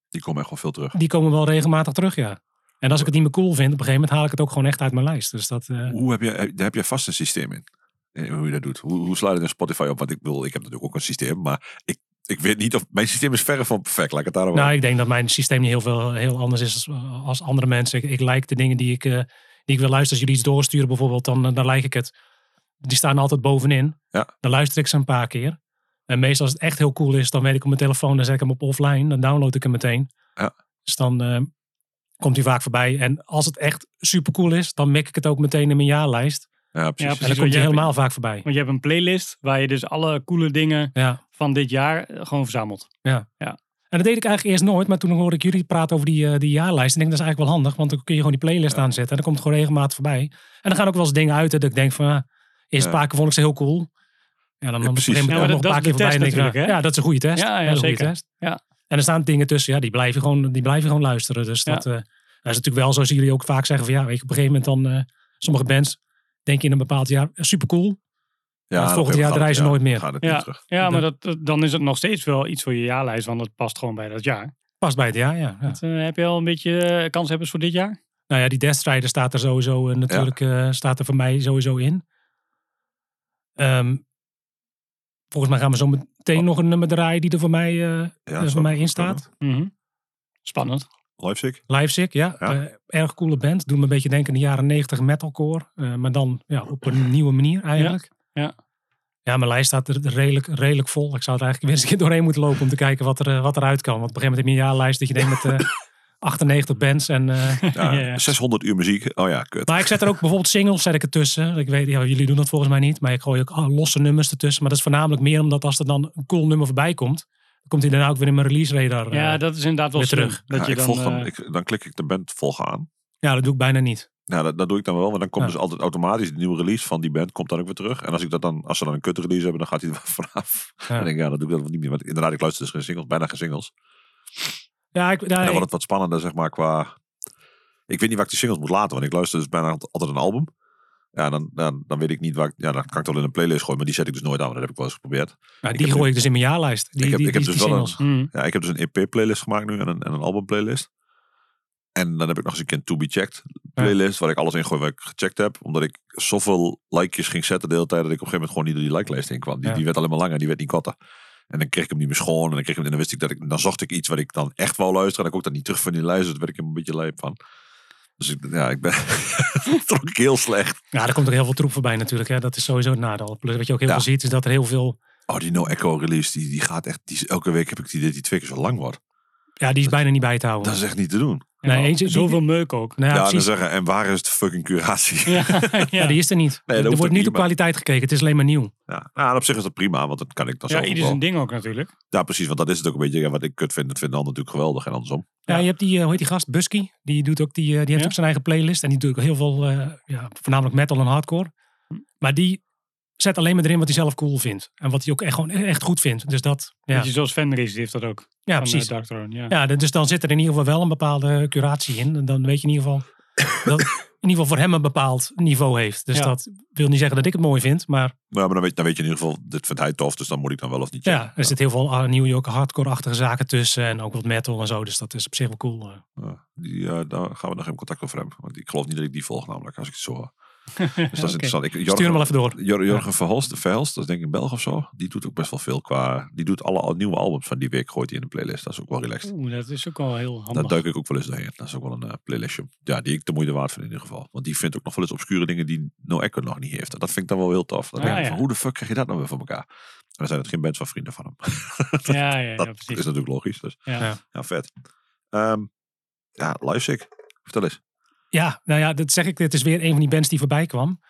Die komen echt wel veel terug. die komen wel regelmatig terug, ja. En als ik het niet meer cool vind, op een gegeven moment haal ik het ook gewoon echt uit mijn lijst. Dus dat, eh, Hoe heb je, heb- daar heb je vast een systeem in? Eh, Hoe je dat doet? Hoe, hoe sluit je in Spotify op? Want ik wil, ik heb natuurlijk ook een systeem, maar ik, ik weet niet of mijn systeem is verre van perfect. Laat ik het daarom Nou, ik denk dat mijn systeem niet heel, veel, heel anders is als, als andere mensen. Ik, ik like de dingen die ik, eh, die ik wil luisteren. Als jullie iets doorsturen bijvoorbeeld, dan, eh, dan like ik het. Die staan altijd bovenin. Ja. Dan luister ik ze een paar keer. En meestal als het echt heel cool is, dan weet ik op mijn telefoon, dan zet ik hem op offline. Dan download ik hem meteen. Ja. Dus dan eh, komt hij vaak voorbij. En als het echt super cool is, dan mik ik het ook meteen in mijn jaarlijst. Ja, precies. Ja, En precies. dan komt hij hebt- helemaal vaak voorbij. Want je hebt een playlist waar je dus alle coole dingen Ja. van dit jaar eh, gewoon verzamelt. En dat deed ik eigenlijk eerst nooit, maar toen hoorde ik jullie praten over die, eh, die jaarlijst. En ik denk, dat is eigenlijk wel handig, want dan kun je gewoon die playlist aanzetten. En dan komt het gewoon regelmatig voorbij. En dan gaan ook wel eens dingen uit dat ik denk van, ah, eerst Ja. paar keer vond ik ze heel cool. Ja, dan, dan op een precies. gegeven Ja, moment maar nog een paar keer voorbij. En denk ja, dat is een goede test. Ja, ja, dat is een goede zeker. test. Ja. En er staan dingen tussen, ja, die blijf je gewoon, die blijf je gewoon luisteren. Dus Ja. eh, dat is natuurlijk wel zoals jullie ook vaak zeggen van, ja, weet je, op een gegeven moment dan, eh, sommige bands denk je in een bepaald jaar, super cool. Ja, het op volgend een jaar gegeven draaien ze moment, nooit meer. Gaat het niet Ja, terug. ja maar dat, dan is het nog steeds wel iets voor je jaarlijst, want het past gewoon bij dat jaar. Past bij het jaar, ja. ja. Dat, eh, heb je al een beetje eh, kanshebbers voor dit jaar? Nou ja, die Death Strider staat er sowieso natuurlijk eh, staat er voor mij sowieso in. Ehm, volgens mij gaan we zo meteen Oh. nog een nummer draaien die er voor mij, eh, er voor mij in staat. Mhm. Spannend. Leipzig? Livesick, ja. Ja. Eh, erg coole band. Doe me een beetje denken aan de jaren 90 metalcore. eh, maar dan ja, op een nieuwe manier eigenlijk. ja. Ja, mijn lijst staat er redelijk, redelijk vol. Ik zou het eigenlijk weer eens een keer doorheen moeten lopen om te kijken wat, er, wat eruit kan. Want op een gegeven moment heb je een jaarlijst dat je denkt met eh 98 bands. En, eh, Ja, Ja, ja. 600 uur muziek. Oh ja, kut. Maar ik zet er ook bijvoorbeeld singles zet ik ertussen. Ik weet, ja, jullie doen dat volgens mij niet. Maar ik gooi ook ah, losse nummers ertussen. Maar dat is voornamelijk meer omdat als er dan een cool nummer voorbij komt. Dan komt hij daarna ook weer in mijn release radar. Ja, eh. dat is inderdaad wel terug. Dat Ja, je ik dan, volg dan, eh, ik, dan klik ik de band volgen aan. ja, dat doe ik bijna niet. Ja, dat, dat doe ik dan wel. Maar dan komt Ja. dus altijd automatisch de nieuwe release van die band komt dan ook weer terug. En als ik dat dan, als ze dan een kut release hebben, dan gaat hij er vanaf. Ja. Dan denk ik, ja, dat doe ik dan niet meer. Want inderdaad, ik luister dus geen singles, bijna geen singles. Ja, ik, ja, En dan wordt het wat spannender, zeg maar, qua... Ik weet niet waar ik die singles moet laten, want ik luister dus bijna altijd een album. Ja, dan, dan, dan weet ik niet waar ik... Ja, dan kan ik het wel in een playlist gooien, maar die zet ik dus nooit aan. Dat heb ik wel eens geprobeerd. ja, die gooi nu- ik dus in mijn jaarlijst. Die, Ik heb- die, ik heb die- dus wel een- singles. mhm. Ja, ik heb dus een EP-playlist gemaakt nu en een, en een album-playlist. En dan heb ik nog eens een keer een To Be Checked playlist, waar ik alles in gooi wat ik gecheckt heb. Omdat ik zoveel likejes ging zetten de hele tijd, dat ik op een gegeven moment gewoon niet door die like-lijst heen kwam. Die, Ja. die werd alleen maar langer die werd niet korter. En dan kreeg ik hem niet meer schoon en dan, kreeg ik hem, en dan wist ik dat ik, dan zocht ik iets wat ik dan echt wou luisteren. En ik dat niet terug van die dus daar werd ik een beetje lijp van. Dus ik, ja, ik ben toch ook heel slecht. Ja, er komt ook heel veel troep voorbij natuurlijk. Hè. Dat is sowieso het nadeel. Plus wat je ook heel Ja. veel ziet, is dat er heel veel... Oh, die No Echo release, die, die gaat echt, die, elke week heb ik die, die twee keer zo lang wordt. Ja, die is bijna niet bij te houden. Dat is echt niet te doen. Nee, eentje, Zoveel meuk ook. Nou, Ja, ja, dan zeggen, en waar is de fucking curatie? Ja, Ja, die is er niet. er wordt niet op kwaliteit gekeken. Het is alleen maar nieuw. Ja, nou, op zich is dat prima, want dat kan ik dan ja zelf ook ieder zijn ding ook natuurlijk. Ja, precies, want dat is het ook een beetje ja, wat ik kut vind. Dat vinden anderen natuurlijk geweldig en andersom. Ja, je hebt die, eh, hoe heet die gast? Busky. Die, doet ook die, eh, die heeft Ja. ook zijn eigen playlist. En die doet ook heel veel, eh, ja, voornamelijk metal en hardcore. Hm. Maar die zet alleen maar erin wat hij zelf cool vindt. En wat hij ook echt, gewoon echt goed vindt. Dus dat, ja, Beetje zoals Fenris die heeft dat ook. ja van, precies. eh, Dark Throne, ja. Ja, dus dan zit er in ieder geval wel een bepaalde curatie in. En dan weet je in ieder geval dat in ieder geval voor hem een bepaald niveau heeft. Dus Ja. dat wil niet zeggen dat ik het mooi vind. Maar Ja, maar dan weet, dan weet je in ieder geval, dit vindt hij tof, dus dan moet ik dan wel of niet ja, checken. er zit heel veel ah, New York hardcore-achtige zaken tussen. En ook wat metal en zo. Dus dat is op zich wel cool. eh. Ja, die, daar gaan we nog even contact over hebben. Want ik geloof niet dat ik die volg namelijk, als ik het zo. Dus dat is interessant. Ik, Jorgen, Stuur hem wel even door. Jor- Jorgen Verhulst, Verhelst, dat is denk ik een Belg of zo. Die doet ook best wel veel qua... Die doet alle al- nieuwe albums van die week, gooit hij in de playlist. Dat is ook wel relaxed. Oeh, dat is ook wel heel Daar handig. duik ik ook wel eens doorheen. Dat is ook wel een eh, playlistje. Ja, die ik de moeite waard vind in ieder geval. Want die vindt ook nog wel eens obscure dingen die No Echo nog niet heeft. En dat vind ik dan wel heel tof. Dan Ah, denk ik ja. van, hoe de fuck krijg je dat nou weer voor elkaar? En dan zijn het geen bands van vrienden van hem. Ja, ja, ja, dat precies. is natuurlijk logisch. Dus Ja. Ja. ja, vet. Ehm ja, Live Sick. Vertel eens. Ja, nou ja, dat zeg ik. Dit is weer een van die bands die voorbij kwam.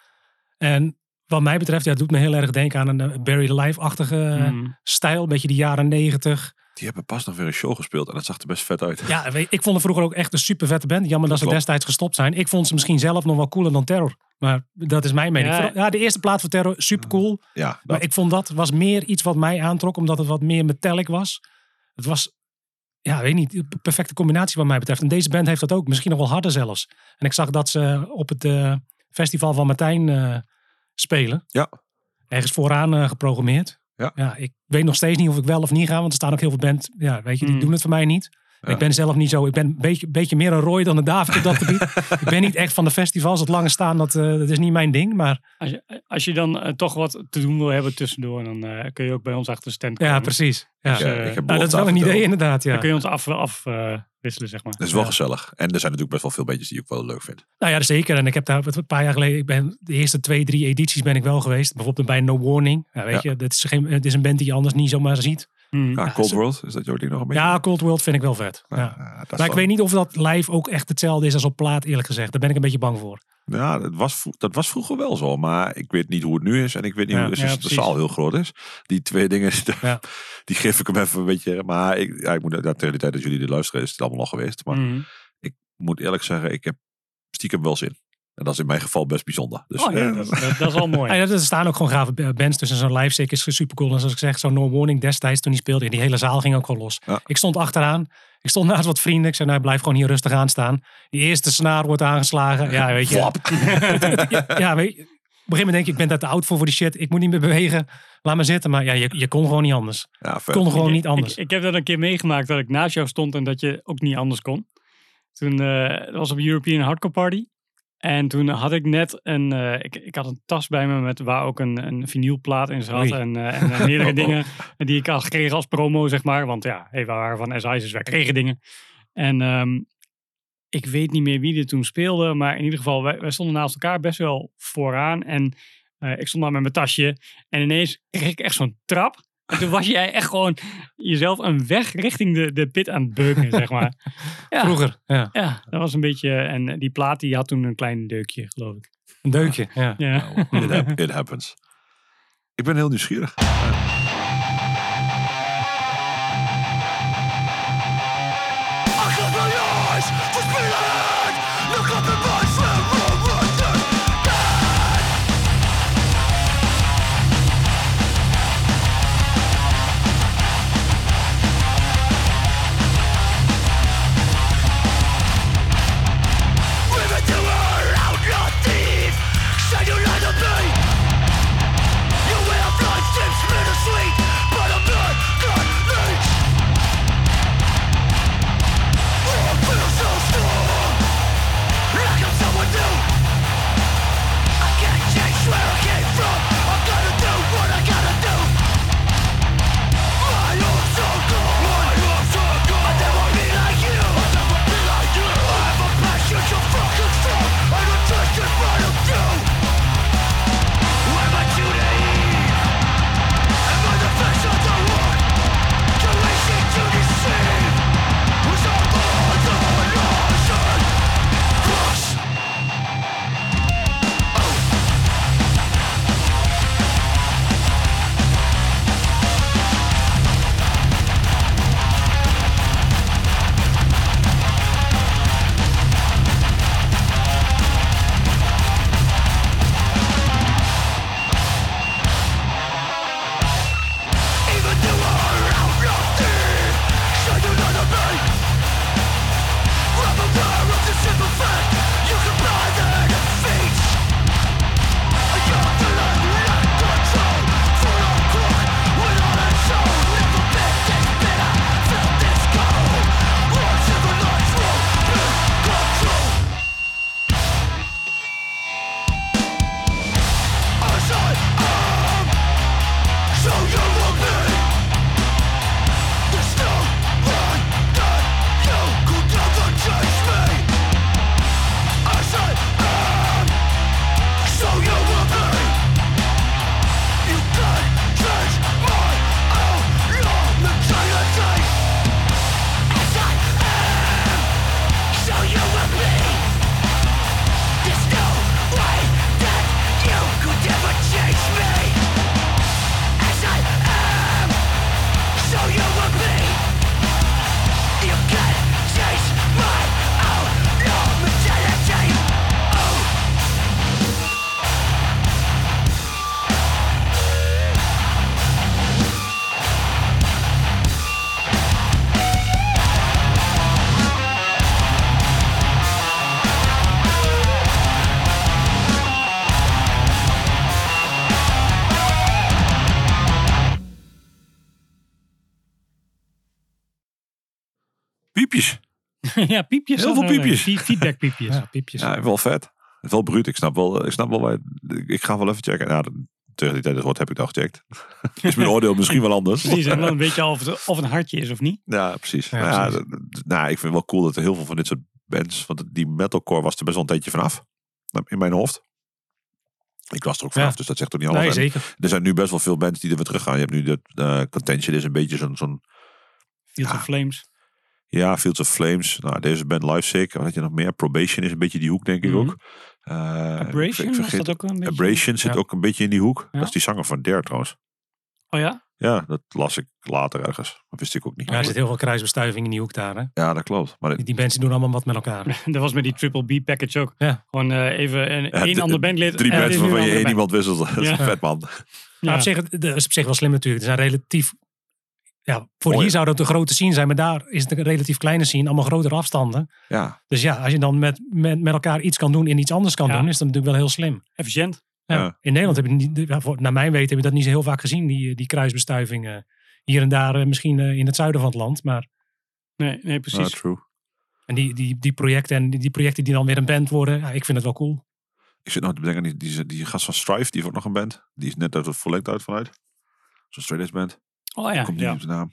En wat mij betreft, ja, het doet me heel erg denken aan een eh, Barry Live-achtige eh, Mm. stijl. Een beetje de jaren negentig. Die hebben pas nog weer een show gespeeld en dat zag er best vet uit. Ja, weet- ik vond het vroeger ook echt een super vette band. Jammer dat ze destijds gestopt zijn. Ik vond ze misschien zelf nog wel cooler dan Terror. Maar dat is mijn mening. Ja. De eerste plaat van Terror, super cool. Ja, Maar ik vond dat was meer iets wat mij aantrok, omdat het wat meer metallic was. Het was, ja, weet niet, perfecte combinatie wat mij betreft. En deze band heeft dat ook, misschien nog wel harder zelfs. En ik zag dat ze op het eh, festival van Martijn eh, spelen. Ja. Ergens vooraan eh, geprogrammeerd. Ja. ik weet nog steeds niet of ik wel of niet ga, want er staan ook heel veel band, ja, weet je, die Mm. doen het voor mij niet. Ja. Ik ben zelf niet zo, ik ben een beetje, beetje meer een rooi dan een David op dat gebied. ik ben niet echt van de festivals, het lange staan, dat, eh, dat is niet mijn ding. Maar Als je, als je dan eh, toch wat te doen wil hebben tussendoor, dan eh, kun je ook bij ons achter de stand ja, komen. precies. Ja. Dus, Ja, ik heb Nou, dat is wel een idee af inderdaad, ja. Dan kun je ons afwisselen, af, eh, wisselen, zeg maar. Dat is wel Ja. gezellig. En er zijn natuurlijk best wel veel bandjes die ik wel leuk vind. Nou ja, zeker. En ik heb daar een paar jaar geleden, ik ben de eerste twee, drie edities ben ik wel geweest. Bijvoorbeeld bij No Warning. Ja, weet Ja. je, dit is, geen, het is een band die je anders niet zomaar ziet. Mm. Ja, Cold World, is dat jouw ding nog een beetje? Ja, Cold World vind ik wel vet. Ja. Dat Maar ik weet niet of dat live ook echt hetzelfde is als op plaat, eerlijk gezegd. Daar ben ik een beetje bang voor. Ja, dat was, dat was vroeger wel zo. Maar ik weet niet hoe het nu is. En ik weet niet Ja, hoe het is ja, als de zaal heel groot is. Die twee dingen, Ja. die geef ik hem even een beetje. Maar ik, ja, ik moet, ja, tegen de tijd dat jullie dit luisteren is het allemaal nog geweest. Maar Mm. ik moet eerlijk zeggen, ik heb stiekem wel zin. En dat is in mijn geval best bijzonder. Dus, Oh, ja, eh, dat, dat, dat is wel mooi. Er staan ook gewoon gave bands tussen. Zo'n live is super cool. En zoals ik zeg, zo'n No Warning destijds toen die speelde. Die hele zaal ging ook gewoon los. Ja. Ik stond achteraan. Ik stond naast wat vrienden. Ik zei, nou blijf gewoon hier rustig aan staan. Die eerste snaar wordt aangeslagen. Ja, weet je. ja, weet je. Op een gegeven moment denk je, ik ben daar te oud voor voor die shit. Ik moet niet meer bewegen. Laat maar zitten. Maar ja, je, je kon gewoon niet anders. ja, kon gewoon Ik- niet anders. Ik, ik heb dat een keer meegemaakt dat ik naast jou stond en dat je ook niet anders kon. Toen eh, dat was op European Hardcore Party. En toen had ik net een, eh, ik, ik had een tas bij me met waar ook een, een vinylplaat in zat. Oei. En, eh, en, eh, meerdere dingen die ik al gekregen als promo, zeg maar. Want ja, hey, we waren van SI's, dus wij kregen dingen. En ehm, ik weet niet meer wie er toen speelde. Maar in ieder geval, wij, wij stonden naast elkaar best wel vooraan. En ik stond daar met mijn tasje. En ineens kreeg ik echt zo'n trap. En toen was jij echt gewoon jezelf een weg richting de, de pit aan het beuken, zeg maar. Ja, Vroeger, ja. Ja, dat was een beetje... En die plaat die had toen een klein deukje, geloof ik. Een deukje, ja. Ja. It happens. Ik ben heel nieuwsgierig. ja, piepjes. Heel veel piepjes. eh, Feedback piepjes. Ja, piepjes. Ja, wel vet. Wel bruut. Ik snap wel, ik snap wel waar, ik ga wel even checken. Ja, de- tegen die tijd dat wordt, heb ik al gecheckt. is mijn oordeel misschien wel anders. Precies, en dan weet je al of het, of een hartje is of niet. Ja, precies. Ja, Nou ja, precies. nou, ik vind het wel cool dat er heel veel van dit soort bands, want die metalcore was er best wel een tijdje vanaf. In mijn hoofd. Ik was er ook vanaf, Ja. dus dat zegt toch niet alles. nee, zeker. er zijn nu best wel veel bands die er weer terug gaan. Je hebt nu de eh, Contention is een beetje zo'n, zo'n Fields Ja. of Flames. Ja, Fields of Flames. Nou, deze band Live Sick. Wat had je nog meer? Probation is een beetje die hoek, denk ik Mhm. ook. Eh, ik Abrasion, was vergeet- dat ook een beetje? Abrasion zit Ja. ook een beetje in die hoek. Ja. Dat is die zanger van Dare trouwens. Oh ja? Ja, dat las ik later ergens. Dat wist ik ook niet. Ja, er zit heel veel kruisbestuiving in die hoek daar. Hè? Ja, dat klopt. Maar Die, die mensen doen allemaal wat met elkaar. Dat was met die Triple B package ook. Ja. Gewoon eh, even een, Ja, één ander bandlid. drie en bands dit is nu waarvan je een één iemand wisselt. Dat is Ja. een vet man. Ja. op zich, dat is op zich wel slim natuurlijk. Er zijn relatief... Ja, voor Mooi. hier zou dat een grote scene zijn, maar daar is het een relatief kleine scene. Allemaal grotere afstanden. Ja, Dus ja, als je dan met, met, met elkaar iets kan doen en iets anders kan Ja. doen, is dat natuurlijk wel heel slim. Efficiënt. Ja. Ja. In Nederland heb je niet, naar mijn weten heb je dat niet zo heel vaak gezien, die, die kruisbestuivingen. Hier en daar eh, misschien eh, in het zuiden van het land. Maar Nee, nee ja, precies. true. en die, die, die projecten en die, die projecten die dan weer een band worden, ja, ik vind het wel cool. Ik zit nog te bedenken, die, die, die gast van Strife, die heeft ook nog een band. Die is net uit het volledig uit vanuit. Zo'n straight band. Oh ja, Komt niet ja. op de naam.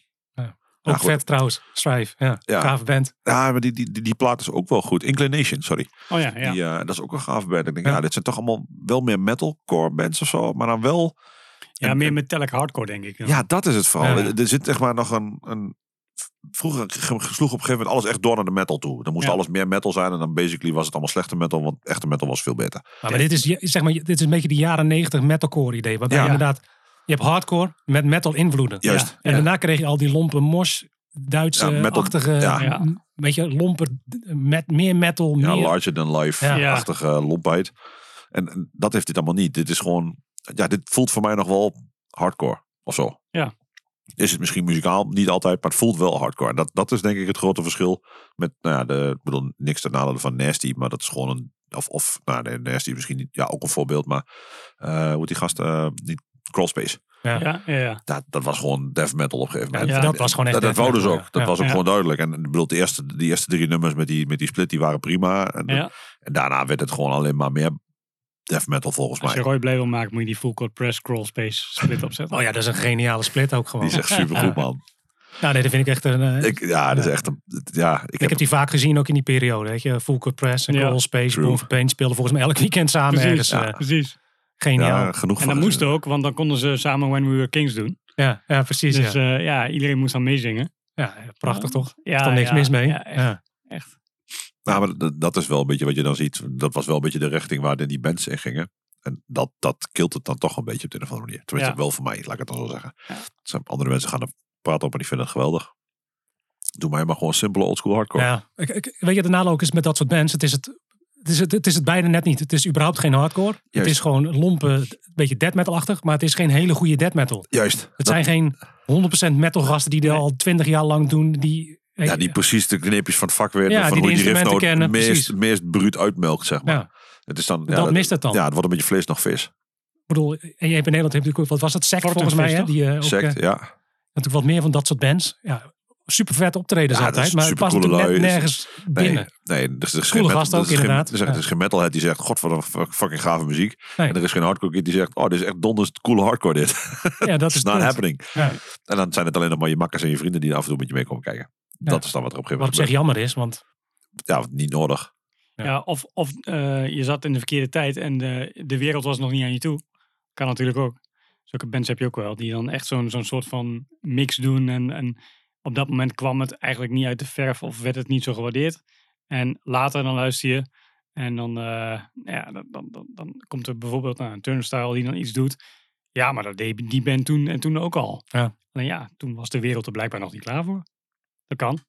Ook goed. vet trouwens, Strive. Ja, Ja. gave band. Ja, maar die, die, die, die plaat is ook wel goed. Inclination, sorry. Oh ja, ja. Die, eh, dat is ook een gaaf band. Ik denk, Ja. ja. dit zijn toch allemaal wel meer metalcore bands of zo. Maar dan wel... ja en- meer metallic hardcore denk ik. Ja, dat is het vooral. Ja. Er zit echt maar nog een... een vroeger ge- sloeg op een gegeven moment alles echt door naar de metal toe. Dan moest Ja. alles meer metal zijn. En dan basically was het allemaal slechte metal. Want echte metal was veel beter. Maar, maar dit, is, je- zeg maar dit is een beetje de jaren negentig metalcore idee. Waarbij Ja. inderdaad, je hebt hardcore met metal invloeden. Juist. En Ja. daarna kreeg je al die lompe mos, Ja, metal- Duitse-achtige, ja. Weet je, lomper, met, meer metal, Ja, meer... larger than Ja. life-achtige lompheid. En, en dat heeft dit allemaal niet. Dit is gewoon... Ja, dit voelt voor mij nog wel hardcore. Of zo. Ja. Is het misschien muzikaal? Niet altijd, maar het voelt wel hardcore. En dat, dat is denk ik het grote verschil met, nou ja, de, ik bedoel, niks ten nadele van Nasty, maar dat is gewoon een, of, of nou, nee, Nasty misschien niet, ja, ook een voorbeeld, maar eh hoe die gast, eh niet Crawlspace. Ja. Ja, ja, ja. Dat, dat was gewoon death metal op een gegeven Ja, moment. Ja. dat was gewoon echt Dat, dat ze ook. Dat ja. was ook Ja. gewoon duidelijk. En ik bedoel, de eerste, die eerste drie nummers met die, met die split, die waren prima. En, ja. en daarna werd het gewoon alleen maar meer death metal volgens Als je mij. Roy blij wil maken, moet je die full court press crawl space split opzetten. Oh ja, dat is een geniale split ook gewoon. Die is echt supergoed, man. Nou nee, dat vind ik echt een... eh, Ik, ja, dat is echt een... Ja, ik, ik heb, heb die vaak gezien ook in die periode. Weet je, Full Court Press en Ja. Crawl Space. Born for Pain speelden volgens mij elk weekend samen Precies, ergens. ja, eh, precies. Geniaal. ja, genoeg En dat moest gezien. ook, want dan konden ze samen When We Were Kings doen. Ja, ja, precies. Dus ja. ja. ja, iedereen moest dan meezingen. ja, prachtig toch? Ja, is er niks ja, mis mee? Ja, echt. Ja. echt. Nou, maar dat, is wel een beetje wat je dan ziet. Dat was wel een beetje de richting waar de- die bands in gingen. En dat, dat kilt het dan toch een beetje op de een of andere manier. Tenminste, Ja. wel voor mij, laat ik het dan zo zeggen. Ja. Zijn andere mensen gaan er praten op en die vinden het geweldig. Doe mij maar gewoon simpele oldschool hardcore. Ja, ik, ik, weet je, de nadeel ook is met dat soort bands. Het is het, het, is het, het is het beide net niet. Het is überhaupt geen hardcore. Het is gewoon lompe, een beetje death metal-achtig. Maar het is geen hele goede death metal. Juist. Het Dat- zijn geen 100% metal gasten die er al 20 jaar lang doen. Die, ja, die precies de kneepjes van het vak weten. Ja, van die hoe die riff instrumenten nou kennen, meest, meest bruut uitmelkt, zeg maar. ja, Het is dan, dat mist het dan. Ja, het wordt een beetje vlees nog vis. ik bedoel, en je hebt in Nederland heb je natuurlijk wat was het, Sect volgens mij. Hè? Die, eh, ook, Sect, eh, ja. natuurlijk wat meer van dat soort bands. Ja, super vet optredens Ja, altijd. Maar het past natuurlijk net nergens Nee, binnen. nee, er is, er is geen, metal- gast ook, er is geen- inderdaad. Er is, er Ja. is geen metalhead die zegt, god, wat een fuck- fucking gave muziek. Nee. En er is geen hardcore kid die zegt, oh, dit is echt donders coole hardcore dit. Ja, dat is not punt. happening. Ja. En dan zijn het alleen nog maar je makkers en je vrienden die af en toe met je mee komen kijken. Dat is dan wat er op een Wat gegeven op zich moment jammer is, want. Ja, niet nodig. Ja. Ja. of of eh, je zat in de verkeerde tijd en de, de wereld was nog niet aan je toe. Kan natuurlijk ook. Zulke bands heb je ook wel. Die dan echt zo'n zo'n soort van mix doen. En, en op dat moment kwam het eigenlijk niet uit de verf of werd het niet zo gewaardeerd. En later dan luister je. En dan, eh, ja, dan, dan, dan, dan komt er bijvoorbeeld nou, een turnstile die dan iets doet. Ja, maar dat deed die band toen en toen ook al. Ja. Alleen ja, toen was de wereld er blijkbaar nog niet klaar voor. Dat kan.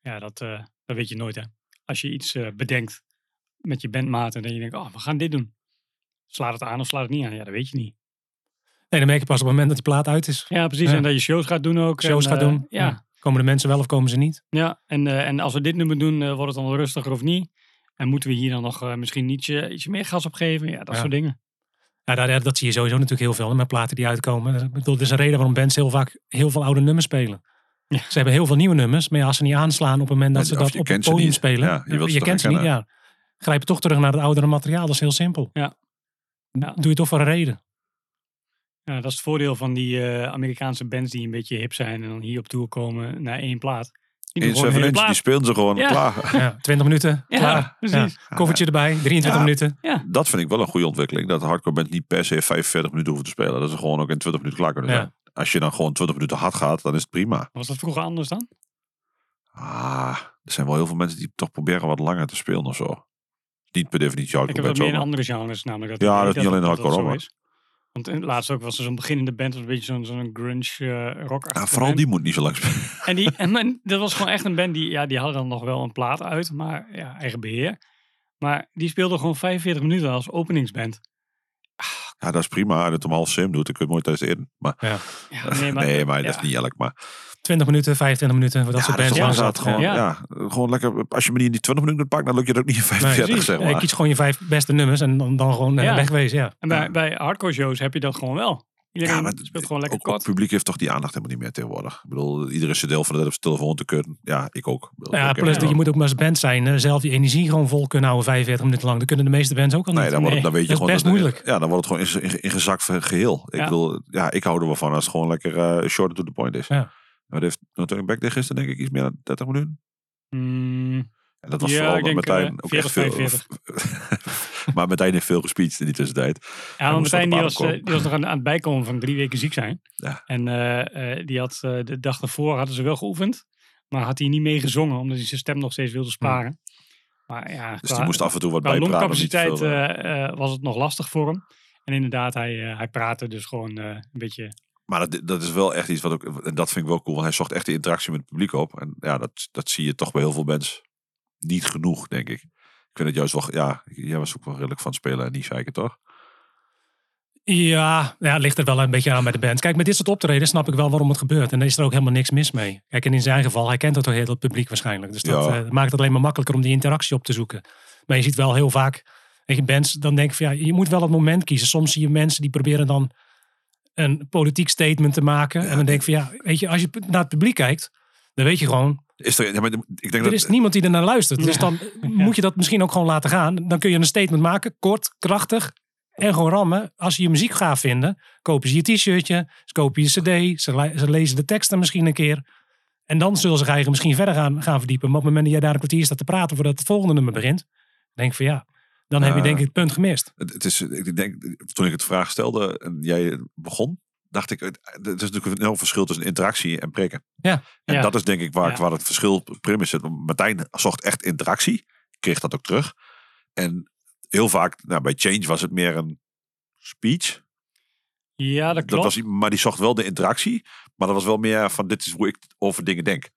Ja, dat, eh, dat weet je nooit hè. Als je iets eh, bedenkt met je bandmaat en dan je denkt, oh, we gaan dit doen. Slaat het aan of slaat het niet aan? Ja, dat weet je niet. Nee, dan merk je pas op het moment dat die plaat uit is. Ja, precies. Ja. En dat je shows gaat doen ook. Shows en, gaat eh, doen. Ja, ja. Komen de mensen wel of komen ze niet? en, eh, en als we dit nummer doen, eh, wordt het dan rustiger of niet? En moeten we hier dan nog eh, misschien ietsje, ietsje meer gas op geven? Ja, dat Ja. soort dingen. Ja, dat, dat zie je sowieso natuurlijk heel veel met platen die uitkomen. Ik bedoel, er is een reden waarom bands heel vaak heel veel oude nummers spelen. Ze hebben heel veel nieuwe nummers, maar ja, als ze niet aanslaan op het moment dat Ja, ze dat op het podium niet. spelen. Ja, je kent ze niet, ja. Grijp toch terug naar het oudere materiaal, dat is heel simpel. Ja. Ja. Doe je toch voor een reden. Ja, dat is het voordeel van die eh, Amerikaanse bands die een beetje hip zijn en dan hier op tour komen naar één plaat. Die doen In gewoon een 7 hele inch, die spelen ze gewoon Ja. klaar. Ja, 20 minuten, Ja, klaar. precies. Ja. Koffertje erbij, 23 Ja. minuten. Dat vind ik wel een goede ontwikkeling. Dat hardcore band niet per se 45 minuten hoeven te spelen. Dat ze gewoon ook in 20 minuten klaar kunnen Ja. zijn. Als je dan gewoon 20 minuten hard gaat, dan is het prima. Was dat vroeger anders dan? Ah, er zijn wel heel veel mensen die toch proberen wat langer te spelen of zo. Niet per definitie Ik hardcore heb dat meer in andere genres namelijk. Dat Ja, dat is niet alleen hardcore. Want in, laatst ook was er zo'n beginnende band, was een beetje zo'n zo'n grunge uh, rock. Ja, vooral die moet niet zo lang spelen. En, die, en dat was gewoon echt een band die, ja, die hadden dan nog wel een plaat uit, maar ja, eigen beheer. Maar die speelde gewoon 45 minuten als openingsband. Ja, dat is prima. Het om half sim doet, dan kun je het mooi de in. Maar, Ja, nee, maar, nee, maar dat is niet elk. Maar 20 minuten, 25 minuten, voor dat ja, soort dat is bands. zat. gewoon, Ja. ja. gewoon lekker. Als je me niet in die 20 minuten pakt, dan lukt je dat ook niet in Nee, 45, precies. zeg maar. kies gewoon je vijf beste nummers en dan, dan gewoon eh, Ja. wegwezen. Ja. En bij, bij hardcore shows heb je dat gewoon wel. Iedereen Ja, maar speelt gewoon lekker ook, kort. het publiek heeft toch die aandacht helemaal niet meer tegenwoordig. Ik bedoel, iedereen zit deel van de tijd op zijn telefoon te kunnen. Ja, ik ook. Ik Ja, plus dat je moet ook maar als band zijn. eh, zelf je energie gewoon vol kunnen houden 45 minuten lang. Dat kunnen de meeste bands ook al niet. Nee, dan, wordt het, dan weet je dat is gewoon best dat- moeilijk. Ja, dan wordt het gewoon in- in- ingezakt ge- geheel. Ik Ja. bedoel, ja, ik hou er wel van als het gewoon lekker eh short to the point is. Ja. Maar heeft natuurlijk Back Day gisteren denk ik iets meer dan 30 minuten. Mm, En dat was Ja, vooral denk, Martijn eh, ook 40, echt veel... 45. maar Martijn heeft veel gespeecht in die tussentijd. ja, want Martijn die was, eh, die was nog aan, aan het bijkomen van drie weken ziek zijn. Ja. En eh, die had de dag daarvoor hadden ze wel geoefend. Maar had hij niet mee gezongen, omdat hij zijn stem nog steeds wilde sparen. Maar ja, Dus die moest af en toe wat bijpraten. longcapaciteit te veel, was het nog lastig voor hem. En inderdaad, hij, hij praatte dus gewoon een beetje... Maar dat, dat is wel echt iets wat ook... En dat vind ik wel cool. Want hij zocht echt de interactie met het publiek op. En ja, dat, dat zie je toch bij heel veel bands niet genoeg, denk ik. Ik vind het juist wel... Ja, jij was ook wel redelijk van spelen en niet zeiken, toch? Ja, ja, het ligt er wel een beetje aan bij de band. Kijk, met dit soort optreden snap ik wel waarom het gebeurt. En daar is er ook helemaal niks mis mee. Kijk, en in zijn geval, hij kent het toch heel het publiek waarschijnlijk. Dus dat Ja. eh, maakt het alleen maar makkelijker om die interactie op te zoeken. Maar je ziet wel heel vaak, weet je, bands, dan denk ik van ja, je moet wel het moment kiezen. Soms zie je mensen die proberen dan een politiek statement te maken. En dan denk ik van ja, weet je, als je naar het publiek kijkt, dan weet je gewoon, Is er, ja, maar ik denk er dat, is niemand die er naar luistert. Dus Ja. dan moet je dat misschien ook gewoon laten gaan. Dan kun je een statement maken, kort, krachtig en gewoon rammen. Als je je muziek gaaf vinden, kopen ze je t-shirtje, ze kopen je cd, ze, le- ze lezen de teksten misschien een keer. En dan zullen ze zich eigenlijk misschien verder gaan, gaan verdiepen. Maar op het moment dat jij daar een kwartier staat te praten voordat het volgende nummer begint, denk ik van ja, dan heb je denk ik het punt gemist. Het, het is, ik denk, toen ik het vraag stelde en jij begon, dacht ik, het is natuurlijk een enorm verschil tussen interactie en prikken. Ja. En Ja. dat is denk ik waar, Ja. waar het verschil prim is. Martijn zocht echt interactie, kreeg dat ook terug. En heel vaak, nou, bij Change was het meer een speech. Ja, dat Dat klopt. was, maar die zocht wel de interactie, maar dat was wel meer van dit is hoe ik over dingen denk.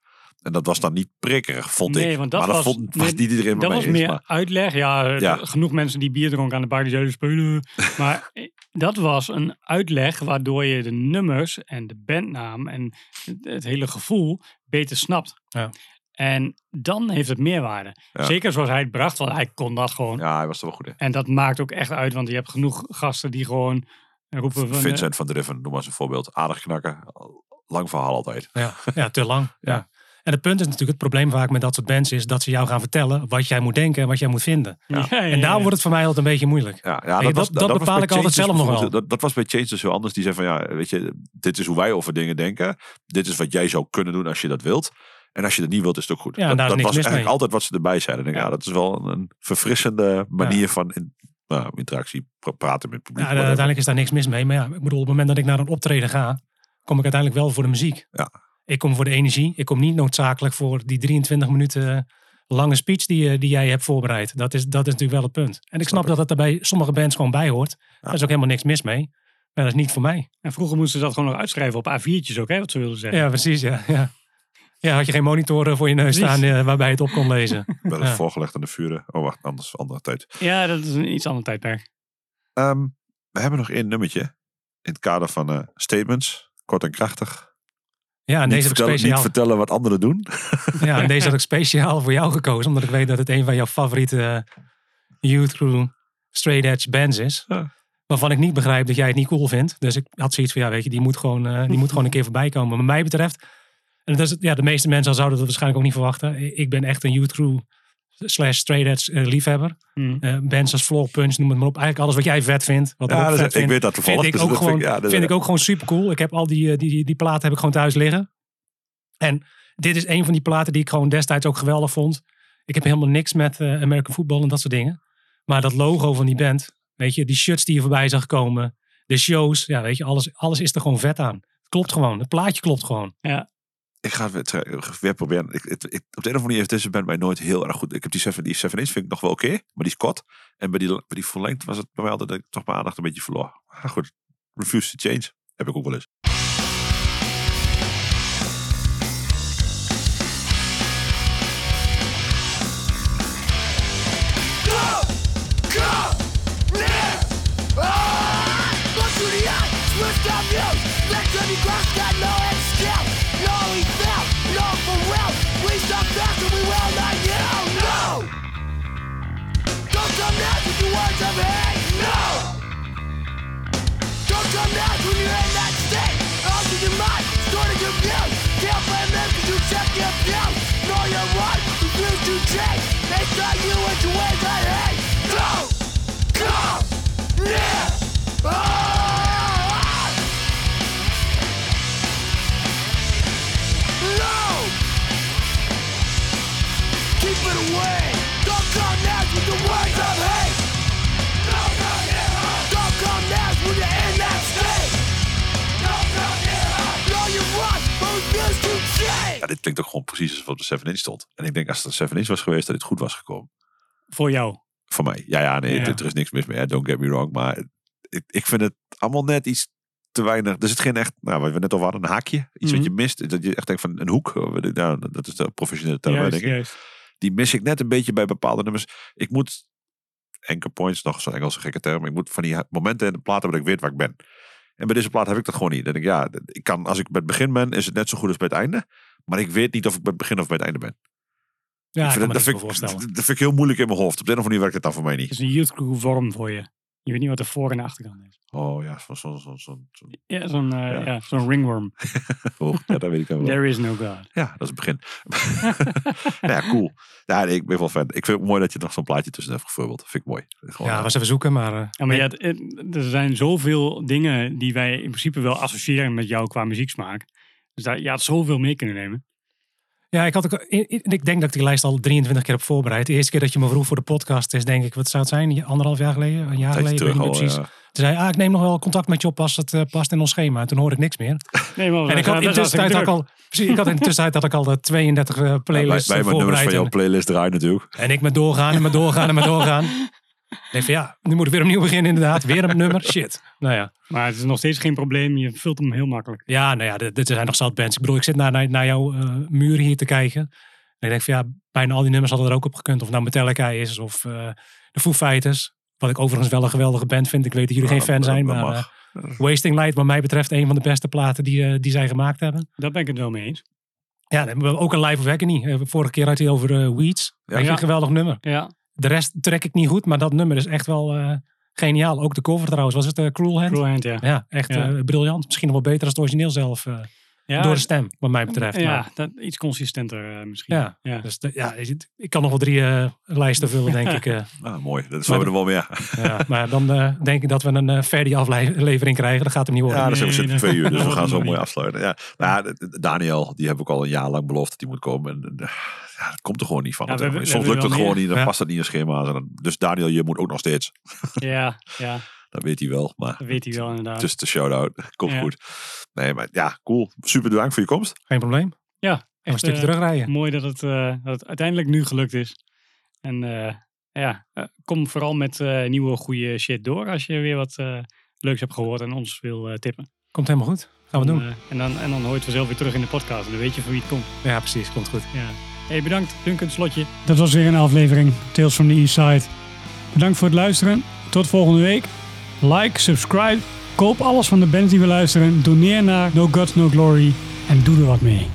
En dat was dan niet prikkerig, vond Nee, ik. want dat maar dat was- vond, was nee, niet iedereen Dat mee was eens, meer maar- uitleg. Ja, eh, Ja. genoeg mensen die bier dronken aan de bar die zouden spelen. maar eh, dat was een uitleg waardoor je de nummers en de bandnaam en het, het hele gevoel beter snapt. Ja. En dan heeft het meerwaarde. Ja. Zeker zoals hij het bracht, want hij kon dat gewoon. Ja, hij was er wel goed in. En dat maakt ook echt uit, want je hebt genoeg gasten die gewoon roepen van... eh, Vincent van Driven, noem maar eens een voorbeeld. Aardig knakken. Lang verhaal altijd. Ja, ja te lang. Ja. En het punt is natuurlijk, het probleem vaak met dat soort bands is dat ze jou gaan vertellen wat jij moet denken en wat jij moet vinden. ja, ja, En daar wordt het voor mij altijd een beetje moeilijk. Ja, ja dat- was- dat was bepaal ik altijd zelf dus nog wel. bijvoorbeeld- Dat, dat was bij Change dus heel anders. Die zei van ja, weet je, dit is hoe wij over dingen denken. Dit is wat jij zou kunnen doen als je dat wilt. En als je dat niet wilt, is het ook goed. Ja, dat daar is dat niks was mis eigenlijk mee. altijd wat ze erbij zeiden. Denk, Ja. ja. dat is wel een, verfrissende manier van in, nou, interactie, pra- praten met het publiek. Uiteindelijk is daar niks mis mee. Maar ja, ik bedoel, op het moment dat ik naar een optreden ga, kom ik uiteindelijk wel voor de muziek. Ja. Ik kom voor de energie. Ik kom niet noodzakelijk voor die 23 minuten lange speech die, je- die jij hebt voorbereid. Dat is, dat is natuurlijk wel het punt. En ik snap dat dat er bij sommige bands gewoon bij hoort. Daar is ook helemaal niks mis mee. Maar dat is niet voor mij. En vroeger moesten ze dat gewoon nog uitschrijven op A4'tjes ook, hè, wat ze wilden zeggen. Ja, precies. Ja, ja. ja had je geen monitor eh, voor je neus Precies. staan eh, waarbij je het op kon lezen. Ja. het voorgelegd aan de vuren. Oh, wacht, anders andere tijd. Ja, dat is een iets ander tijdperk. Ehm, we hebben nog één nummertje. In het kader van eh, statements. Kort en krachtig. Ja, en niet, deze heb ik vertellen, niet speciaal. vertellen wat anderen doen. Ja, en deze had ik speciaal voor jou gekozen. Omdat ik weet dat het een van jouw favoriete eh, Youth Crew Straight Edge bands is. Ja. Waarvan ik niet begrijp dat jij het niet cool vindt. Dus ik had zoiets van, ja weet je, die moet gewoon, eh, die moet gewoon een keer voorbij komen. Maar wat mij betreft En dat is, ja, de meeste mensen zouden dat waarschijnlijk ook niet verwachten. Ik ben echt een youth crew slash straight edge eh, liefhebber. Eh, bands als Floor Punch, noem het maar op. Eigenlijk alles wat jij vet vindt. Wat ik Ja, ook dat vet ik vind, weet dat toevallig, Vind ik, dus ook, vind gewoon, ik- ja, vind ik ook gewoon super cool. Ik heb al die, eh, die, die, die platen heb ik gewoon thuis liggen. En dit is een van die platen die ik gewoon destijds ook geweldig vond. Ik heb helemaal niks met American football en dat soort dingen. Maar dat logo van die band, weet je, die shirts die je voorbij zag komen, de shows, ja, weet je, alles, alles is er gewoon vet aan. Het klopt gewoon. Het plaatje klopt gewoon. Ik ga het weer, proberen. Ik, ik, op de een of andere manier heeft deze band mij nooit heel erg goed. Ik heb die 7 die 7 inch vind ik nog wel oké, maar die is kort. En bij die, bij die verlengd was het bij mij altijd dat ik toch mijn aandacht een beetje verloor. Maar goed, refuse to change. Heb ik ook wel eens. them you check your view Know your right, refuse to change They tell you into ways I hate No! Dit klinkt ook gewoon precies alsof op de 7 inch stond. En ik denk als het een 7 inch was geweest, dat dit goed was gekomen. Voor jou. Voor mij. Ja, ja, nee, Ja. Er, er is niks mis mee. hè, Don't get me wrong. Maar ik, ik vind het allemaal net iets te weinig. Er zit geen echt, nou, wat we net al hadden, een haakje. Iets Mhm. wat je mist. Dat je echt denkt van een hoek. Nou, dat is de professionele term, Juist, denk ik. juist. Die mis ik net een beetje bij bepaalde nummers. Ik moet anchor points, nog zo'n Engelse gekke term. Ik moet van die momenten in de plaat hebben dat ik weet waar ik ben. En bij deze plaat heb ik dat gewoon niet. Dan denk ik, ja, ik kan, als ik bij het begin ben, is het net zo goed als bij het einde. Maar ik weet niet of ik bij het begin of bij het einde ben. Ja, ik vind dat, vind ik, dat vind ik heel moeilijk in mijn hoofd. Op de een of andere manier werkt het dan voor mij Het niet. is een youth crew vorm voor je. Je weet niet wat er voor en achterkant is. Oh ja, zo'n zo, zo, zo, zo, Ja, zo'n eh, Ja. ja. zo'n ringworm. oh, ja, dat weet ik wel. There is no God. Ja, dat is het begin. ja, cool. Ja, nee, ik ben wel fan. Ik vind het mooi dat je nog zo'n plaatje tussen hebt gevoerd. Vind ik mooi. Gewoon, Ja, eh, was even zoeken, maar... eh, Ja, maar ja, er zijn zoveel dingen die wij in principe wel associëren met jou qua muzieksmaak. Dus daar, je had zoveel mee kunnen nemen. Ja, ik, had ook, ik, ik denk dat ik die lijst al 23 keer heb voorbereid. De eerste keer dat je me vroeg voor de podcast is, denk ik, wat zou het zijn? Anderhalf jaar geleden? Een jaar tijdje geleden? Ik weet terug niet al. meer precies. ja. Toen zei ah, ik neem nog wel contact met je op als het eh, past in ons schema. En toen hoorde ik niks meer. Nee, maar En ik had in de tussentijd had ik al, precies, ik had in de tussentijd had ik al de 32 eh, Ja, playlists bij, eh, bij mijn nummers voorbereid. van jouw En, playlist draaien natuurlijk. en ik met doorgaan en met doorgaan en met doorgaan. Ik denk van ja, nu moet ik weer opnieuw beginnen inderdaad. Weer een nummer. Shit. Nou ja. Maar het is nog steeds geen probleem. Je vult hem heel makkelijk. Ja, nou ja, dit, dit zijn nog zat bands. Ik bedoel, ik zit naar, naar, naar jouw eh, muur hier te kijken. En ik denk van ja, bijna al die nummers hadden er ook op gekund. Of nou Metallica is of eh, de Foo Fighters. Wat ik overigens wel een geweldige band vind. Ik weet dat jullie geen fan zijn, maar eh, Wasting Light wat mij betreft een van de beste platen die, die zij gemaakt hebben. Daar ben ik het wel mee eens. Ja, dan hebben we ook een Live of Agony. Vorige keer had hij over Weeds. Ja. een geweldig nummer. Ja, De rest trek ik niet goed, maar dat nummer is echt wel eh, geniaal. Ook de cover trouwens. Was het eh, Cruel Hand? Cruel Hand, ja. Ja, echt Ja. eh, briljant. Misschien nog wel beter dan het origineel zelf. Ja door de stem, wat mij betreft. Ja, Maar, dat, iets consistenter eh, misschien. Ja. ja. dus de- ja, ik kan nog wel drie eh, lijsten vullen, denk ik. eh. Ah, mooi. Dat is we er wel meer. ja, maar dan eh, denk ik dat we een uh, verdi aflevering krijgen. Dat gaat hem niet worden. Ja, dat Nee, zitten dat- twee uur, dus we gaan zo mooi afsluiten. Ja, nou, Daniel, die heb ik al een jaar lang beloofd dat hij moet komen. En, ja, dat komt er gewoon niet van. Ja, we hebben- we Soms lukt het gewoon niet, dan Ja. past het niet in schema's. Dan, dus Daniel, je moet ook nog steeds. ja, ja, Dat weet hij wel, maar dat weet hij wel inderdaad. just de shout-out. Komt Ja. goed. Nee, maar ja, cool. Super bedankt voor je komst. Geen probleem. ja, Even een echt, stukje eh, terugrijden. mooi dat het, eh, dat het uiteindelijk nu gelukt is. En eh, ja, kom vooral met eh, nieuwe goede shit door als je weer wat eh, leuks hebt gehoord en ons wil eh, tippen. Komt helemaal goed. Gaan we doen. en, dan, en dan hoor je het vanzelf weer terug in de podcast en dan weet je van wie het komt. Ja, precies. Komt goed. Ja. Hey, bedankt Duncan Slotje. Dat was weer een aflevering Tales from the East Side. Bedankt voor het luisteren. Tot volgende week. Like, subscribe, koop alles van de bands die we luisteren. Doneer naar No Gods No Glory en doe er wat mee.